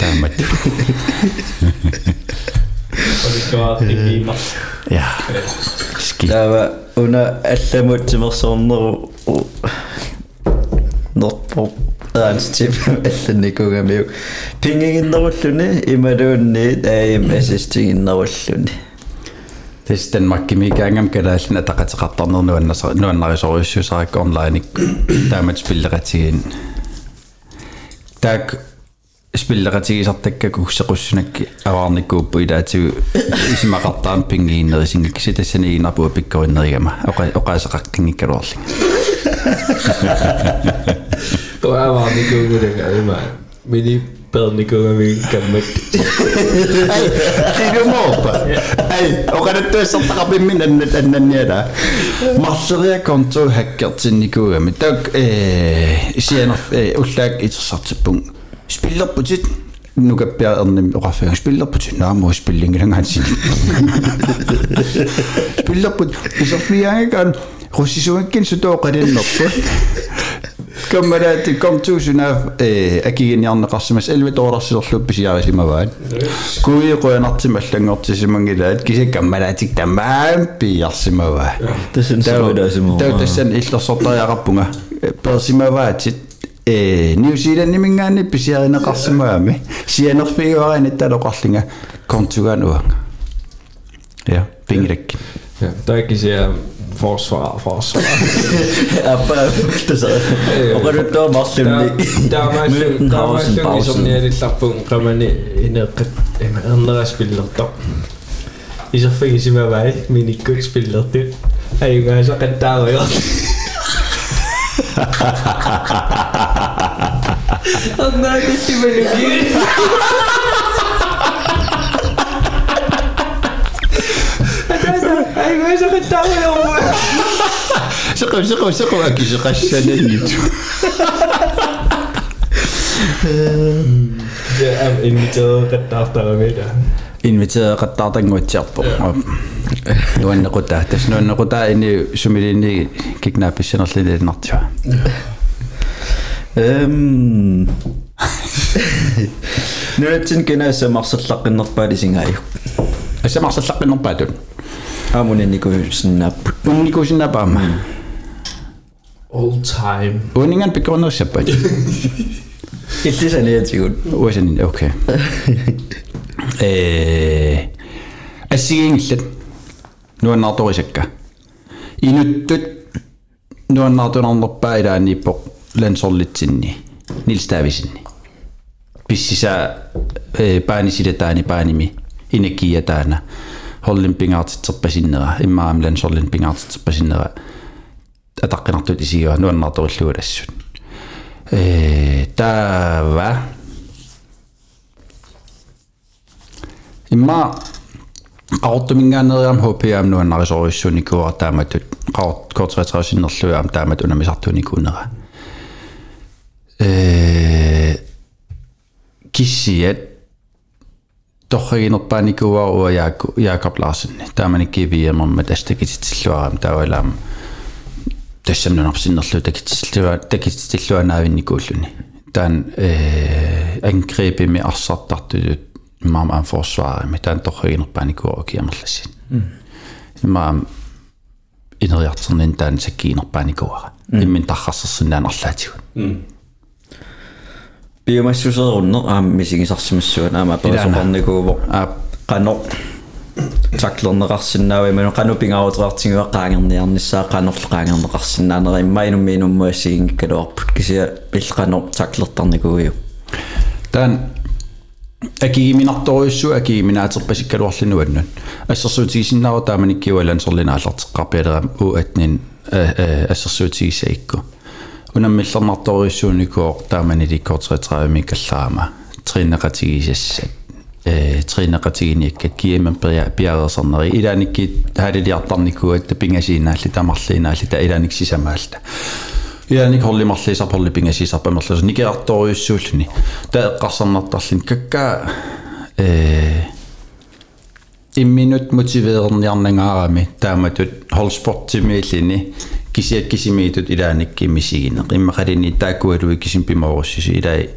D: Таммат.
C: Ja.
D: Skitava una
B: allamut timersornerru norpo aanstiv allannikugamiu pingiginnerulluni imaluunniit aim assistinginnerulluni ассистингиннеруллуни
D: Тэс Danmark мигангам калааллина тақатеқартарнер нуаннасар нуаннарисориуссусарак онлайник таамат спиллератигин так спиллератигисартакка куксеқуссунак аваарникууппу илаатигу исимақартаан пингииннерисингикси тассани инарпуа пиккориннеригама оқа оқаасеқаққингиккалуарлинга
C: Koavaanikuugulega *laughs* ima. Mini pelnikuugami kammak.
D: Kiidumooppa. Ei, oqanattuassartaqapimmin annat annanniala. Marsseria konto hakkertinnikuugami. Tak eh sianer ullaak itersartippung. Spillerputit nukappiaernim oqarfiga spillerputit naamu spillingilangaansin. Spillerput iserfiaangakan russisuakkin sutooqalinnerpu. Kammalaati kom tuusuna eh akiginniarneqarsimas 11 dollarsилерлу писиарисимаваат. Kuiqoyanartimallangortisimangilaat kisakkammalaatik tammaan piarsimavaa.
B: тассан савилаасимуу
D: Тау тассан иллерсортариақарпунга персимаваатит э Нью-Зиланд нимингаани писиаринеқарсимаами сианерфигуарини талоқарлинга контугаануанга. Ja, пингилак.
C: Ja, der er ikke siger forsvar, forsvar.
B: apa terus Is itu
C: Muslim ni? Damai syung, damai syung het ni ada tapung kami ni ini kat ini spiller top. Mini cook spiller tu. Guys, akan tahu ya. Anda. Айгүй жоо таа яваа. Шихэм шихэм шихэм аки жигашшанаа нит. Я ам инвитер гаттаартарамида.
D: Инвитер гаттаартангуутсиарпо. Нуаннекутаа тас
C: нуаннекутаа ини сумилинни кикнаа писсинерлилинартиуа. Эм *laughs* Нуатсин кенаа
D: самарсерлаққиннерпаалисингааю. Асамарсерлаққиннерпаатун. Ah, mun Nikusnap. Mun Nikusnap
B: amma. All time. Uningan
D: begründer *laughs*
B: sig
D: bare.
C: Det er
D: sådan, jeg
B: tænker.
D: Uasen, okay. *laughs* Asiingillat. Nuannaartorisekka. Inuttut nuannaartunarnerpaa ilaanippo niin lansorlitsinni. Nils Taavisinni. Pissisä paanisiletaani paanimi. Inekiä taana. холлин пингаартитсерпасиннера иммаам лансорлин пингаартитсерпасиннера атаққинартут исигуа нуаннаартуиллуалассут э тава имма qaortumingaaneriam HPM nuannarisoruissunikua taamatut qaort kortretrasinnerluaam taamat unamisartunikuunera э киссиат торригинерпааникууаруа яакку Jakob Larsen тааманикки виэмэрма тастакититиллуарам таавалаама тассамнунарсиннерлу такитиллуа такитиллуанаавинникууллуни таан э ангрепими арсартартулут имаама аан форсуарами таан торригинерпааникууару киамерласин имаам инериартернин таан саккиинерпааникууара иммин таррарсерсинаан арлаатигу
B: биомассусеруннер аама мисигисарсимассуан аама персоқарникууво
D: аа
B: qano таклернеқарсинаава иману qanu пингаутерартигуа qaangерниарниссаа qanorл qaangернеқарсинаанера иммаинумми инуммуассигингккалуарпут кисия иллqano таклертарникууйу
D: таан акигиминарторуйссу акигиминаатерпасиккалуарлинуаннун ассерсуутигисиннаава тааманиккиуалан серлинааллартеққарпиалерам уатнин ассерсуутигисаикку унаммиллернарторуйссууникоо тааманиликкоортретрааами каллаама тринеқатигисассат э тринеқатигиниаккат кииман пиареерсернери илааникки хаалилиартарникуатта пингасиинаалли тамарлиинаалли та илааниксисамаалта Яник холлимарлисарполли пингасисарпамерлус никеарторуйуссууллуни та эққарсарнартарлин какка э имминут мотивеерниарнагаарами тааматут холспортимииллини кисиат кисимиитут илааникки мисигине иммақалини тааккуалуи кисим пимооруссиси илаи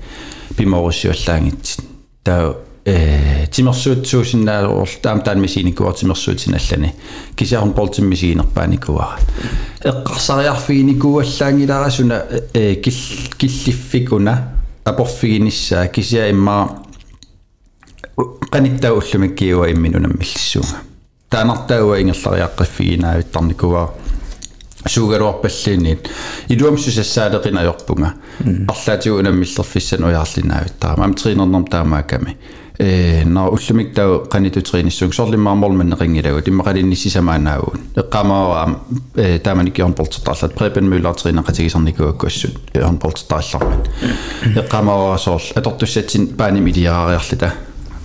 D: пимооруссиуллаангитсит таа э тимерсуут суусиннааруур таам таан мисиникуар тимерсуутиналлани кисиарун полтиммисигинерпааникуара эққарсариарфигиникуаллаангиларасуна э кил киллиффикуна апорфигиниссаа кисиа иммаа qanittau ullumikkiuа имминунаммиллиссуунга таанартауа ингерлариаққиффигинаавиттарникуа суugaluarpalliinniit илуамсусассаалеқинajorpunga арлаатигу унаммиллерфиссан уяарлинаавиттаа мамтринернерм таамааками э на уллумик тау qanitutriinissuung sorlimmaarmormanneqingilagu timмақалинниссисамаанаавун эққамаава э тааманикиорн полтертаарлат препен мюллартриинеқатигисарникуаккуассут ерн полтертааллармат эққамаава сорл атортуссатсин пааним илиараариарлита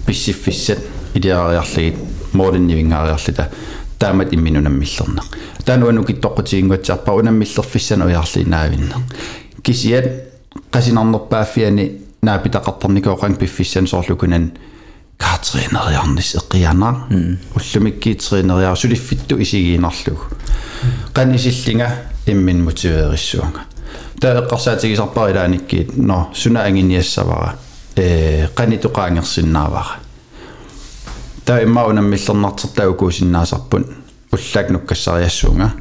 D: писсиффиссат илиараариарлагит моориннивингаариарлита таамат имминунаммиллернеқ таануану киттоққутигингуатсаарпа унаммиллерфиссана уяарлинаавинне кисиат қасинарнерпааффиани наапитақартарникооқан пиффиссан соорлукунан каатринериарнис эққианаа уллумиккиитринериар сулиффитту исигиинарлугу қан исиллинга иммин мотивеериссуунга таа эққарсаатигисарпар илааниккиит но суна ангиниассавара э қанитоқаангерсиннаавара таа имма унаммиллернартертаагукуусиннаасарпун уллаак нуккассариассуунга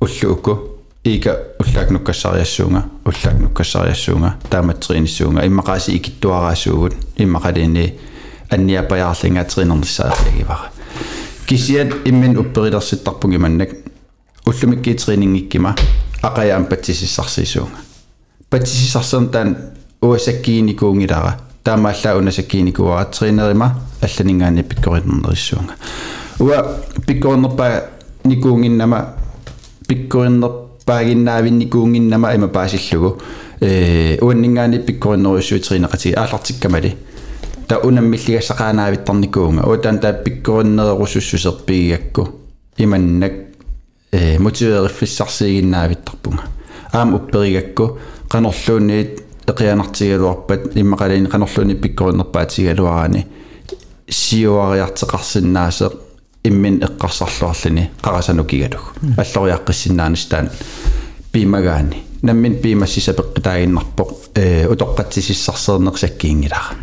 D: уллууку иика уллаак нуккассариассуунга уллаак нуккассариассуунга тааматсииниссуунга иммақааси икиттуараасуугут иммақалини анниапаяарлингаатсиинернissaарлигивара кисиат иммин упперилерситтарпуги маннак уллумиккиитринингиккима ақаяам патсисиссарсисуунга патсисиссарсерн таан уасаккииникуунгилара таамааллаа унасаккииникуаратсиинерима алланингаани пиккориннернерissуунга уа пиккорнерпаа никуунгиннама пиккориннерпаагиннаавинникуунгиннама има паасиллугу э уаннингаани пиккориннеруссуутиринеқати аалартиккамали та унаммиллигассақаанаавиттарникуунга уутаан таа пиккориннерусуссусерпигиакку иманнак э мотивеериффиссарсигиннаавиттарпунга аам упперигакку qanorluunniit eqianartigaluarpat immaqaliin qanorluunni pikkorunnerpaatigaluaraani siuariarteqarsinnaaseq иммин эққарсарлуарлини қарасанукигалуг аллориаққиссиннаанис таан пимагаани. Наммин пимассисапеққитаагиннарпоқ э утоққатсисиссарсернеқсаккиингилара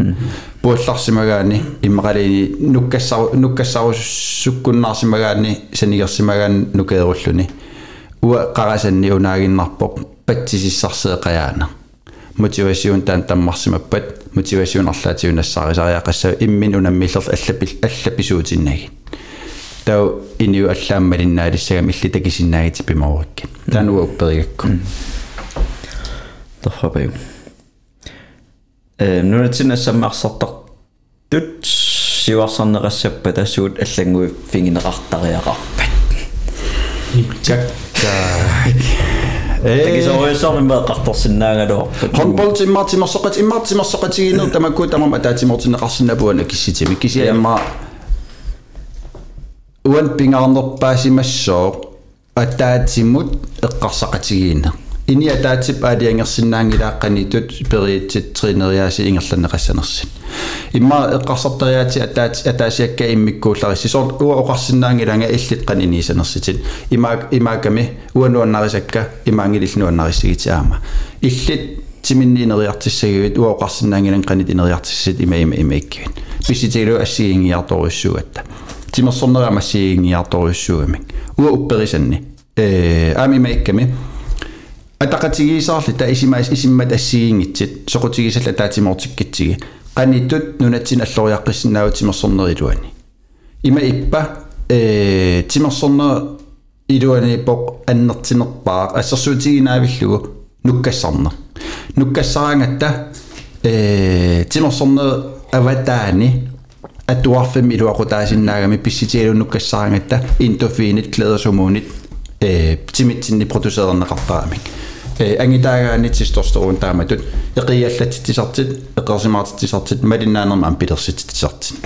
D: пуулларсимагаани иммақалини нуккассару нуккассарусуккуннаарсимагаани санигерсимагаан нукееруллуни уа қарасанни унаагиннарпоқ патсисиссарсеэқаяана. Мотивацион таан таммарсимаппат мотивацион арлаатиунассаарисариақассаа иммин унаммиллер аллапил аллаписуутиннаги тау иниу аллааммалиннаалиссагам иллитакисиннаагити пимаурикки таануа упперигакку
B: торфапаю э нунатсинассаммаарсартар тут сиварсарнеқассаппа тассуут аллангуи фингинеқартариақарпат
D: чакка
B: такисориуссарми меэқарторсиннаагалуар
D: Håndbold til Martin Marsoqat i Martin Marsoqat uan pingarnerpaasimassooq атаатиммут эққарсақатигиина иния таатип аалиангерсинаангилааққанитут периитсит тринериааси ингерланеқассанерсит имма эққарсартериаати атаати атаасиакка иммиккууллариссис уа оқарсинаангиланга иллитқан иниисанерситит имаа имааками уануаннарисакка имаангилиллуаннариссигити аама иллит тиминниинериартиссагивит уа оқарсинаангилан қанит инериартиссит има има имаиккивит писитилу ассигингиарторуссугатта тимерсорнераама ассигингиарторуссугамик уа упперисанни э ами маикками атақатигисаарли та исимаас исиммат ассигингитсит соқутигисалла таатимоортиккитсиги qaниттут нунатсин аллориаққиссиннаавут тимерсорнерилуани има иппа э тимерсорнер илуани поқ аннертинерпаа ассерсуутигинаавиллугу нуккассарнер нуккассараангатта э тимерсорнер аватаани атуарфим илуақутаасиннаагами писситиалу нуккассараангатта интофиинит кледерсумуунит э тимитсинни продюсернеқартарамик ангитаагаани тисторстеруун тааматут эқиаллатитсартит эқерсимаартитсартит малиннаанерма ампилерсититсартит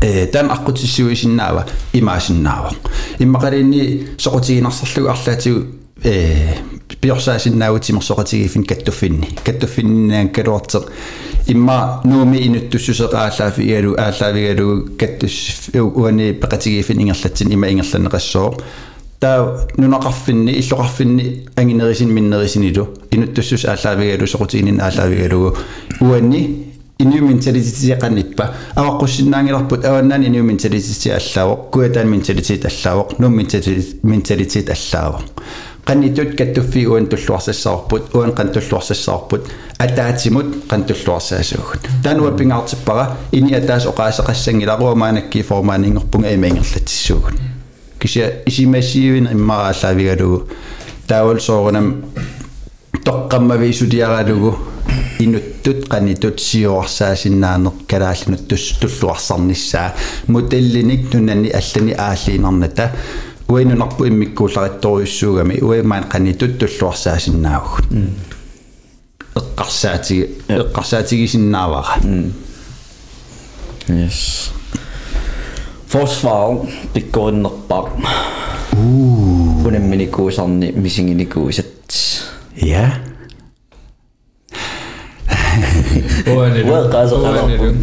D: э тан аққутиссуисиннаава имаасиннаава иммақалинни соқутигинарсарлугу арлаатигу э пиорсаасиннаавутимерсоқатигифин каттуффинни каттуффиннаан калуартеқ имма нууми инуттуссусеқаалаафи игалу аалаавигалу каттус уани пеқатигиифин ингерлатсин има ингерланеқассоо таа нунақарфинни иллоқарфинни ангинерисин миннерисинилу инуттуссус аалаавигалу соқутигинин аалаавигалугу уани иню менталититиқаниппа аваққуссиннаангиларпут аваннаани иню менталитити аллаавоқ куатаан менталитит аллаавоқ нуум менталитит аллаавоқ qannitut kattuффи уан туллуарсассаарпут уан qan туллуарсассаарпут атаатимут qan туллуарсаасуугут таануа пингаартиппара ини атаас оқаасеқассангиларуа маанакки формаанингерпунга имаингерлатиссуугут кися исимассиивин иммарааллаавигалугу таавалсоорунам тоққаммавиисутиаралугу инуттут qanitut сиуарсаасиннаанеқ калааллинут тус туллуарсарниссаа мутеллиник нунани аллани ааллиинарната уинунарпу иммиккуулариттуриуссуугами уимаан канни туттуллуарсаасиннаавгут эққарсаатиги э. эққарсаатигисиннаавара
B: yes. Фосфал пиккориннерпар
C: уу. Унамминикуусарни мисигиникуусат
D: я
C: Well, guys,
D: I'll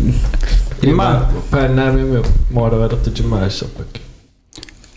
D: Ima,
C: pan
D: nami mi mora vedo tu ci mai sappi.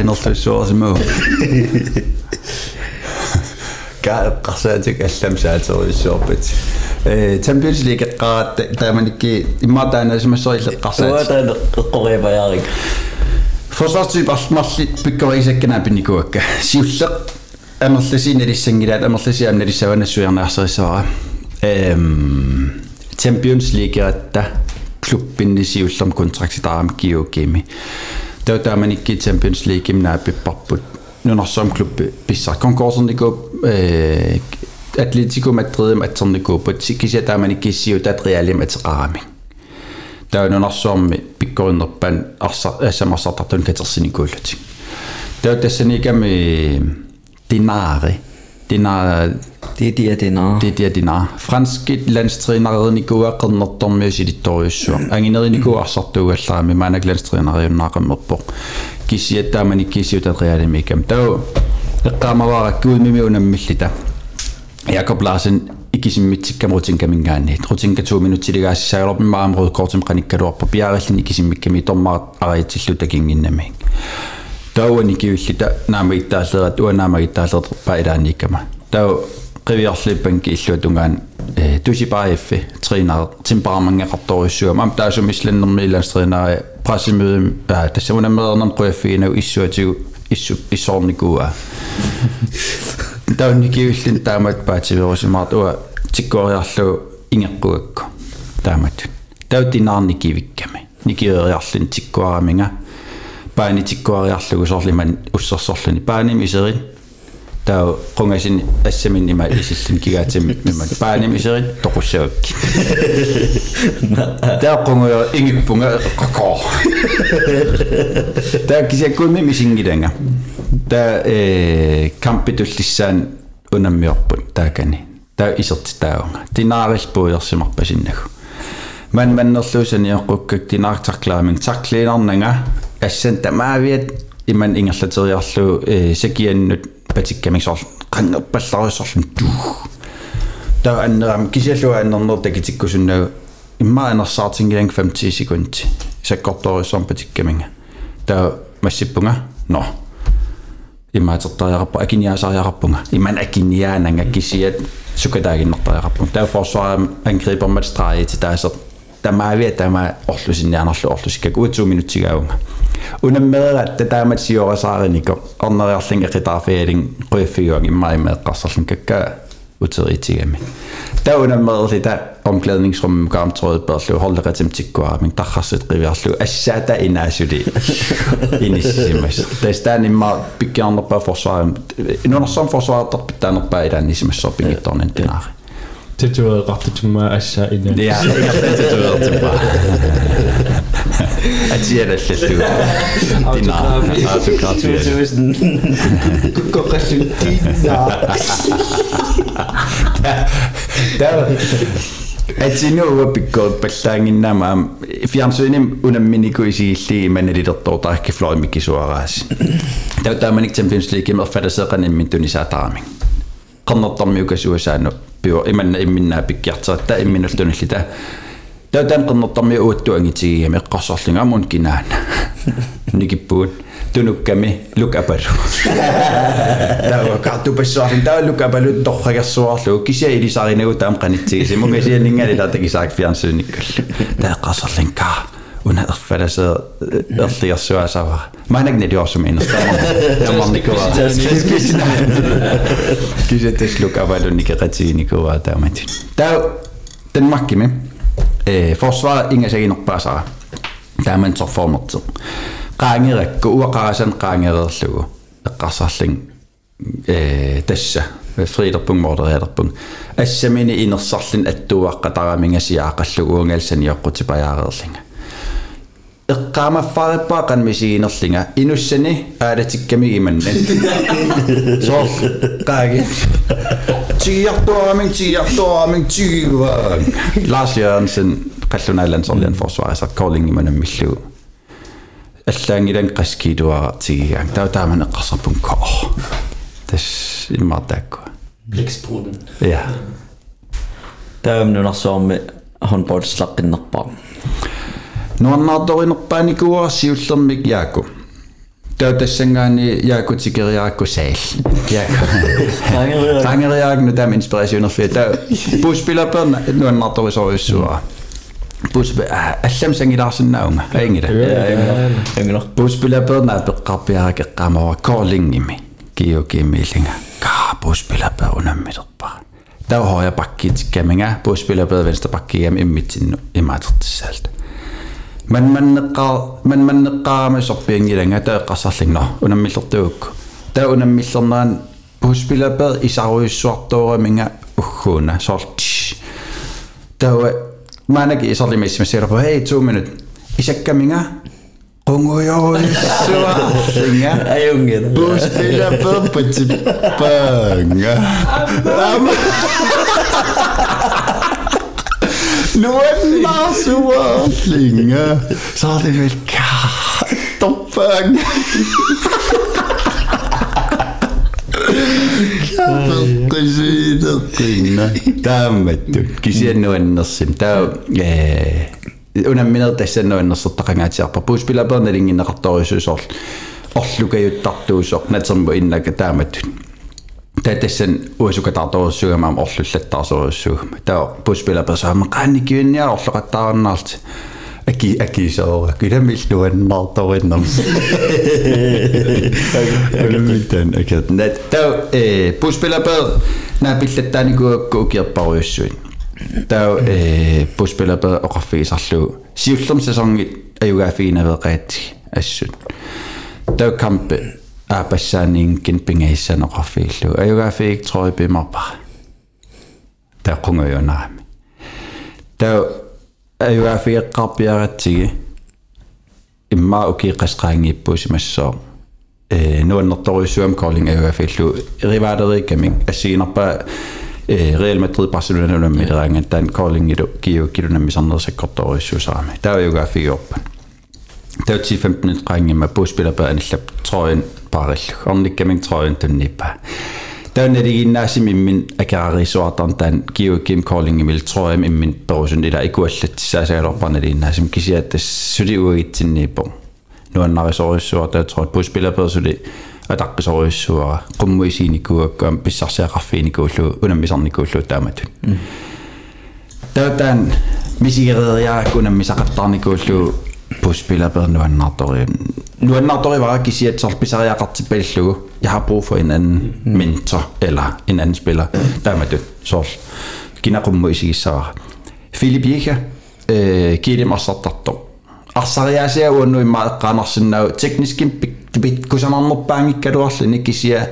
D: ind og slår sig med. qassaatik алламсаатэрисsuarput э Champions League qaat тааманикки имматаанаасимассерилла
B: Suwa
D: qassаат
B: tayo eqqoriapajaarik.
D: forsvarstyp арлмарли пиккорисаккана пиникуакка сиуллеq амерласиналиссангилаат амерласиаамналиссаванассуярнаарсерисавара эм Champions League ратта клуббинни сиуллерм контрактитаарам киукими Tau tamanikki Champions League minaapiparput nunersuamklub pissarkonkurserniku øh, Atletico Madrid atsernikuput sikisia tamanikkissiu tatrialim ateqarami tau nunersuarmi pikkorinnerpan arsa øh, assamarsartartun katersinikuullutik tau tassanikami øh, dinaari дина
B: Det er de, det er
D: det er dina franske landstrænernikua qernertormi silittoriussua angineriniku arsartuugallaami maanak landstrænerionnaaqammerpo kisiattaamani kisiutat realimikam tau eqqaamavarakkuimimi unammillita Jakob Larsen ikisimmitsik rutinkamingaanniit rutinka 2 minuttiligaasissaagorpi maamrud kortum qanikkaluarpa piarillin ikisimmikami tormarat ariitilluta kinginnami tauani kivillita naamagittaalleret uanaamagittaalleret ilaannikkama tau qiviarlippanki illuatungaan tusipaiffi træner temperamengeqartorissuam am taasumislannermi illanstræner pressemøde tassamuna medernam quyaffiginau issuatigu issu issornikua *laughs* taunni kivillin taamat paatsiverusimaart ua tikkuariarlu ingeqquakku taamat tautinaarni kivikkami nikieriarlin tikkuaraminga paani tikkuariarlugu sorliman ussersorluni paanim iserin таа қунгасин ассамин има исиллин кигаатим мимма паанимисери тоқуссавакки таа қунгуя ингиппунга қако таа кисаккуми мисингиланга таа э кампитуллиссаан унаммиорпут таакани таа исерти тааунга тинаарилпуйерсимарпасиннагу man mannerluusani oqqukk tinaartarklaaming tarkliinarnanga assan tamaavit iman ingerlateriarlu e sakiannut patikkamiksorl qangerpallarussorlun tu ta anneram kisiallua annerner takitikkusunnagu imma anersaartingilang 50 sekundi sakkortorissorm patikkaminga ta massippunga no иммаатерториараппа акиниасариараппунга иман акиниаананга кисиат сукатаагиннэртариараппун таа форсуара ангрипермат страити таасер тамаавиа тама орлусиннианерлу орлусиккак уутсуу минутсигаавунга унаммерера татаамат сиорасааринико орнериарлинга қитаарфиалин қуйффигуан иммаимеэққарсарлун каккаа утеритигами таа унаммерерли та omklædningsrum gamtrødet børslu holderetim tikkua min takhasit riviarslu assata inaasuli inissimas tästä nimma pikkiannerpa forsvaaren inunarsom forsvaartar pittaanerpa ilaanisimassor pingittornin tinaari
C: Tatueraqtatuma assa ina.
D: Ja, tatuerartimpa. Atialallallu. Tinaari. Autografi.
C: Kokkasultina.
D: Tää пиу иманна имминнаапиккиартарта имминуллунилли та таатан qinnertarmi uuttуангитигиам эққарсарлунга амун кинаан никиппуут тунукками лукапалу таа картупассаарин таа лукапалу торрагерсуарлу кися илисаринагу таам қаниттигисиму кися нингалилаа такисаак фиансууниккал таа эққарсарлинкаа tawa lukapalu torragersuarlu kisia ilisarinagu taam qanitsigisi mungasianingali la takisaak fiansuunikkallu taeqqarsorlin ka una erfalasee erligersuasava maanak naliorsuми инертаамар тамарникуа кисэтэс лукавалунникеқатигиникуа тааматин таа танмаккими э forsvar ингасагинерпаасара тааман торформерти qaangirакку уақарасан qaangерерлугу эққарсарлин э тасса фридерпунг мордериалерпунг ассамини инерсарлин аттуаққатарамингасиаақаллугу унгалсаниоққутипаяареерлинга эққаамаффаариппаа мисигинерлинга инуссани аалатиккамигиманнат соор қааги тигиартуарамин тигиартуарамин тигиваа Lars Jørgensen qallunaalansорlian forsvarisar callingimanamмиллугу аллаангилан qaskiituara tigigaang таа тааман эққарсарпун ко тас иммартаакку
A: Blæksprutten.
D: ja
B: таамнунарсуарми håndboldslaqqinnерpaa
D: нуаннаардориnerpaanikua siullermik yaaku таа тассангаани yaaku tikeriaakku saal yaaku tangeriaaknu taam inspirationerfi таа puspilapperna nuannaartorisoruissuara pus аллам сангилаарсинаунга аингила
B: ангилар
D: puspilapperna peqqarpiarak eqqaamава calling-imi kiukimmiilinga ka puspilapper unammilerpa таа хоя паккиtikkaminga puspilapper venstrepakkiam immitsinnu imaatertissaalta man manneqqaa man manneqqaarama sorpiangilanga taeqqarsarligno unammillortuuk taa unammillerneraan puspilapaad isaruissuartuura minga ugguuna uh, sorti taa maanaki isarlimissimasiilerpu hey 2 minute. Isakkaminga qunguyoruissuwa
B: singa
D: ayungena puspilapaad patippaanga Nuella zur Schlinge, sagte ich mit Kartoffeln. Kartoffeln, Tämä on kysyä noin nassim. Tämä on eh, unan minä tässä noin nassottakangaat siapa. Puuspilapaan elingin nakartorisuus orlukajuttartuus ornatsarmu innaka taamatun. татассан уусукатаарторуссугамаам орлуллаттаарсоруссугама таа puspilappersaama qaannikkiunniа орлоқаттаарнаарти аки акисоора киламиллуаннаарториннэрс алумиттан акат нат таа э puspilapper наапиллаттааникуакку укиерпаруйуссуит таа э puspilapper оқарфигисарлу сиуллерм сасонгит аюгаафигинавеқаатти ассут таа кампе аапассаанингкин пингаиссанеқарфииллу аюгафиик троипимарпара тааққунгаюнаами таа аюгафиэққарпиаратсиги имма укиққасқаангиппуусимассоо э нуаннэрторуйссуам коллинг аюгафииллу риваалерикамик ассигинарпаа э Real Madrid Barcelona нунамми лераанган таан коллингилу киу килунамми сарнерсаккорторуйссуусарами таа аюгафиуорпа таа 10-15 qaangimma puuspilapa anillap trojen parilluk ornikkaming trojen tunnippa таанналигиннаасими иммин акаарисуартарн таан киу ким коллинг имил троем иммин перусун ила икуаллатсаасаалорпарналигиннаасим кисиаттас сулиуагитсиннииппо нуаннарисориссуар таа трот пуспилаперсули атаққисориссуара қуммуисиникуаккаам писсарсиақарфиникууллу унаммисарникууллу тааматун таатаан puspillerbedre nu andre. Nu andre var ikke sige, at så jeg ret til bælge. Jeg har brug for en anden mm. mentor eller en anden spiller. Der er med det. Så kina kummo isigi sara. Filip Jika, øh, kilim asartarto. Assariasia uonnu imma qanarsinnau tekniskin bit kusanarnerpaangikkaluarlini kisia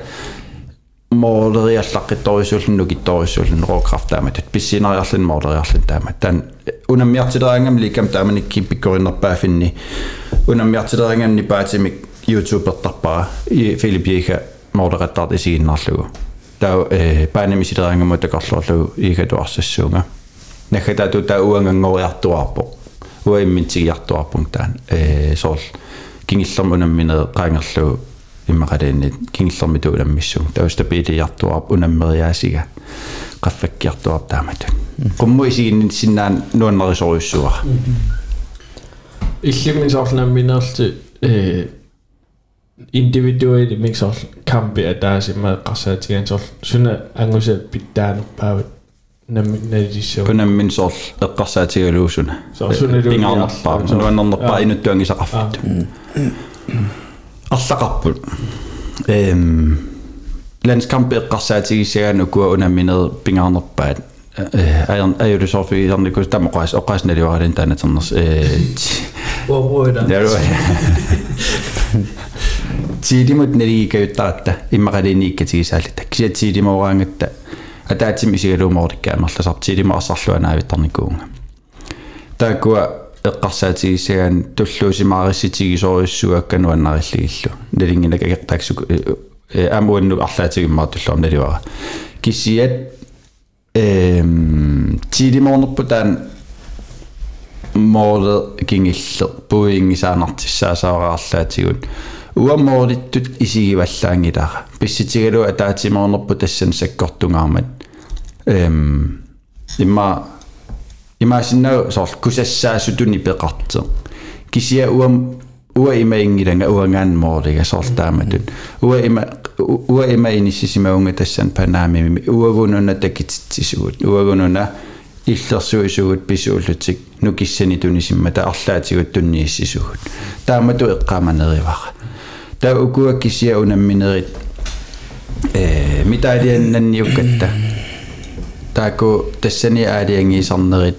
D: моолериаллаққитторисууллунну китторисууллун рокрафт таамат писсинериарлин моолериарлин таамат таан унаммиартилериангам ликам тааманикки пиккориннерпаафинни унаммиартилерианганни паатимик youtube-ертарпара и Филип Ейха моолериттарт исигиннарлугу таа э паанимисилериангаму такарлуарлугу игатуарсассуунга нахатату таа уангангориартуарпо уаимминтигиартуарпун таан э соол кингиллерму унамминеэ иммакалииннит кингиллэрми тууламмиссуг тауста пилиартуарп унаммериаасига qaffakkiartuar taamatun qummu isiginnin sinnaан nuannerисориуссуара
C: иллимин соорлаамминерти э индивидуал миксор камби атаасима қарсаатигаан сор суна ангуса питтаанерпаават намминналиссоо
D: кунаммин сорл эққарсаатигалуусуна
C: сорсуналуу
D: пингаарнерпаа нуаннернерпаа инуттуангисақарфат арлақарпут эм landskamp эққарсаатигиссагаан укуа унамминер пингаарнерпаат аярн аюлу сорфи ярникус тамоқас оқасналиуаралин таанатернерс э
C: уорууда
D: яруа тидимут налигикаюттаратта иммақалиниккатигисаалита кися тидимооraangатта атаатим исигалуумоориккаамерласар тидимаарсарлуанаавиттарникуунга таакуа эққарсаатигиссагаан туллуусимаарисситигисориуссуаккану аннариллигиллу налингинак агертааксук амуанну арлаатигиммаа туллуам наливара кисиат эм тидимоорнерпутаан мооле кингиллер пуингисаанартиссаасаараарлаатигут уаммоолиттут исигиваллаангилара писситигалу атаатимоорнерпу тассан саккортунгаармат эм имма имаасиннау соор кусассаасутуни пеқарте кисия уам уа има ингиланга уангаан моолига соортааматут уа има уа има иниссисимаунга тассан панаамими уагунуна такитсисугут уагунуна иллерсуисугут писууллутик нукиссани тунисиммата арлаатигут туннииссисугут таамату эққааманеривара таа укуа кисия унамминерит э митаалианнанниуккатта тааку тассани аалиангиисарнерит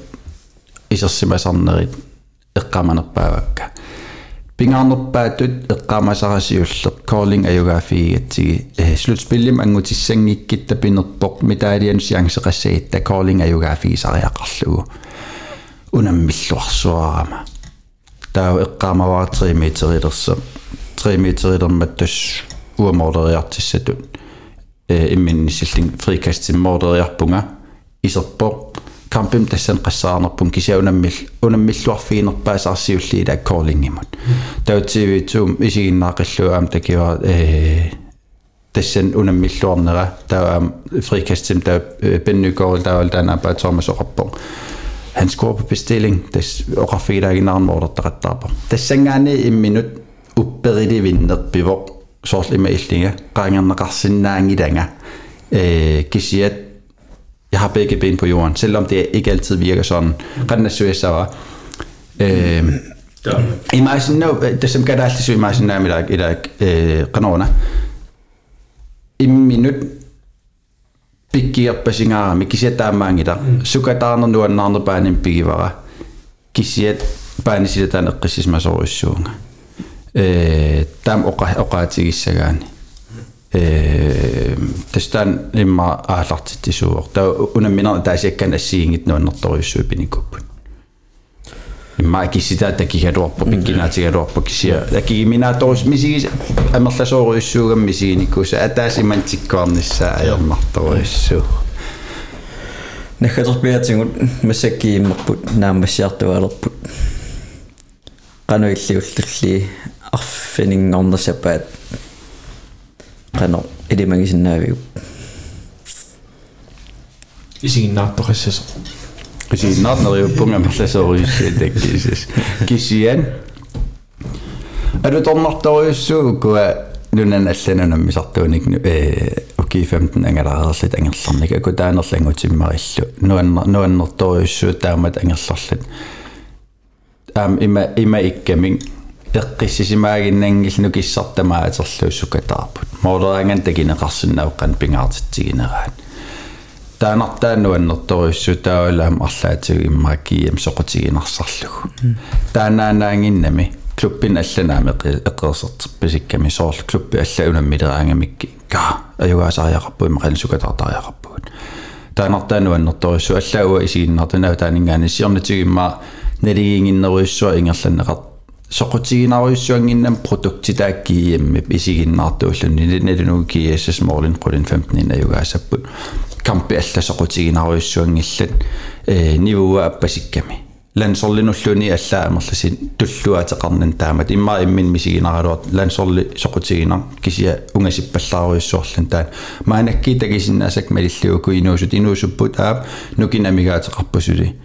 D: исерсимасарнерит эққаманерпаавакка пингаарнерпаатут эққамасарасиуллер calling аюгаафигатсиги э слутспиллим ангутиссангиккитта пинерпоқ митаалиан сиангсеқассагитта calling аюгаафигисариақарлугу унаммиллуарсуарама таа эққамаваа 3 метрилерса 3 метрилермат тас уамоолериартиссатут э имминнисиллин фрикастиммоолериарпунга исерпо kampim tassan qassaarnerpun kisaunammil unamilluarfiinerpaasaarsiulli ilaakkorlinngimut tautsiivituum isiginnaaqilluaam takiwa ee eh, tassan unammilluarnera. Taaam frikastim taa eh, pennykooril taaval taanaapaa tormasoqarpoq han scorer på bestilling tas oqarfiilaaginnaarmorlertaqattaarpa tassangaani imminut upperidivinnerpivo soorlimaillinga qaangernaqarsinnaangilanga eh kisiat jeg har begge ben på jorden, selvom det ikke altid virker sådan. Renda Suessa Øh, I mig sådan, no, det som gør det altid så i mig sådan, at i dag, kanona. I minut pikir pasingara, mi kisiat tamang ida. Suka taana nuan nana panin pikivara. Kisiat panin sida tan qisis masoruissuunga. э таам оқа оқаатигиссагаани э тестан имма аалартиттисууор таа унаммина таасиаккан ассиингит нуаннэрторюссуу пиникуппут имма кисита такигалуарпу пиккинаатигалуарпу кисия такигиминааторус мисигис амерласооруйуссуугам мисигиниккуса атаас имантиккуарниссаа аернарторюссуу
B: нахатерпиатингут массаккииммерпут наамассиартуалерпут кануиллиуллулли арфинингорнасапаат qano ilimagisinnaavigu
C: исигиннаартоқиссасо
D: кисииннаарнериуппунга мерласооруйуссуу таккисис кисиан алуторнарторюссуу куа нунан алланунам мисартууник э уки 15 ангалаарерлит ангерларник аку таанерлангутиммариллу нуаннер нуаннерторюссуу таамат ангерларлит аам има има иккамин эққиссисимаагиннангилну киссартамаа атерлууссукатаарпут моолераанган такинеқарсиннаоққан пингаартитсигинераат таанартаануаннерторюссу таалаам арлаатигу иммааккиим соқутигинарсарлугу таанаанаангиннами клуббин алланаами эққерсертиппасикками соорл клубби алла унаммилераангамикки ка аюгаасариақарпу имақалсукатаартариақарпугут таанартаануаннерторюссу аллауа исигиннартунаа таанингаани сиорнатигимма налигингиннеруйссуа ингерланнеқар soqutiginariussuanginnam produktidaakkiiammip isiginnaartuullu nilinukiiassas morlin qulin 15 inajugaasapput kampi alla soqutiginariussuangillat ee nivua appasikkami lansorlinulluuni allaamerlasin tulluateqarnan taamat imma immin misiginaaraluat lansorli soqutiginar kisia ungasippallaaruissuorlan taan maanakki takisinaasak malilluuku inuusut inuusupput aap nukinamigaataqarpusuli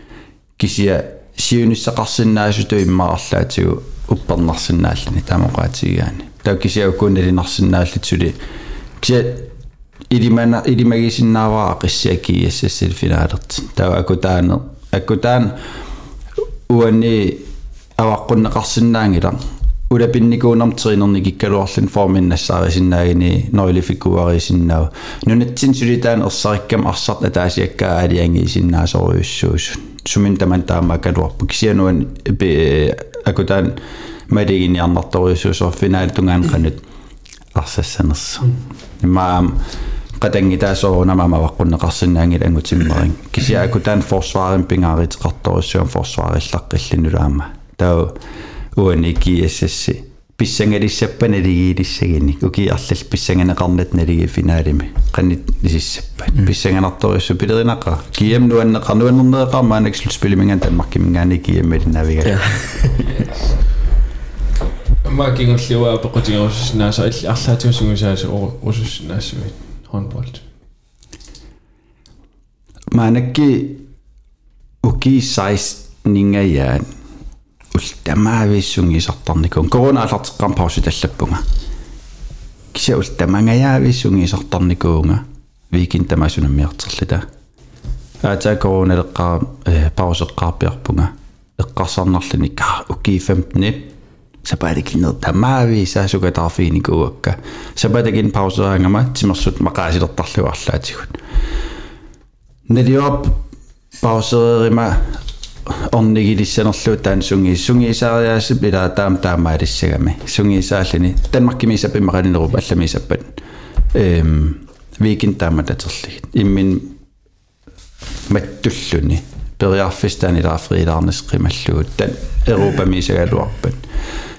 D: kisia siunissaqarsinnaasutu immaarlaatigu уппернарсинааллини таамоqaатигаани тау кисиаккуунналинарсинааллитсули кися илимана илимагисиннааваа қиссиаккиассассил финаалерт тау акутаане акутаан уани аваққуннеқарсинаангила улапинникуунэртеринерни киккалуарлин формин нассаарисинаагини нойлификкуарисиннаава нунатсин сулитаан ерсариккам арсарт атаасиаккаа алиангиисиннаасоруйуссуусу сумин таман таамаакалуарпу кисиануан пе малигиниарнарторюссуусор финаал тунгаан qanut арсассанерса имаам qatangitaasuorunamama vaqqunneqarsinnaangil angutimmering kisia akutaan forsvaaren pingaariteqartorussуам forsvaarillaqqillanullaama таа уаникиассасси писсангалиссаппа налигиилиссагини укиарлал писсанганеқарнат налиги финаалими qannit нисиссаппа писсанганарторуссу пилеринаққа киам нуаннеқар нуаннернеқар маанак слутспилиминган танмаркимингаани киаммали навига
C: макингуллуа пеқутингеруснааса илли арлаатиусунгусаасу урусуснаассуит håndbold.
D: Manakki uki sais ningayaan ултамаависсунгисартарникун коронаалартеққарм парусу таллаппунга. Кися ултамангаявиссунгисартарникуунга викин тамасунаммиартерлита аата короналеққарам э, парусеққарпиарпунга эққарсарнарлини каа укифамтни сапаадикинер тамаави саасукатарфиникууакка сапаадикин паусераангама тимерсут мақаасилертарлуарлаатигут нелиоп паусерима орнигилиссанерлуу таан сунги сунгисаариааси пила таам таамаалиссагами сунгисааллини танмаркимисаппи мақалинеруп алламисаппат эм викин таамататерлигит иммин маттуллуни периарфистаани лаафрилаарнес қималлуут тан европамисагалуарпат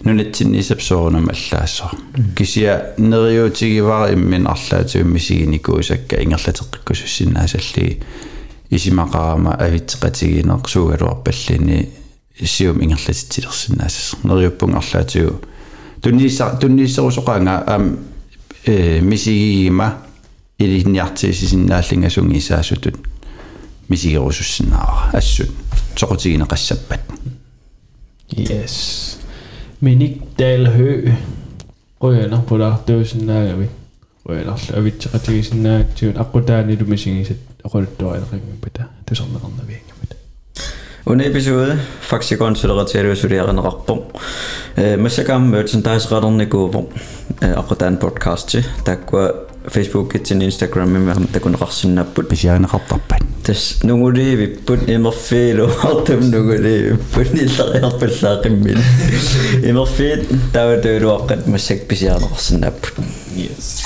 D: нунатсиннисапсоорунам аллаассоо кисия нериутигивара иммин арлаатиуммисигиникуусакка ингерлатеққиккусуссиннаасалли исимақарама авитсеқатигинеқ сугалуарпаллини сиум ингерлатитсилерсинаассас нериуппун арлаатигу тунниисса туннииссерусоқаанга аам э мисигигима илинниартиисисиннааллинга сунгисаасутут мисигерусуссинаара ассут соқутигинеқассаппат
C: yes. Миник далхө оянерпулаартуусиннаагавит оянерлу авитсеқатигисиннаатсуут аққутаанилу мисигисат rønerl avitseqatigisinnaaktigut aqutaani lumisingisat aquluttuarileqimmiputa tusarneqarnaviingaput
B: Under episode faksikonsulerateriusuriaqaneqarpoq массакаам merchandise-qalernikууpoq aqutaan podcast takkua Facebook-itsin Instagram-imma takунеқарсиннааппут
D: писианеқартарпат
B: тас нугулиивиппут имерфиилу артум нугулиивиппут иллериарпаллаақиммин имерфиит таватуилуаққат массак писиарнеқарсиннааппут
C: Yes.